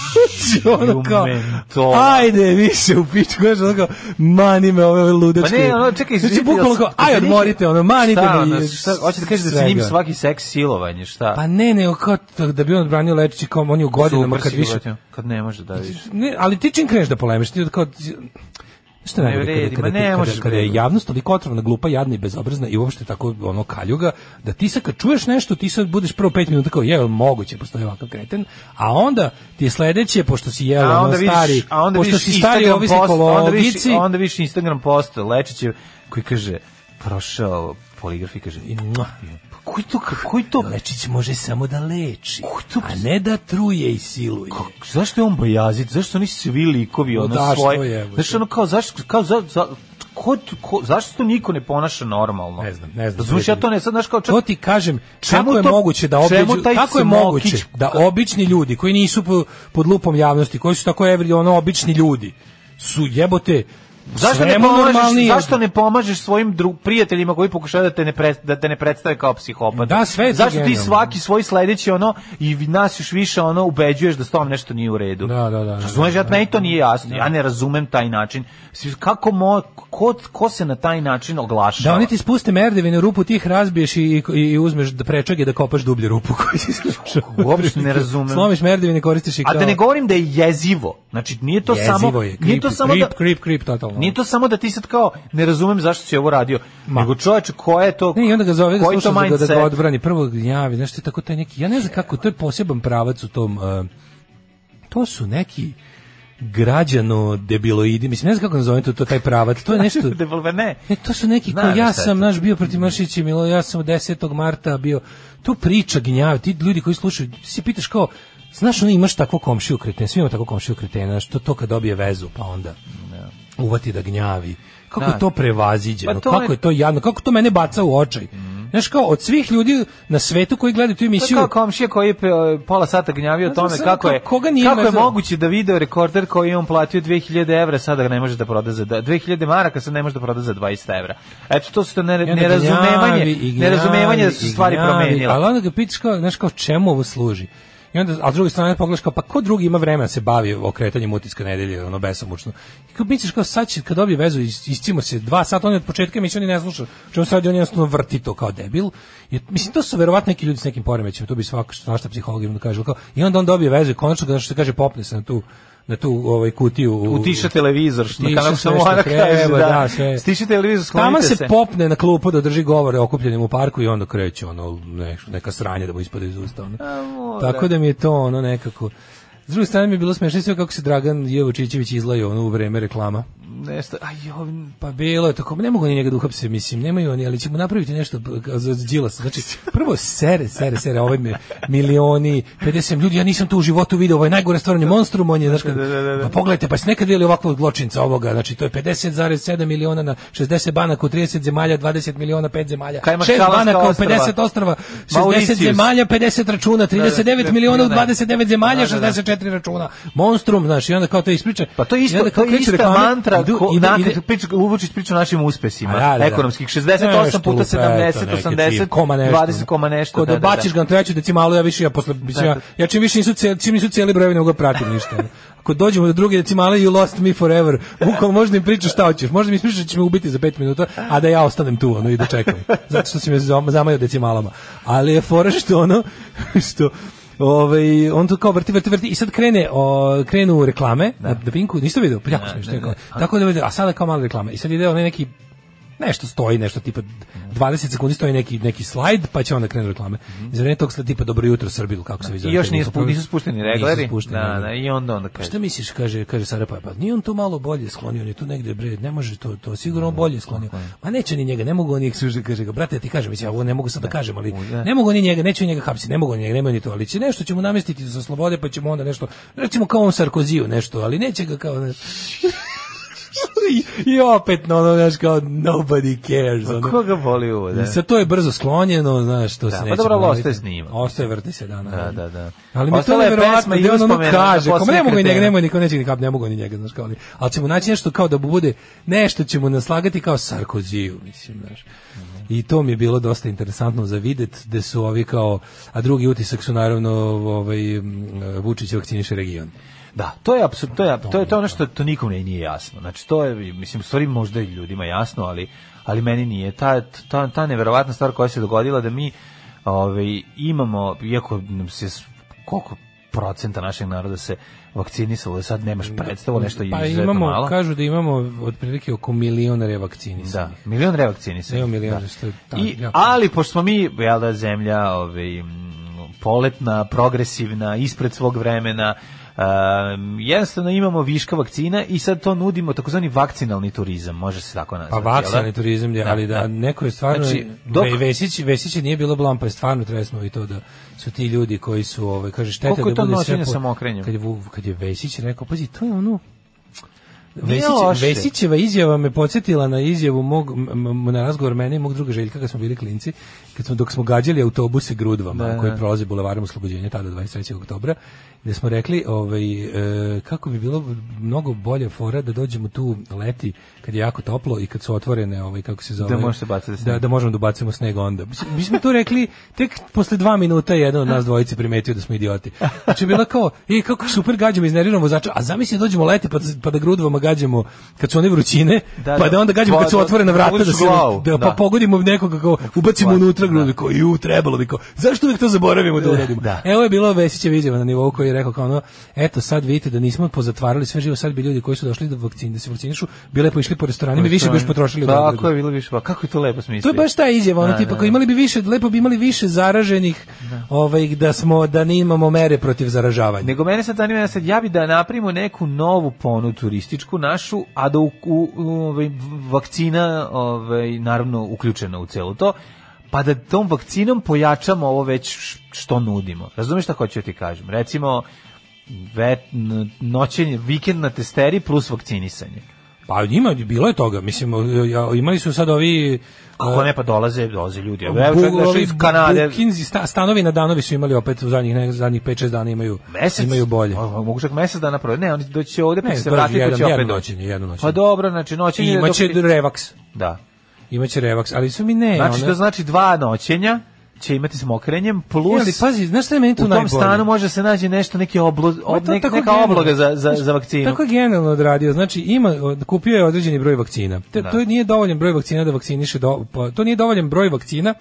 [LAUGHS] ono kao, ajde više u pičku, znaš, ono kao, mani me ove, ove Pa ne, ono, čekaj, znači, bukvalno kao, aj odmorite, ono, manite šta, me. šta, hoćete da da se njim svaki seks silovanje, šta? Pa ne, ne, kao, da bi on odbranio Lečići, kao, on je u godinama, Super, kad više... Kad ne može da znači, više. Ne, ali ti čim kreneš da polemiš, ti kao, što ne vredi, kada, kada, ne kada, kada, kada je javnost toliko otrovna, glupa, jadna i bezobrazna i uopšte tako ono kaljuga, da ti sad kad čuješ nešto, ti sad budeš prvo pet minuta kao, je, moguće, postoji ovakav kreten, a onda ti je sledeće, pošto si jel, ono, stari, a onda pošto si stari Instagram ovisnik post, onda viš, onda viš Instagram post, Lečić koji kaže, prošao poligraf i kaže, i Koji to koji to lečić može samo da leči, to... a ne da truje i siluje. Kako, zašto je on bojazit? Zašto nisi svi likovi ono no, da, svoje? Zašto da. ono kao zašto kao za, za ko, ko, zašto to niko ne ponaša normalno? Ne znam, ne znam. Zvuči ja to ne sad znaš kao čak, To ti kažem, kako je to, moguće da obiđu, kako je moguće da obični ljudi koji nisu pod lupom javnosti, koji su tako evri ono obični ljudi su jebote Zašto ne pomažeš, zašto ne pomažeš svojim drug, prijateljima koji pokušavaju da te ne pre, da te ne predstave kao psihopat? Da, sve Zašto ti svaki svoj sledeći ono i nas još više ono ubeđuješ da s tom nešto nije u redu? Da, da, da. da Razumeš, da, ja da. to nije jasno. Ja ne razumem taj način. Kako mo, ko, ko se na taj način oglašava? Da oni ti spuste merdevine, rupu ti ih razbiješ i, i, i uzmeš da prečage da kopaš dublju rupu [LAUGHS] koju si [LAUGHS] Uopšte ne [LAUGHS] razumem. Slomiš merdevine, koristiš i kao... A da ne govorim da je jezivo. Znači, nije to jezivo samo... Je. Krip, nije to samo krip, da... creep, creep, totalno. Nije to samo da ti sad kao ne razumem zašto si ovo radio, Ma. nego čovjek ko je to? Ne, i onda ga zove, koji to da, da ga odbrani, prvo javi, znaš ti tako taj neki, ja ne znam kako, to je poseban pravac u tom, uh, to su neki, građano debiloidi, mislim ne znam kako nazovem to, to taj pravac, to je [LAUGHS] nešto ne. ne. to su neki kao ja sam naš bio protiv Mršića Milo, ja sam 10. marta bio tu priča gnjav, ti ljudi koji slušaju, ti se pitaš kao Znaš, ono imaš takvo komšiju kretena, svi imamo takvo komšiju kretena, što to kad dobije vezu, pa onda uvati da gnjavi. Kako da. to prevaziđe? Pa to kako je... je to jadno? Kako to mene baca u očaj? Mm. Znaš kao, od svih ljudi na svetu koji gledaju tu emisiju... Pa kao komšije koji je e, pola sata gnjavio o tome kako je, koga nije kako je moguće da video rekorder koji je on platio 2000 evra sada ga ne može da proda za... 2000 da- maraka sad ne može da proda za 20 evra. Eto, to su to nerazumevanje, nerazumevanje da su stvari promenile. Ali onda ga pitaš kao, znaš kao, čemu ovo služi? I onda, a s druge strane pogledaš kao, pa ko drugi ima vremena da se bavi okretanjem utiska nedelje, ono besomučno. I kao misliš kao sad će, kad dobije vezu, iscimo se dva sata, on je od početka emisije, on ne sluša. Čemu se radi, on jednostavno vrti to kao debil. I, mislim, to su verovatno neki ljudi s nekim poremećima, to bi svaka svašta psiholog im da kaže. Kao, I onda on dobije vezu i konačno, kao što se kaže, popne se na tu na tu ovaj kutiju utiša televizor što na kanal samo ona kaže da, da sve. stiše televizor sklonite se. se popne na klupu da drži govore okupljenim u parku i onda kreće ono neš, neka sranje da mu ispada iz usta ono. A, Tako da mi je to ono nekako S druge strane mi je bilo smešno sve kako se Dragan Jevočićević izlaju ono u vreme reklama nešto, aj, pa bilo je tako, ne mogu ni njega da uhapse, mislim, nemaju oni, ali ćemo napraviti nešto za džilas. Znači, prvo sere, sere, sere, ovaj mi, milioni, 50 ljudi, ja nisam tu u životu video, ovo je najgore stvaranje monstrum, on je, znači, pa pogledajte, pa se nekad vidjeli ovakvog zločinca ovoga, znači, to je 50,7 miliona na 60 banaka u 30 zemalja, 20 miliona, 5 zemalja, 6 banaka u 50 ostrava, 60 zemalja, 50 računa, 39 miliona u 29 zemalja, 64 računa. Monstrum, znači, i onda kao to ispriča. Pa to je isto, to je ista mantra idu, ko, idu, da, ide, priča, o našim uspesima, da, da, da, ekonomskih, 68 nešto, puta 70, 80, koma nešto, 20, da. koma nešto. Ko da, da, da. baciš ga na treću decimalu, ja više, ja, posle, ja, ja čim više nisu, cijeli, čim nisu cijeli brojevi, nego pratim ništa. Ako dođemo do druge decimale, you lost me forever. Bukvalno možda im pričaš šta hoćeš, možda mi ispričaš da će me ubiti za 5 minuta, a da ja ostanem tu, ono, i da čekam. Zato što si me zamajao decimalama. Ali je fora što ono, [LAUGHS] što Ovaj on tu kao vrti vrti vrti i sad krene o, krenu reklame da. na Pinku, niste video, pa jako smiješno. Tako da a sada kao male reklame I sad ide onaj neki nešto stoji, nešto tipa 20 sekundi stoji neki, neki slajd, pa će onda krenu reklame. Mm -hmm. Za vreme tog tipa dobro jutro Srbilu, kako se vi da. zovete? I još nisu, nisu spušteni regleri. Da, da, i onda onda kaže. Pa šta misliš, kaže, kaže Sara pa, pa nije on to malo bolje sklonio, on je tu negde bre, ne može to, to sigurno mhm, bolje sklonio. Ma neće ni njega, ne mogu oni suže kaže ga, brate, ti kaže, mi ja ovo ne mogu sad da, da kažem, ali ne mogu ni njega, neću njega hapsi, ne mogu ni njega, nema ni to, ali će nešto ćemo namestiti za slobode, pa ćemo onda nešto, recimo kao on Sarkoziju nešto, ali neće ga kao nešto. [LAUGHS] I opet, no, znaš, kao, nobody cares. Pa koga voli ovo, da? Sad to je brzo sklonjeno, znaš, to da, se pa neće... Pa dobro, ali ostaje snima. Ostaje, vrti se dana. Da, da, da. Ali mi to je verovatno, da on ono kaže, kom ne mogu i njega, nemoj, niko neće ni kap, ne mogu ni njega, znaš, kao, ali, ali ćemo naći nešto kao da bude, nešto ćemo naslagati kao Sarkoziju, mislim, znaš. I to mi je bilo dosta interesantno za videt, da su ovi kao, a drugi utisak su naravno ovaj, Vučić vakciniše region. Da, to je apsurd, to je to je to ono što to nikome nije jasno. Znači to je mislim stvari možda i ljudima jasno, ali ali meni nije ta ta ta neverovatna stvar koja se dogodila da mi ovaj imamo iako nam se koliko procenta našeg naroda se vakcinisalo, da sad nemaš predstavu, nešto je pa izuzetno imamo, malo. Kažu da imamo otprilike oko milion revakcinisanih. Da, milion revakcinisanih. milion, da. I, ali, pošto smo mi, jel da, zemlja ovaj, poletna, progresivna, ispred svog vremena, Um, jednostavno imamo viška vakcina i sad to nudimo takozvani vakcinalni turizam, može se tako nazvati. Pa da? vakcinalni turizam, da, ali da, da, neko je stvarno znači, dok... Vesić, Vesić nije bilo blampa, je stvarno tresno i to da su ti ljudi koji su ovaj kaže štete Koliko da bude sve po... samokrenjem. Kad je kad je Vesić rekao, pazi, to je ono Vesić, Vesićeva izjava me podsjetila na izjavu mog na razgovor mene i mog druga Željka kad smo bili klinci kad smo dok smo gađali autobuse grudvama da, koji da. prolaze bulevarom Oslobođenja tada 23. oktobra, gde smo rekli, ovaj e, kako bi bilo mnogo bolje fora da dođemo tu leti kad je jako toplo i kad su otvorene, ovaj kako se zove, da možete da baciti sneg. Da, da možemo da bacimo sneg onda. Mi smo to rekli tek posle dva minuta jedan od nas dvojice primetio da smo idioti. Znači bilo kao, i kako super gađamo iznerviramo vozača, a zamisli da dođemo leti pa, pa da grudvama gađamo kad su one vrućine, da, pa da, da onda gađamo kad su otvorena vrata da se da, pa pogodimo nekoga kako ubacimo unutra utrgnuli da. bi kao, trebalo bi kao, zašto uvijek to zaboravimo da, da uradimo? Da. Evo je bilo Vesićev izjava na nivou koji je rekao kao ono, eto sad vidite da nismo pozatvarali sve živo, sad bi ljudi koji su došli da, vakcin, da se vakcinišu, bi lepo išli po restoranima više bi još potrošili. Da Tako je bilo više, pa kako je to lepo smisli. To je baš ta izjava, ono, tipa, kao imali bi više, lepo bi imali više zaraženih, ovaj, da smo, da ne imamo mere protiv zaražavanja. Nego mene sad zanima, sad ja bi da napravimo neku novu ponu turističku našu, a da u, u, u, ovaj, vakcina ovaj, naravno uključena u celo to pa da tom vakcinom pojačamo ovo već što nudimo. Razumeš šta hoću da ti kažem? Recimo, vet, noćenje, vikend na testeri plus vakcinisanje. Pa ima, bilo je toga, mislim, imali su sad ovi... Ako e, ne, pa dolaze, dolaze ljudi. Evo, iz Kanade. Bukinzi, sta, stanovi na danovi su imali opet u zadnjih, ne, zadnjih 5-6 dana imaju, mesec? imaju bolje. O, mogu čak mesec dana prođe. Ne, oni doći ovde, pa se vratiti, pa opet Jedno noćenje, jedno pa noćenje. Pa dobro, znači noćenje... Imaće dok... revaks. Da imaće revaks, ali su mi ne. Znači, ona... to znači dva noćenja, će imati s mokrenjem plus e, ali pazi znaš šta je meni tu u tom najbolje? stanu može se naći nešto neke oblo, ob, nek, neka generalno. obloga za za za vakcinu tako je generalno odradio znači ima kupio je određeni broj vakcina Te, da. to nije dovoljan broj vakcina da vakciniše do, pa, to nije dovoljan broj vakcina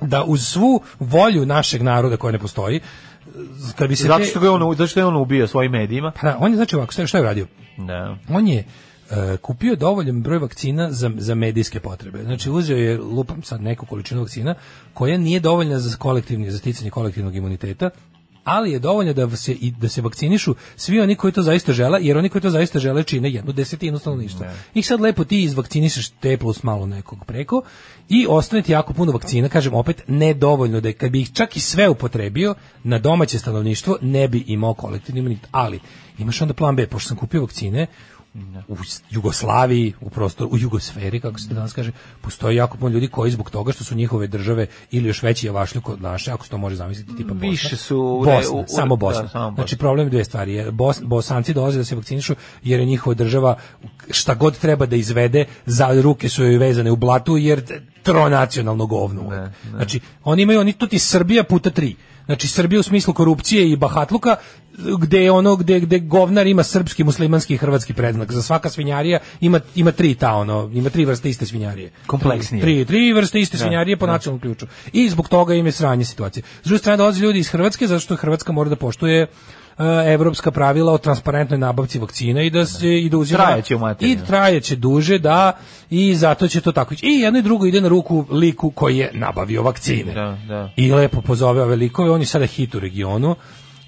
da uz svu volju našeg naroda koja ne postoji kad bi se zato što ga on zato što je on ubio svojim medijima pa da, on je znači ovako šta je radio? da. on je Eh, kupio je dovoljan broj vakcina za, za medijske potrebe. Znači uzeo je lupam sad neku količinu vakcina koja nije dovoljna za kolektivni za sticanje kolektivnog imuniteta, ali je dovoljno da se i da se vakcinišu svi oni koji to zaista žele, jer oni koji to zaista žele čine jednu desetinu stanovništva. I sad lepo ti izvakcinišeš te plus malo nekog preko i ostane ti jako puno vakcina, kažem opet nedovoljno da je, kad bi ih čak i sve upotrebio na domaće stanovništvo ne bi imao kolektivni imunitet, ali imaš onda plan B, pošto sam kupio vakcine, Da. u Jugoslaviji, u prostoru, u jugosferi, kako se danas kaže, postoji jako puno ljudi koji zbog toga što su njihove države ili još veći javašlju od naše, ako se to može zamisliti, tipa Bosna. Više su... Bosna, u, u, samo da, Bosna. Da, samo znači, problem je dve stvari. Bos, bosanci dolaze da se vakcinišu jer je njihova država šta god treba da izvede, za ruke su joj vezane u blatu jer tronacionalno govno. Ne, ne. Znači, oni imaju, oni tu ti Srbija puta tri. Znači Srbija u smislu korupcije i bahatluka gde je ono gde gde govnar ima srpski, muslimanski i hrvatski predznak. Za svaka svinjarija ima ima tri ta ono, ima tri vrste iste svinjarije. Kompleksnije. Tri, tri vrste iste da. svinjarije da, po nacionalnom ključu. I zbog toga im je sranje situacije. S druge strane dolaze ljudi iz Hrvatske zato što Hrvatska mora da poštuje E, evropska pravila o transparentnoj nabavci vakcina i da se i da uzima trajeće u materiju. i trajeće duže da i zato će to tako ići. I jedno i drugo ide na ruku liku koji je nabavio vakcine. Da, da. I lepo pozove ove likove, on je sada hit u regionu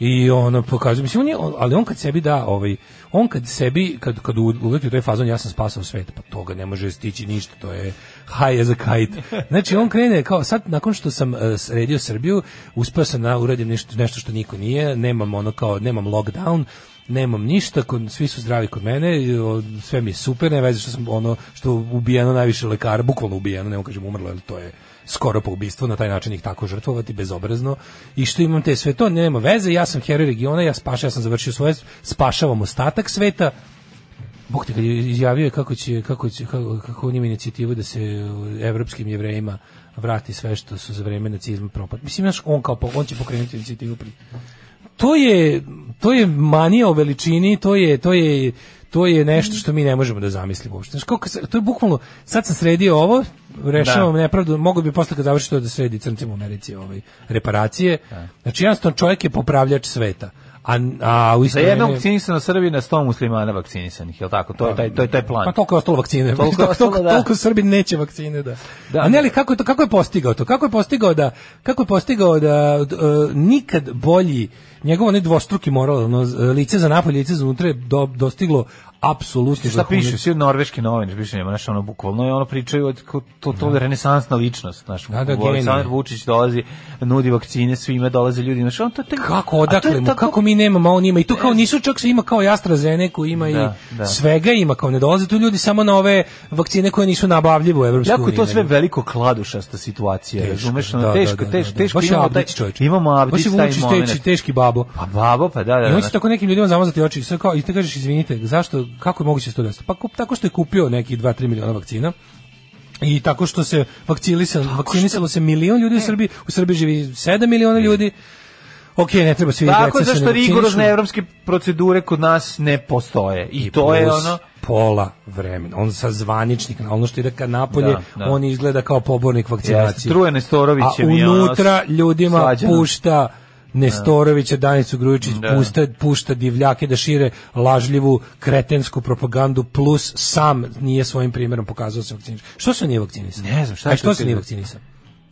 i ono pokazuje mislim on je, ali on kad sebi da ovaj on kad sebi, kad, kad uleti u taj fazon, ja sam spasao svet, pa toga ne može stići ništa, to je high as a kite. Znači, on krene, kao sad, nakon što sam uh, sredio Srbiju, uspeo sam da uradim nešto, nešto što niko nije, nemam ono kao, nemam lockdown, nemam ništa, kod, svi su zdravi kod mene, sve mi je super, ne veze što sam ono, što ubijeno najviše lekara, bukvalno ubijeno, ne kažem umrlo, jer to je skoro po pa ubistvu, na taj način ih tako žrtvovati bezobrazno i što imam te sve to, nema veze, ja sam heroj regiona, ja spašavam, ja sam završio svoje, spašavam ostatak, ostatak sveta Bog te kad je izjavio kako će kako će kako, kako on ima inicijativu da se uh, evropskim jevrejima vrati sve što su za vreme nacizma propali. Mislim naš on kao on će pokrenuti inicijativu pri. To je to je manija o veličini, to je to je to je nešto što mi ne možemo da zamislimo uopšte. Znaš, kako, to je bukvalno, sad sam sredio ovo, rešavam da. nepravdu, mogu bi posle kad završi to da sredi crncima u Americi ovaj, reparacije. Da. Znači, jednostavno čovjek je popravljač sveta. A, a u isto Za jednog vakcinisana Srbiji na 100 muslimana vakcinisanih, jel tako? To je da. taj, to je taj plan. Pa toliko je ostalo vakcine. Toliko, toliko, ostalo, toliko, da. toliko Srbi neće vakcine, da. da a ne li, kako, to, kako je postigao to? Kako je postigao da, kako je postigao da uh, nikad bolji njegovo ne dvostruki moral, ono, lice za napolje, lice za unutra je do, dostiglo apsolutno šta piše hude... svi norveški novine piše nema znači ono bukvalno je ono pričaju od to to, to da. renesansna ličnost znaš da, da, Aleksandar Vučić dolazi nudi vakcine svima dolaze ljudi znači on to te, kako odakle mu tako... kako mi nemamo on ima i tu kao nisu čak sve ima kao AstraZeneca ima da, i da. svega ima kao ne dolaze tu ljudi samo na ove vakcine koje nisu nabavljive u evropskoj jako je to sve veliko kladušasta situacija teško, razumeš ono da, da, teško da, teško teško imamo taj imamo Avdić taj teški babo pa babo pa da da i on će tako nekim ljudima zamazati oči sve kao i te kažeš izvinite zašto kako je moguće 110? Pa tako što je kupio nekih 2-3 miliona vakcina. I tako što se vakcinisalo, vakcinisalo se milion ljudi u e. Srbiji, u Srbiji živi 7 miliona e. ljudi. Ok, ne treba svi Tako deca zašto da rigorozne evropske procedure kod nas ne postoje. I, I to je ono pola vremena. On sa zvaničnik, ono što ide ka napolje, da, da. on izgleda kao pobornik vakcinacije. Jeste, Truje Nestorović je A unutra ljudima svađano. pušta Nestorovića, Danicu Grujičić da. pušta, pušta divljake da šire lažljivu kretensku propagandu plus sam nije svojim primjerom pokazao se vakcinisan. Što se nije vakcinisan? Ne znam, šta je što da se nije vakcinisan?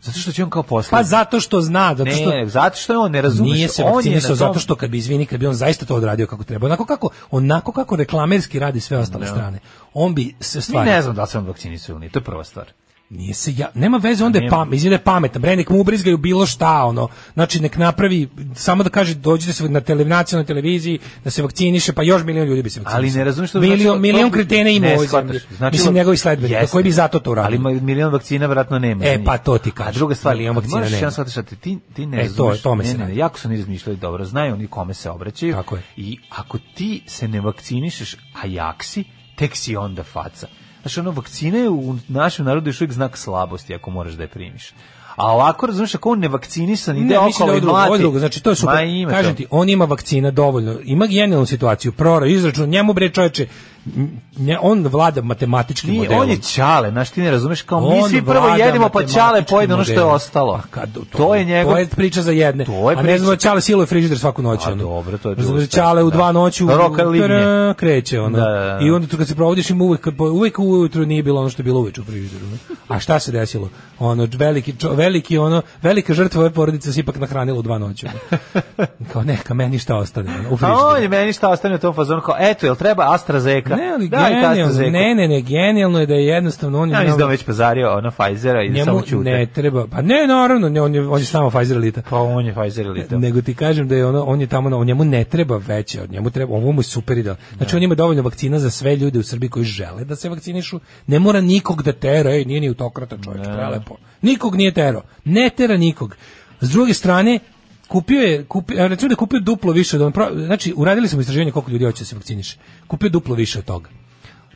Zato što će on kao posle. Pa zato što zna, zato što ne, zato što je on ne razume. Nije se vakcinisao tom... zato što kad bi izvini, kad bi on zaista to odradio kako treba, onako kako, onako kako reklamerski radi sve ostale ne. Da. strane. On bi se stvari. Ne znam da se on vakcinisao ili nije, to je prva stvar. Nije se ja, nema veze, onda je pa pamet, izvine da pametan, bre, nek mu ubrizgaju bilo šta, ono, znači nek napravi, samo da kaže, dođite se na telev, nacionalnoj televiziji, da se vakciniše, pa još milion ljudi bi se vakcinisao. Ali ne razumiješ što znači da milion, znači... Milion kretene ima u znači, mislim, njegovi sledbeni, pa koji bi zato to uradili. Ali milion vakcina verovatno nema. E, pa to ti kažeš. druga stvar, milion vakcina nema. Možeš jedan ti, ti ne razumeš. e, to, to me ne, ne, jako su ne razmišljali dobro, znaju oni kome se obraćaju. Tako je. I ako ti se ne vakcinišeš, a jaksi, tek si onda faca. Znaš, ono, vakcina je u našem narodu još uvijek znak slabosti ako moraš da je primiš. A ovako, razumiješ, ako on nevakcinisan, ne, ide da okolo i ovaj mlati. Drugo, znači, to je super. Kažem ti, on ima vakcina dovoljno. Ima genijalnu situaciju, prora, izračun, njemu bre čoveče, ne, on vlada matematičkim Nije, modelom. On je čale, znaš, ti ne razumeš, kao on mi svi prvo jedemo, pa čale pojede ono što je ostalo. Kad, to, to, je njegov... To je priča za jedne. To je priča. A ne znamo, čale siluje frižider svaku noć. A, pa ono. dobro, to je bilo. Čale u dva da. noći u, Roka tera, kreće, ono. Da, da, da. I onda kad se provodiš im uvek, uvek ujutru nije bilo ono što je bilo uveč u frižideru. A šta se desilo? Ono, veliki, čo, veliki, ono, velika žrtva ove porodice se ipak nahranila u dva noći. Ono. [LAUGHS] Kao neka, meni šta ostane. Ono, u frižideru. A on je meni šta ostane u tom fazonu, kao, eto, jel treba AstraZeneca? Ne, ali da, genijalno, ne, ne, ne, genijalno je da je jednostavno on je... Ja mislim da već pazario ono Pfizera i da samo čute. ne treba, pa ne, naravno, ne, on je, on je samo Pfizer elita. Pa on je Pfizer elita. [LAUGHS] Nego ti kažem da je ono, on je tamo, on njemu ne treba veće, od njemu treba, ovo mu je super ideal. Znači da. on ima dovoljno vakcina za sve ljude u Srbiji koji žele da se vakcinišu, ne mora nikog da tera, ej, nije ni autokrata čovjek, da. prelepo. Nikog nije tero, ne tera nikog. S druge strane, kupio je, kupio, recimo da je kupio duplo više od on, znači uradili smo istraživanje koliko ljudi hoće da se vakciniše. Kupio duplo više od toga.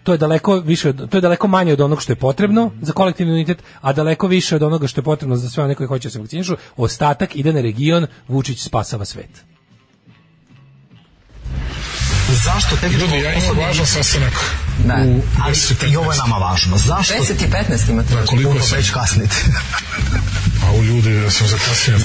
To je daleko više od, to je daleko manje od onog što je potrebno mhm. za kolektivni imunitet, a daleko više od onoga što je potrebno za sve one koji hoće da se vakcinišu. Ostatak ide na region Vučić spasava svet zašto tehničko... Ljudi, ja imam važan sastanak da. u Ali 10 i ovo je nama važno. Zašto? 10 i 15 imate. Da, koliko Puno već kasnite. A u ljudi, ja sam zakasnio.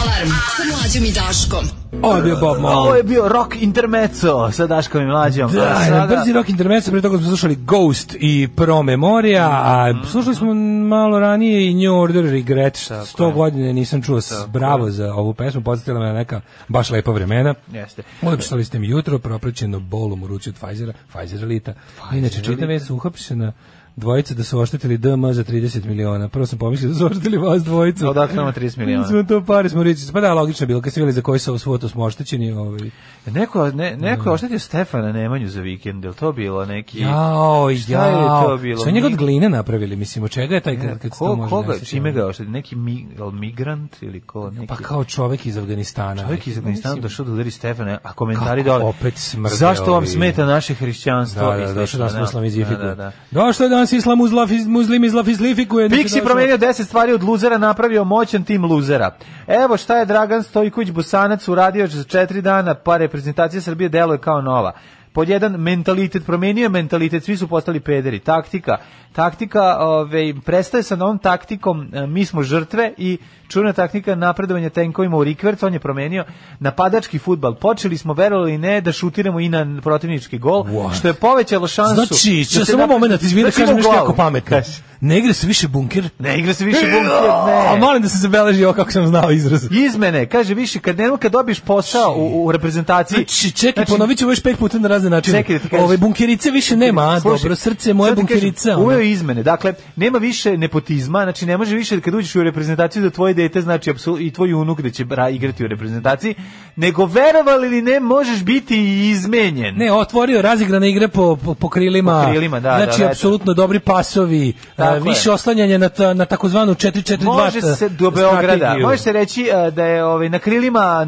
Alarm sa mlađom i Daškom. Ovo je bio Bob Marley. Ovo je bio rock intermezzo sa Daškom i mlađom. Da, a sada... brzi rock intermezzo, prije toga smo slušali Ghost i Pro Memoria, a slušali smo malo ranije i New Order Regret. Tako 100 godine nisam čuo Tako bravo za ovu pesmu, podsjetila me na neka baš lepa vremena. Jeste. Odčitali ste mi jutro, napraćeno bolom u ruci od Pfizera, Pfizer elita. Pfizer Inače, čita vez uhapšena dvojica da su oštetili DM za 30 miliona. Prvo sam pomislio da su oštetili vas dvojicu. No, dakle, nama 30 miliona. Smo to pari smo reći. Pa da, logično bilo, kad ste bili za koji sa svotu smo oštećeni. Ovaj. Neko, ne, neko je da. oštetio Stefana Nemanju za vikend, je to bilo neki... Jao, jao. je to bilo? Sve njega od gline napravili, mislim, od čega je taj kad, kad ko, se to može Koga, čime ga oštetio? Neki mi, migrant ili ko? Pa neki... Pa kao čovek iz Afganistana. Čovek iz Afganistana došao da udari Stefana, a komentari dole. opet smrde. Zašto vam smeta naše hrišćanstvo? Da, da, došao danas da da, da, da, da, da, da, da, da, da, da, da, nas islam uzlaf, muslim izlafizlifikuje. Pixi promenio deset stvari od luzera, napravio moćan tim luzera. Evo šta je Dragan Stojković Busanac uradio za četiri dana, pa reprezentacija Srbije deluje kao nova pod jedan mentalitet promenio je mentalitet, svi su postali pederi. Taktika, taktika, ovaj prestaje sa novom taktikom eh, mi smo žrtve i čuna taktika napredovanja tenkovima u rikverc, on je promenio napadački fudbal Počeli smo verovali ne da šutiramo i na protivnički gol, What? što je povećalo šansu. Znači, da ja samo napredi... moment, izvini, da znači, kažem nešto jako pametno. Kaš. Ne igra se više bunker? Ne igra se više bunker, ne. A molim da se zabeleži ovo kako sam znao izraz. Izmene, kaže više, kad nema kad dobiješ posao u, u reprezentaciji. Znači, čekaj, znači, ponovit ću još pet puta na razne načine. Čekaj, da Ove bunkerice više nema, a, Slušaj, dobro srce, moje bunkerica. Uveo izmene, dakle, nema više nepotizma, znači ne može više kad uđeš u reprezentaciju da tvoje dete, znači i tvoj unuk da će bra, igrati u reprezentaciji, nego verovali ili ne, možeš biti izmenjen. Ne, otvorio razigrane igre po, po, po krilima. Po krilima, da, Znači, da, da apsolutno dobri pasovi, da, više oslanjanje na, na takozvanu 442 Može se do Beograda. Može se reći e, da je ovaj, na krilima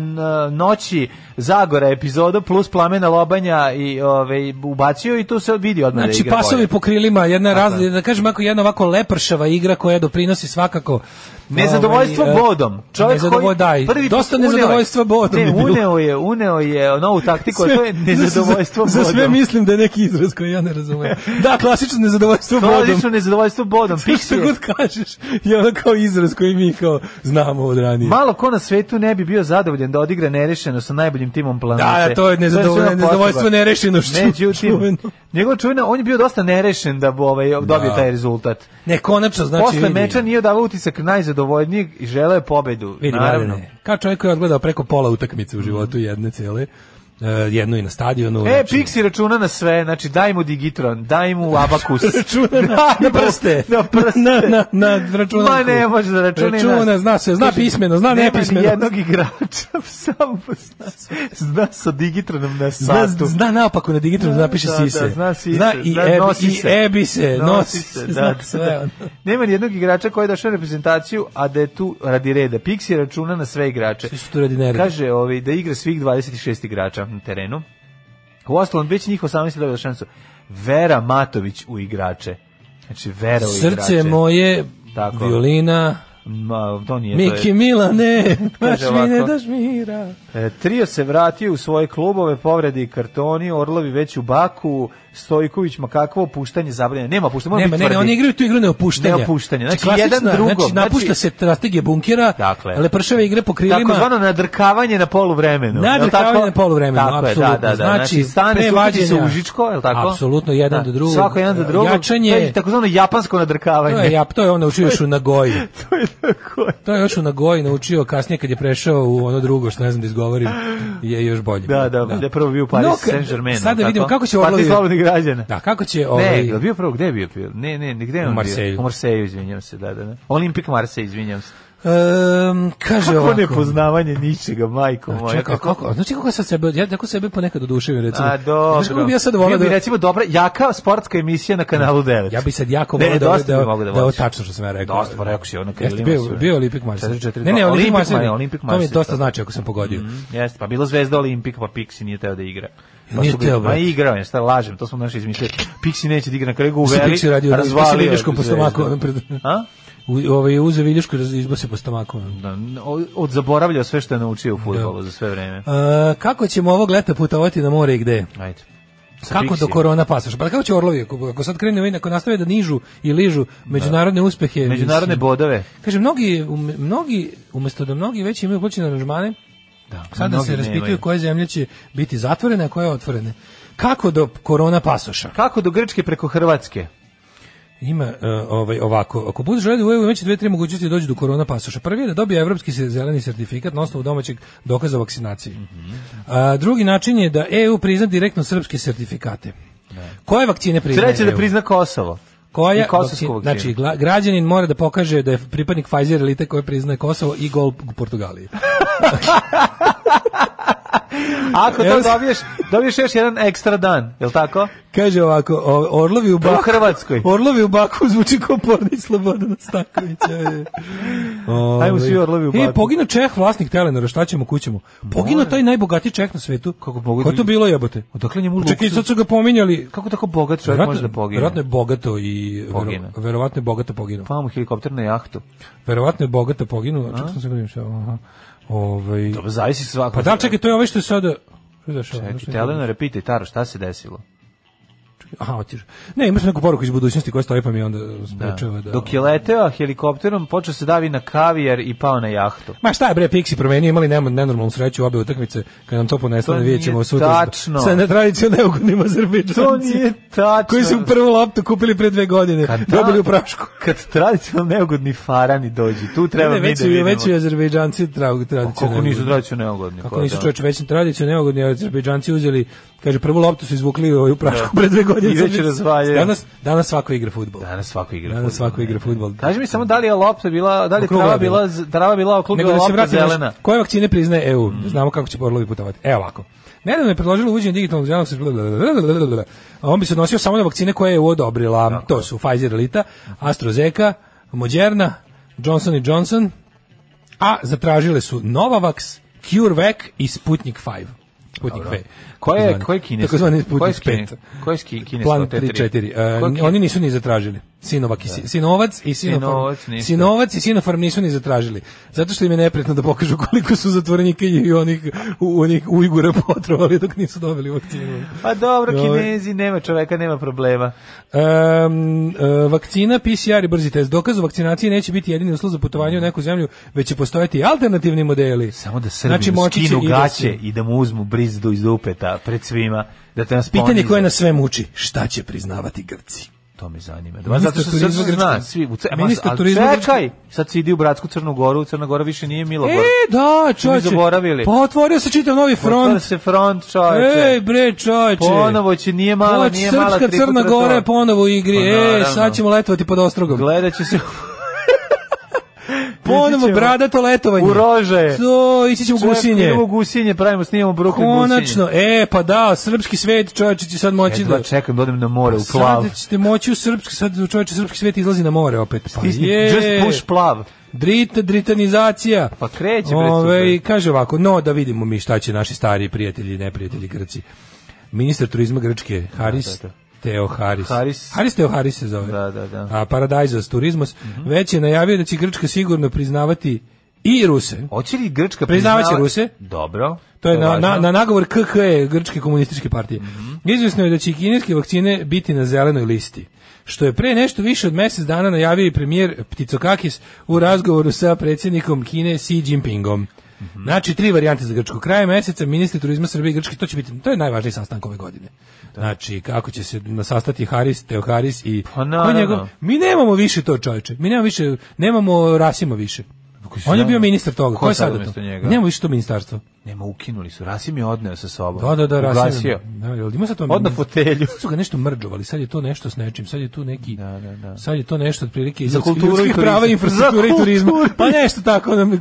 noći Zagora epizoda plus plamena lobanja i ovaj ubacio i tu se vidi odmah da znači, da igra pasovi po krilima, jedna razlika, da kažem ako jedna ovako lepršava igra koja doprinosi svakako ovaj, Nezadovoljstvo ovaj, bodom. Čovjek koji da, prvi dosta nezadovoljstva bodom. Ne, uneo je, uneo je novu taktiku, sve, a to je [LAUGHS] nezadovoljstvo za, za, bodom. Za sve mislim da je neki izraz koji ja ne razumem. Da, klasično nezadovoljstvo bodom. Klasično nezadovoljstvo bodom. Piše god kažeš, je ono kao izraz koji mi kao znamo od ranije. Malo ko na svetu ne bi bio zadovoljan da odigra nerešeno sa najboljim najlepšim planete. Da, to je nezadovoljstvo nerešeno. Što Međutim, čuveno. njegov čuveno, on je bio dosta nerešen da bi ovaj, da. dobio da. taj rezultat. Ne, konačno, znači... Posle vidi. meča nije davao utisak najzadovoljnijeg i želeo je pobedu, vidi, naravno. Mladene, kao čovjek koji je odgledao preko pola utakmice u životu mm. jedne cele, Eh, jednu i na stadionu. E, znači... Pixi računa na sve, znači daj mu Digitron, daj mu Abakus. [LAUGHS] računa na, na prste. Na prste. Na, na, na računanku. Ma ne, može da računa. Računa, zna se, zna pismeno, zna nepismeno. Nema jednog igrača, [LAUGHS] samo zna sa Digitronom na satu. Zna, zna napako na Digitronu, zna, piše da, sise. Da, zna sise, zna i, zna, ebi, nosi se. i ebi se, nosi, se, da, da. sve. Da. Nema jednog igrača koji je došao na reprezentaciju, a da je tu radi reda. Pixi računa na sve igrače. Svi su tu radi nereda. Kaže ovaj, da igra svih 26 igrača na terenu. U ostalom, već njih 18 dobila šansu. Vera Matović u igrače. Znači, Vera u igrače. Srce moje, Tako. violina, Ma, to nije Miki to je... Milane, [LAUGHS] baš mi ne daš mira. E, trio se vratio u svoje klubove, povredi i kartoni, Orlovi već u Baku, Stojković, ma kakvo opuštanje zabranjeno. Nema opuštanja, nema, ne, ne, oni igraju tu igru neopuštanja. Neopuštanje. Znači, znači jedan drugom. Znači, napušta znači, se strategija bunkera, dakle, ale pršave igre po krilima. Tako zvano nadrkavanje na polu poluvremenu. Nadrkavanje tako? na poluvremenu, tako da, da, apsolutno. Da, da, da. Znači, znači stane se užičko, je li tako? Apsolutno, jedan da. do drugog. Svako jedan do drugog. Jačanje. To je tako zvano japansko nadrkavanje. To je, ja, to je on naučio još u Nagoji. [LAUGHS] to je tako. To je još u Nagoji naučio kasnije kad je prešao u ono drugo, što ne znam da izgovorim, je još bolje. Da, da, da. da prvo bio u Paris Saint-Germain. Sada vidimo kako će pa ovo građana. Da, kako će ovaj Ne, bio prvo gde je bio? Ne, ne, nigde gde je on bio? U Marseju, izvinjavam se, da, da. da. Olimpik Marsej, izvinjavam se. Um, kaže kako ovako. nepoznavanje ničega, majko znači, moja. Čekaj, kako, znači kako sam sebe, ja tako sebe ponekad oduševim, recimo. A, dobro. Znači, kako bi ja sad volao da... Bi, recimo, dobra, jaka sportska emisija na kanalu 9. Ja bi sad jako volao da... Ne, da, mogu da, da, da, tačno što sam ja rekao. Dosta, pa rekao si, ono kad Bio, bio Olimpik Marseille. Ne, ne, Olimpik Olimpik Marseille. To mi dosta da. znači ako sam pogodio. Mm, jeste, pa bilo zvezda Olimpik, pa Pixi nije teo da igra. Pa Nije teo, Ma igrao je, šta lažem, to smo naši izmislili. Pixi neće da igra na kraju ga uveli, razvalio. Pixi po stomaku. A? U, ovaj uzeo viljušku i izbacio po stomaku. Da, od zaboravlja sve što je naučio u da. fudbalu za sve vreme. A, e, kako ćemo ovog leta putovati na more i gde? Ajde. Sa kako fiksije. do korona pasaš? Pa kako će Orlovi, ako, ako sad krenu i ako nastave da nižu i ližu da. međunarodne da. uspehe... Međunarodne mislim, bodove. Kaže, mnogi, um, mnogi, umesto da mnogi već imaju plaćene aranžmane, Da. Sada se raspituju koje zemlje će biti zatvorene, a koje otvorene. Kako do korona pasoša? Kako do Grčke preko Hrvatske? Ima uh, ovaj ovako, ako budeš želio u EU imaće dve tri mogućnosti da dođe do korona pasoša. Prvi je da dobije evropski zeleni sertifikat na osnovu domaćeg dokaza o vakcinaciji. Mm -hmm. uh, drugi način je da EU prizna direktno srpske sertifikate. Ne. Da. Koje vakcine priznaje? Treće da prizna Kosovo koja kosovskog znači građanin mora da pokaže da je pripadnik Pfizer elite koja priznaje Kosovo i gol Portugaliji [LAUGHS] Ako to dobiješ, dobiješ još jedan ekstra dan, je li tako? Kaže ovako, orlovi u baku... u Hrvatskoj. Orlovi u baku zvuči kao porni Slobodana Stakovića. E. [LAUGHS] Ajmo svi ovaj. orlovi u e, baku. E, pogino Čeh, vlasnik Telenora, šta ćemo kućemo? Pogino taj najbogatiji Čeh na svetu. Kako bogat? Ko to bilo jebote? Odakle njemu luksuz? Čekaj, sad su ga pominjali. Kako tako bogat čovjek može da pogine? Verovatno je bogato i... Pogine. verovatno je bogato poginuo. Pa mu helikopter na jahtu. Verovatno je bogato poginuo. Čekaj sam se gledam šta. Aha. Ovaj Dobro, zavisi svako. Pa da, čekaj, to je ovaj što je sada Čekaj, Telena, repitaj, Taro, šta se desilo? Aha, otišao. Ne, imaš neku poruku iz budućnosti koja stoji pa mi onda sprečava da. da- Dok je leteo helikopterom, počeo se davi na kavijer i pao na jahtu. Ma šta je bre, Pixi promenio, imali nema nenormalnu sreću obe utakmice, kad nam to ponestalo, ne vidjet ćemo sutra. Tačno. Sa netradicionalnim neugodnim Azerbejdžancima. To nije tačno. Koji su prvu loptu kupili pre dve godine, kad dobili u prašku. Kad tradicionalno neugodni farani dođu, tu treba ne, mi da vidimo. Već i Azerbejdžanci tradicionalno. Kako nisu tradicionalno neugodni? Kako pa nisu da. čoveče, već tradicionalno neugodni Azerbejdžanci uzeli Kaže prvu loptu su izvukli ovaj u Prašku da. [LAUGHS] pre dve godine. I znači, već razvaljaju. Danas danas svako igra fudbal. Danas svako igra. Danas svako igra da. fudbal. Kaži mi samo da li je lopta bila, da li trava bila, trava bila oko okrugla lopta zelena. Koje vakcine priznaje EU? Mm. Znamo kako će orlovi putovati. Evo ovako. Nedavno je predložilo uvođenje digitalnog zelenog blablabla. On bi se odnosio samo na vakcine koje je EU odobrila. Tako. To su Pfizer Lita, AstraZeneca, Moderna, Johnson Johnson, a zatražile su Novavax, CureVac i Sputnik 5. Sputnik V. Koje je koje kinesko? Takozvani Sputnik 5. Koje je kinesko Plan 3 4. E, oni nisu ni zatražili. Sinovak i si, da. Sinovac i Sinovac, Sinovac, i Sinofarm nisu ni zatražili. Zato što im je neprijatno da pokažu koliko su zatvorenika i onih u onih Ujgura [LAUGHS] potrovali dok nisu dobili vakcinu. Pa dobro, Dobre. Kinezi nema čoveka, nema problema. Um, uh, vakcina, PCR i brzi test. Dokaz o vakcinaciji neće biti jedini uslov za putovanje u neku zemlju, već će postojati alternativni modeli. Samo da Srbi znači, skinu da gaće i da mu uzmu brizdu iz dupeta pred svima. Da te nas Pitanje koje nas sve muči, šta će priznavati Grci? To me zanima. Da, zato što se zna, svi, u ce, ministar turizma. Čekaj, sad si idi u Bratsku Crnu Goru, Crna Gora više nije Milogor. E, da, čoveče. Zaboravili. Pa otvorio se čitav novi front. Otvorio se front, čoveče. Ej, bre, čoveče. Ponovo će, nije mala, nije mala. Srpska Crna Gora je ponovo u igri. Pa, e, sad ćemo letovati pod ostrogom. Gledaće se Ponovo brada to letovanje. U rože. So, ići ćemo Čovjek, gusinje. Idemo gusinje, pravimo, snimamo brokli gusinje. Konačno, e, pa da, srpski svet, čovječe će sad moći Jedva da... čekam da odem na more, u plav. Sad ćete moći u srpski, sad čovječe srpski svet izlazi na more opet. Pa Stisni, je. just push plav. Drit, dritanizacija. Pa kreće, Ove, kaže ovako, no da vidimo mi šta će naši stari prijatelji i neprijatelji Grci. Ministar turizma Grčke, da, Haris da, da, da. Teo Haris. Haris. Haris Teo Haris se zove. Da, da, da. A Paradajzos Turizmos mm -hmm. već je najavio da će Grčka sigurno priznavati i Ruse. Hoće li Grčka priznavaće priznava... Ruse? Dobro. To je na, na, na nagovor KKE, Grčke komunističke partije. Mm -hmm. Izvjesno je da će kineske vakcine biti na zelenoj listi što je pre nešto više od mesec dana najavio i premijer Pticokakis u razgovoru sa predsjednikom Kine Xi Jinpingom. Mm -hmm. Znači, tri varijante za Grčku. Kraje meseca, ministri turizma Srbije i Grčke, to će biti, to je najvažniji sastanak ove godine. Da. Znači, kako će se sastati Haris, Teoharis i... Pa, na, na, Mi nemamo više to čovječe. Mi nemamo više, nemamo rasima više. On je bio ministar toga. Ko, ko je sad to? Njega? Nema više to ministarstvo. Nema, ukinuli su. Rasim je odneo sa sobom. Da, da, da, Rasim. Da, jel, ima sad to Od na fotelju. Sad su ga nešto mrđovali, sad je to nešto s nečim, sad je tu neki... Da, da, da. Sad je to nešto od otprilike iz ljudskih prava, infrastrukture i turizma. Pa nešto tako, ono,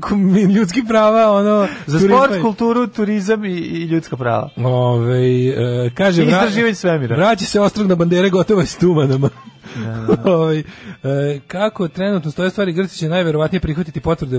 ljudski prava, ono... Za sport, kulturu, turizam i, i ljudska prava. Ove, e, kaže... Istraživanje svemira. Vraća se ostrog na bandere, gotovo je s tumanama. Da, da. da. [LAUGHS] Ove, e, kako trenutno stoje stvari, Grci će najverovatnije prihvatiti potvrde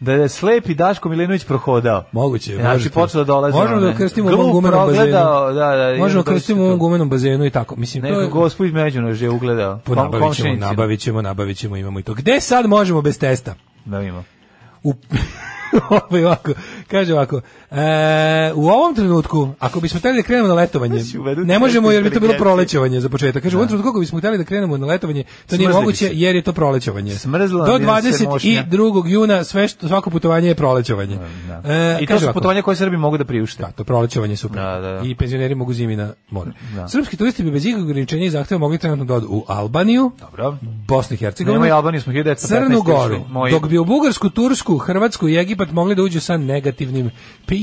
da je slepi Daško Milinović prohodao. Moguće, znači, možete. počelo da dolaze. Možemo da krstimo u gumenom bazenu. Da, da, da, Možemo da krstimo u gumenom bazenu i tako. Mislim, Neko to je... gospod Međunož je ugledao. Po, pa nabavit ćemo, nabavit ćemo, nabavit ćemo, imamo i to. Gde sad možemo bez testa? Da, imamo. U... [LAUGHS] ovako, kaže ovako, E, u ovom trenutku, ako bismo hteli da krenemo na letovanje, znači, ne možemo jer bi to bilo prolećovanje za početak. Kaže, u ovom da. trenutku ako bismo hteli da krenemo na letovanje, to Smrzli nije moguće jer je to prolećovanje. Smrzla Do 22. juna sve što, svako putovanje je prolećovanje. Da, da. E, I to su putovanja koje Srbi mogu da priušte. Da, to prolećovanje super. Da, da, da, I penzioneri mogu zimi na more. Srpski turisti bi bez ikog ograničenja i zahteva mogli trenutno da odu u Albaniju, Dobro. Bosnu i Hercegovinu, Albaniju smo 1915 Crnu Goru, dok bi u Bugarsku, Tursku, Hrvatsku i Egipat mogli da uđu sa negativnim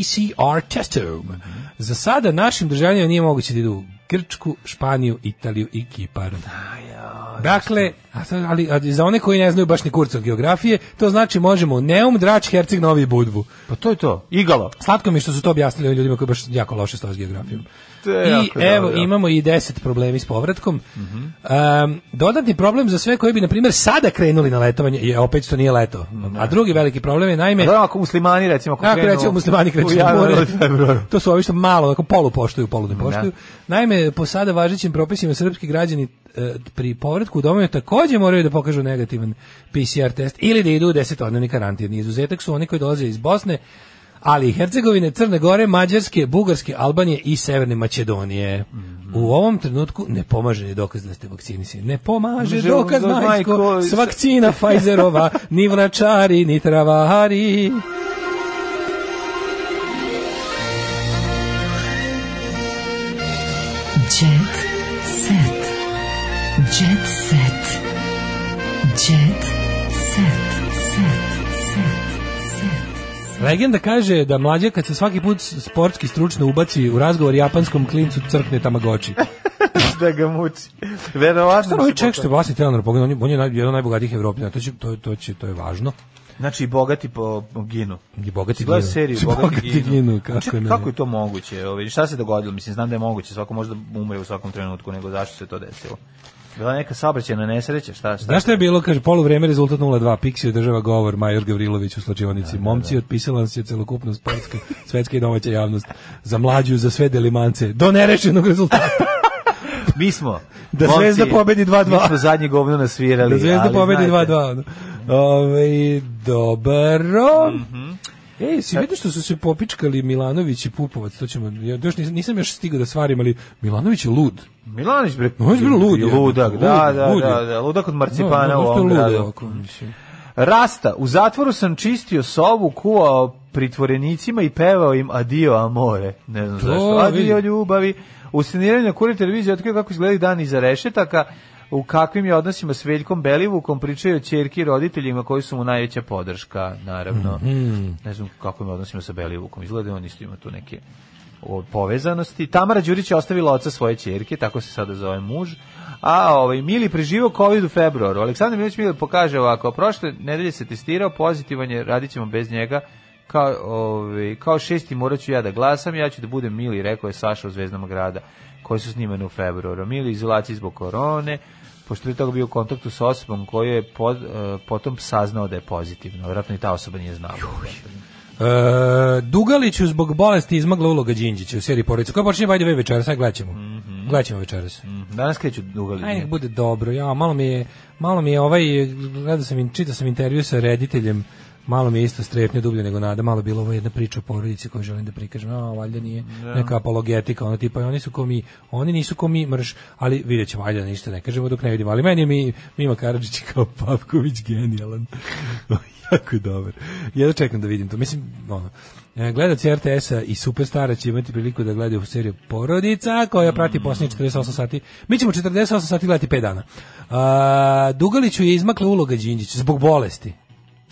PCR testom. Mm -hmm. Za sada našim državljanima nije moguće da idu u Grčku, Španiju, Italiju i Kipar. Ajo. Da, Dakle, a sad, ali, a za one koji ne znaju baš ni kurcom geografije, to znači možemo Neum, Drač, Herceg, Novi Budvu. Pa to je to, igalo. Slatko mi što su to objasnili ljudima koji baš jako loše stoje s geografijom. I evo, da, imamo i deset problemi s povratkom. Mm -hmm. um, dodatni problem za sve koji bi, na primjer, sada krenuli na letovanje, je opet što nije leto. Mm, a drugi veliki problem je, naime... Da, ako muslimani, recimo, ako, ako krenu, recimo muslimani krenu u more, [LAUGHS] to su ovi što malo, ako polu poštuju, polu ne da. poštuju. Naime, po sada važećim propisima srpski građani E, pri povratku u domovinu takođe moraju da pokažu negativan PCR test ili da idu u desetodnevni karantin. Izuzetak su oni koji dolaze iz Bosne, ali i Hercegovine, Crne Gore, Mađarske, Bugarske, Albanije i Severne Makedonije. Mm -hmm. U ovom trenutku ne pomaže ni dokaz da ste vakcinisani. Ne pomaže Može dokaz, da majko, s vakcina Pfizerova, ni vračari, ni travari. Legenda kaže da mlađe kad se svaki put sportski stručno ubaci u razgovor japanskom klincu crkne tamagoči. [LAUGHS] da ga muči. Verovatno. Da što ček što Vasi Telenor pogleda, on je, on je jedan od najbogatijih Evropljana, znači, to, će, to, to, će, to je važno. Znači bogati po ginu. I bogati ginu. seriju [LAUGHS] bogati, bogati ginu. Znači, kako, Čekaj, kako je to moguće? Ove, ovaj, šta se dogodilo? Mislim, znam da je moguće, svako možda umre u svakom trenutku, nego zašto se to desilo? Bila neka saobraćajna nesreća, šta, šta? Znaš šta je bilo, kaže, poluvreme rezultat 0:2 2 Pixi održava govor, Major Gavrilović u slačionici. Da, da, momci, da. otpisala se celokupna sportska, [LAUGHS] svetska i domaća javnost. Za mlađu, za sve delimance. Do nerešenog rezultata. [LAUGHS] mi smo. Da momci, Zvezda pobedi 2:2. 2 Mi smo zadnje govno nasvirali. Da Zvezda pobedi 2:2. 2 Ove, Mhm. Mm Ej, si vidio što su se popičkali Milanović i Pupovac, to ćemo, ja još nisam, nisam još stigao da svarim, ali Milanović je lud. Milanović bre, Milanović je lud, je, ludak, da, da, lud, da, da, ludak od marcipana no, da, da, u ovom gradu. Oko, Rasta, u zatvoru sam čistio sobu, kuvao pritvorenicima i pevao im adio amore, ne znam to zašto, adio ljubavi, u sceniranju na kuri televiziji otkrio kako izgledaju dani iza rešetaka, u kakvim je odnosima s Veljkom Belivukom, pričaju o čerki i roditeljima koji su mu najveća podrška, naravno. Mm -hmm. Ne znam kako je odnosima sa Belivukom. Izgleda on isto ima tu neke povezanosti. Tamara Đurić je ostavila oca svoje čerke, tako se sada zove muž. A ovaj Mili preživio COVID u februaru. Aleksandar Milić Mili pokaže ovako, prošle nedelje se testirao, pozitivan je, radit ćemo bez njega. Kao, ovaj, kao šesti morat ću ja da glasam, ja ću da budem Mili, rekao je Saša u Zvezdama grada koji su snimani u februaru. Mili izolaciji zbog korone, pošto je toga bio u kontaktu s osobom koju je pod, uh, potom saznao da je pozitivno. Vjerojatno i ta osoba nije znala. E, Dugaliću zbog bolesti izmagla uloga Đinđića u seriji porodica. Koja počinje Bajde večeras, aj gledat ćemo. Mm -hmm. Gledat večeras. Mm -hmm. Danas kreću Dugalić. Ajde, nek bude dobro. Ja, malo mi je, malo mi je ovaj, gledao sam, čitao sam intervju sa rediteljem malo mi je isto strepnje dublje nego nada, malo bilo ovo jedna priča o porodici koju želim da prikažem, a valjda nije yeah. Da. neka apologetika, ono tipa, oni su ko mi, oni nisu ko mi, mrš, ali vidjet ćemo, valjda ništa ne kažemo dok ne vidimo, ali meni je mi, Mima Karadžić kao Pavković genijalan, [LAUGHS] jako dobar, ja da čekam da vidim to, mislim, ono, e, Gledaci RTS-a i Superstara će imati priliku da gledaju u seriju Porodica, koja prati mm. posljednje 48 sati. Mi ćemo 48 sati gledati 5 dana. A, Dugaliću je izmakla uloga Đinđić zbog bolesti.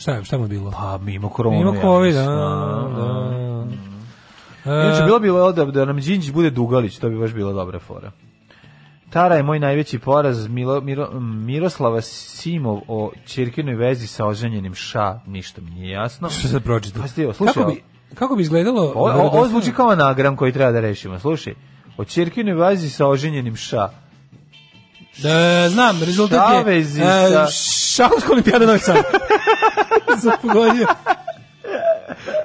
Šta je, šta mu bilo? Pa mimo korona. Mimo covid, ja, da, da. E. Inače, bilo bilo da, da nam Đinđić bude Dugalić, to bi baš bila dobra fora. Tara je moj najveći poraz Milo, Miro, Miroslava Simov o čirkinoj vezi sa oženjenim ša, ništa mi nije jasno. Što se pročitao? Pa stio, slušaj, kako bi, kako bi izgledalo... O, o, ovo zvuči kao anagram koji treba da rešimo, slušaj. O čirkinoj vezi sa oženjenim ša. Da, znam, rezultat je... Šavezi e, sa... Šavska olimpijada Novi Sad. [LAUGHS] sam [LAUGHS] pogodio.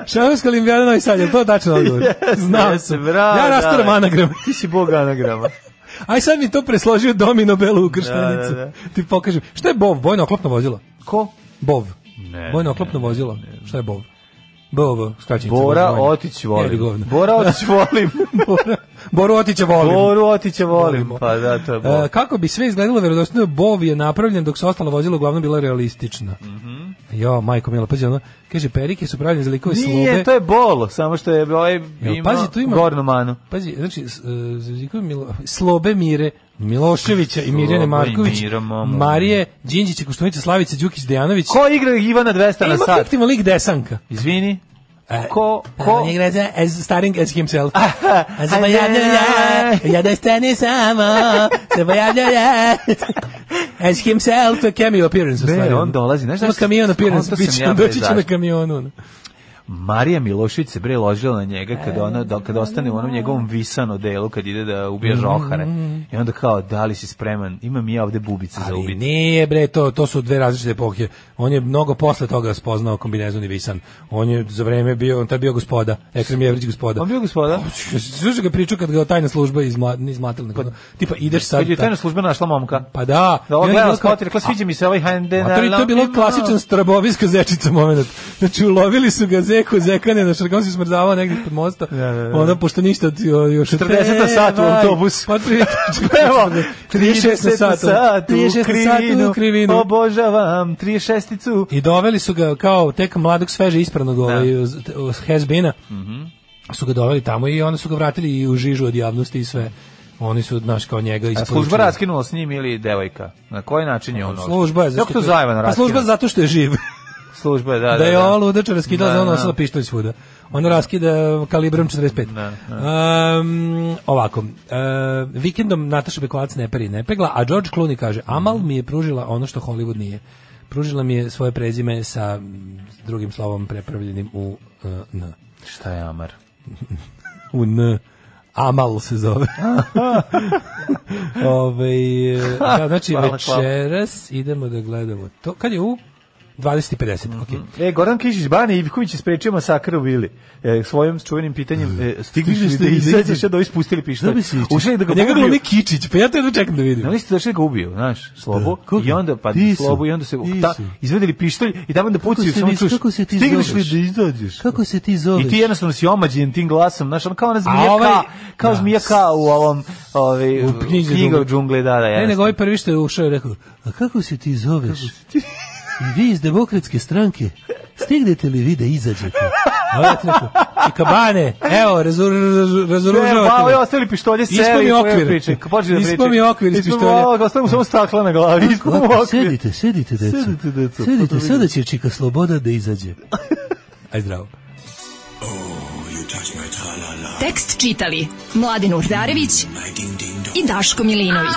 Šahovska olimpijada Novi Sad, je to tačan odgovor? [LAUGHS] Znao yes, sam. Bravo, ja rastaram anagrama. Ti si bog anagrama. [LAUGHS] Aj sad mi to presložio Domino Belu u krštenicu. Da, da, da. Ti pokažem. Šta je BOV? Vojno oklopno vozilo. Ko? BOV. Ne, vojno oklopno ne, vozilo. Šta je BOV? BOV, skraćenica. Bora Otić volim. Bora Otić volim. Bora, Boru Otića volim. Boru Otića volim. Pa da, to je BOV. E, kako bi sve izgledalo verodostojno, BOV je napravljen dok se ostala vozila uglavnom bila realistična. Mhm. Mm Jo, majko Milo, pazi ono, kaže perike su pravljene za likove slobe. Nije, to je bolo, samo što je ovaj ima, pazi, tu ima gornu manu. Pazi, znači e, za likove milo, slobe Mire Miloševića i Mirjane Marković, Miro, Marije Đinđić, Koštunice, Slavice Đukić, Dejanović. Ko igra Ivana 200 e, na sat? Ima fiktivan lik Desanka. Izvini. E, ko pa, ko uh, Engleza as da starring as himself. A za ja, ja da stani samo. Se pojavlja ja. As himself to cameo appearance. Ne, on dolazi, znaš da kamion appearance, biće [LAUGHS] doći će na kamionu. Marija Milošević se bre ložila na njega e, kad ona da kad da, ostane u onom da. njegovom visano delu kad ide da ubije mm. žohare. I onda kao da li si spreman? Imam i ja ovde bubice za ubiti. Nije bre to to su dve različite epohije. On je mnogo posle toga spoznao kombinezon i visan. On je za vreme bio on tad bio gospoda, Ekrem Jevrić gospoda. On bio gospoda. Pa, slušaj ga priču kad ga tajna služba izma, izmatila. Pa, tipa ideš sad. Kad je tajna služba našla momka. Pa da. Da on gleda skot, rekla sviđa mi se ovaj Hande. To je bilo klasičan straboviska zečica moment. Znači ulovili su ga zeku, zekane na šargonski smrzavao negdje pod mosta. Onda, da, da. pošto ništa od, još... 40 sat u autobus. Pa, tri, [LAUGHS] evo, 36 sat, sat u krivinu, u krivinu. Obožavam, 36 I doveli su ga kao tek mladog, sveže, ispranog ovaj, da. hezbina. Mhm. Mm su ga doveli tamo i onda su ga vratili i u žižu od javnosti i sve. Oni su, znaš, kao njega isporučili. A služba raskinula s njim ili devojka? Na koji način je on? Služba je. Zato što je, pa služba zato što je živ služba, da, da. Da je ova da. ludača raskidala, da, da ono nosila da. pištolj svuda. Ono raskida kalibrom 45. Da, da. Um, ovako, uh, vikendom Nataša Bekovac ne peri ne pegla, a George Clooney kaže, Amal mi je pružila ono što Hollywood nije. Pružila mi je svoje prezime sa mm, drugim slovom prepravljenim u uh, N. Šta je Amar? [LAUGHS] u N. Amal se zove. [LAUGHS] Ove, e, znači, večeras idemo da gledamo to. Kad je u 20 i 50. Mm -hmm. okay. Mhm. E, Goran Kišić Bane i Ivković je sprečio masakr u Vili. E, svojim čuvenim pitanjem e, mhm. stigli ste da izađeš da ispustili pištolj. Ušli da ga Njega glumi Kičić, pa ja to čekam da vidim. Na listi došli da ga da ubio, znaš, slobo. I onda pa slobo i onda se ta, izvedeli pištolj i tamo da pucaju samo čuš. Kako se ti Stigliš li da izađeš? Kako se ti zoveš? I ti jednostavno si omađen tim glasom, znaš, kao ona zmija ovaj, kao da. zmija ka u ovom ovaj knjiga džungle, da, da. Ne, nego ovaj prvi što je ušao i rekao: "A kako se ti zoveš?" I vi iz demokratske stranke stignete li vi da izađete? Oletniku. I kabane, evo, razur, razur, razoružavate. Pa, ostavili pištolje, seli. Ispo okvir. Priče, počne da priče. Ispo mi okvir iz pištolja. Ispo mi ostavimo samo stakla na glavi. Ispo mi okvir. Sedite, sedite, deco. Sedite, deco. Sedite, pa sada će čika sloboda da izađe. Aj zdravo. Oh, Tekst čitali Mladin Urdarević i Daško Milinović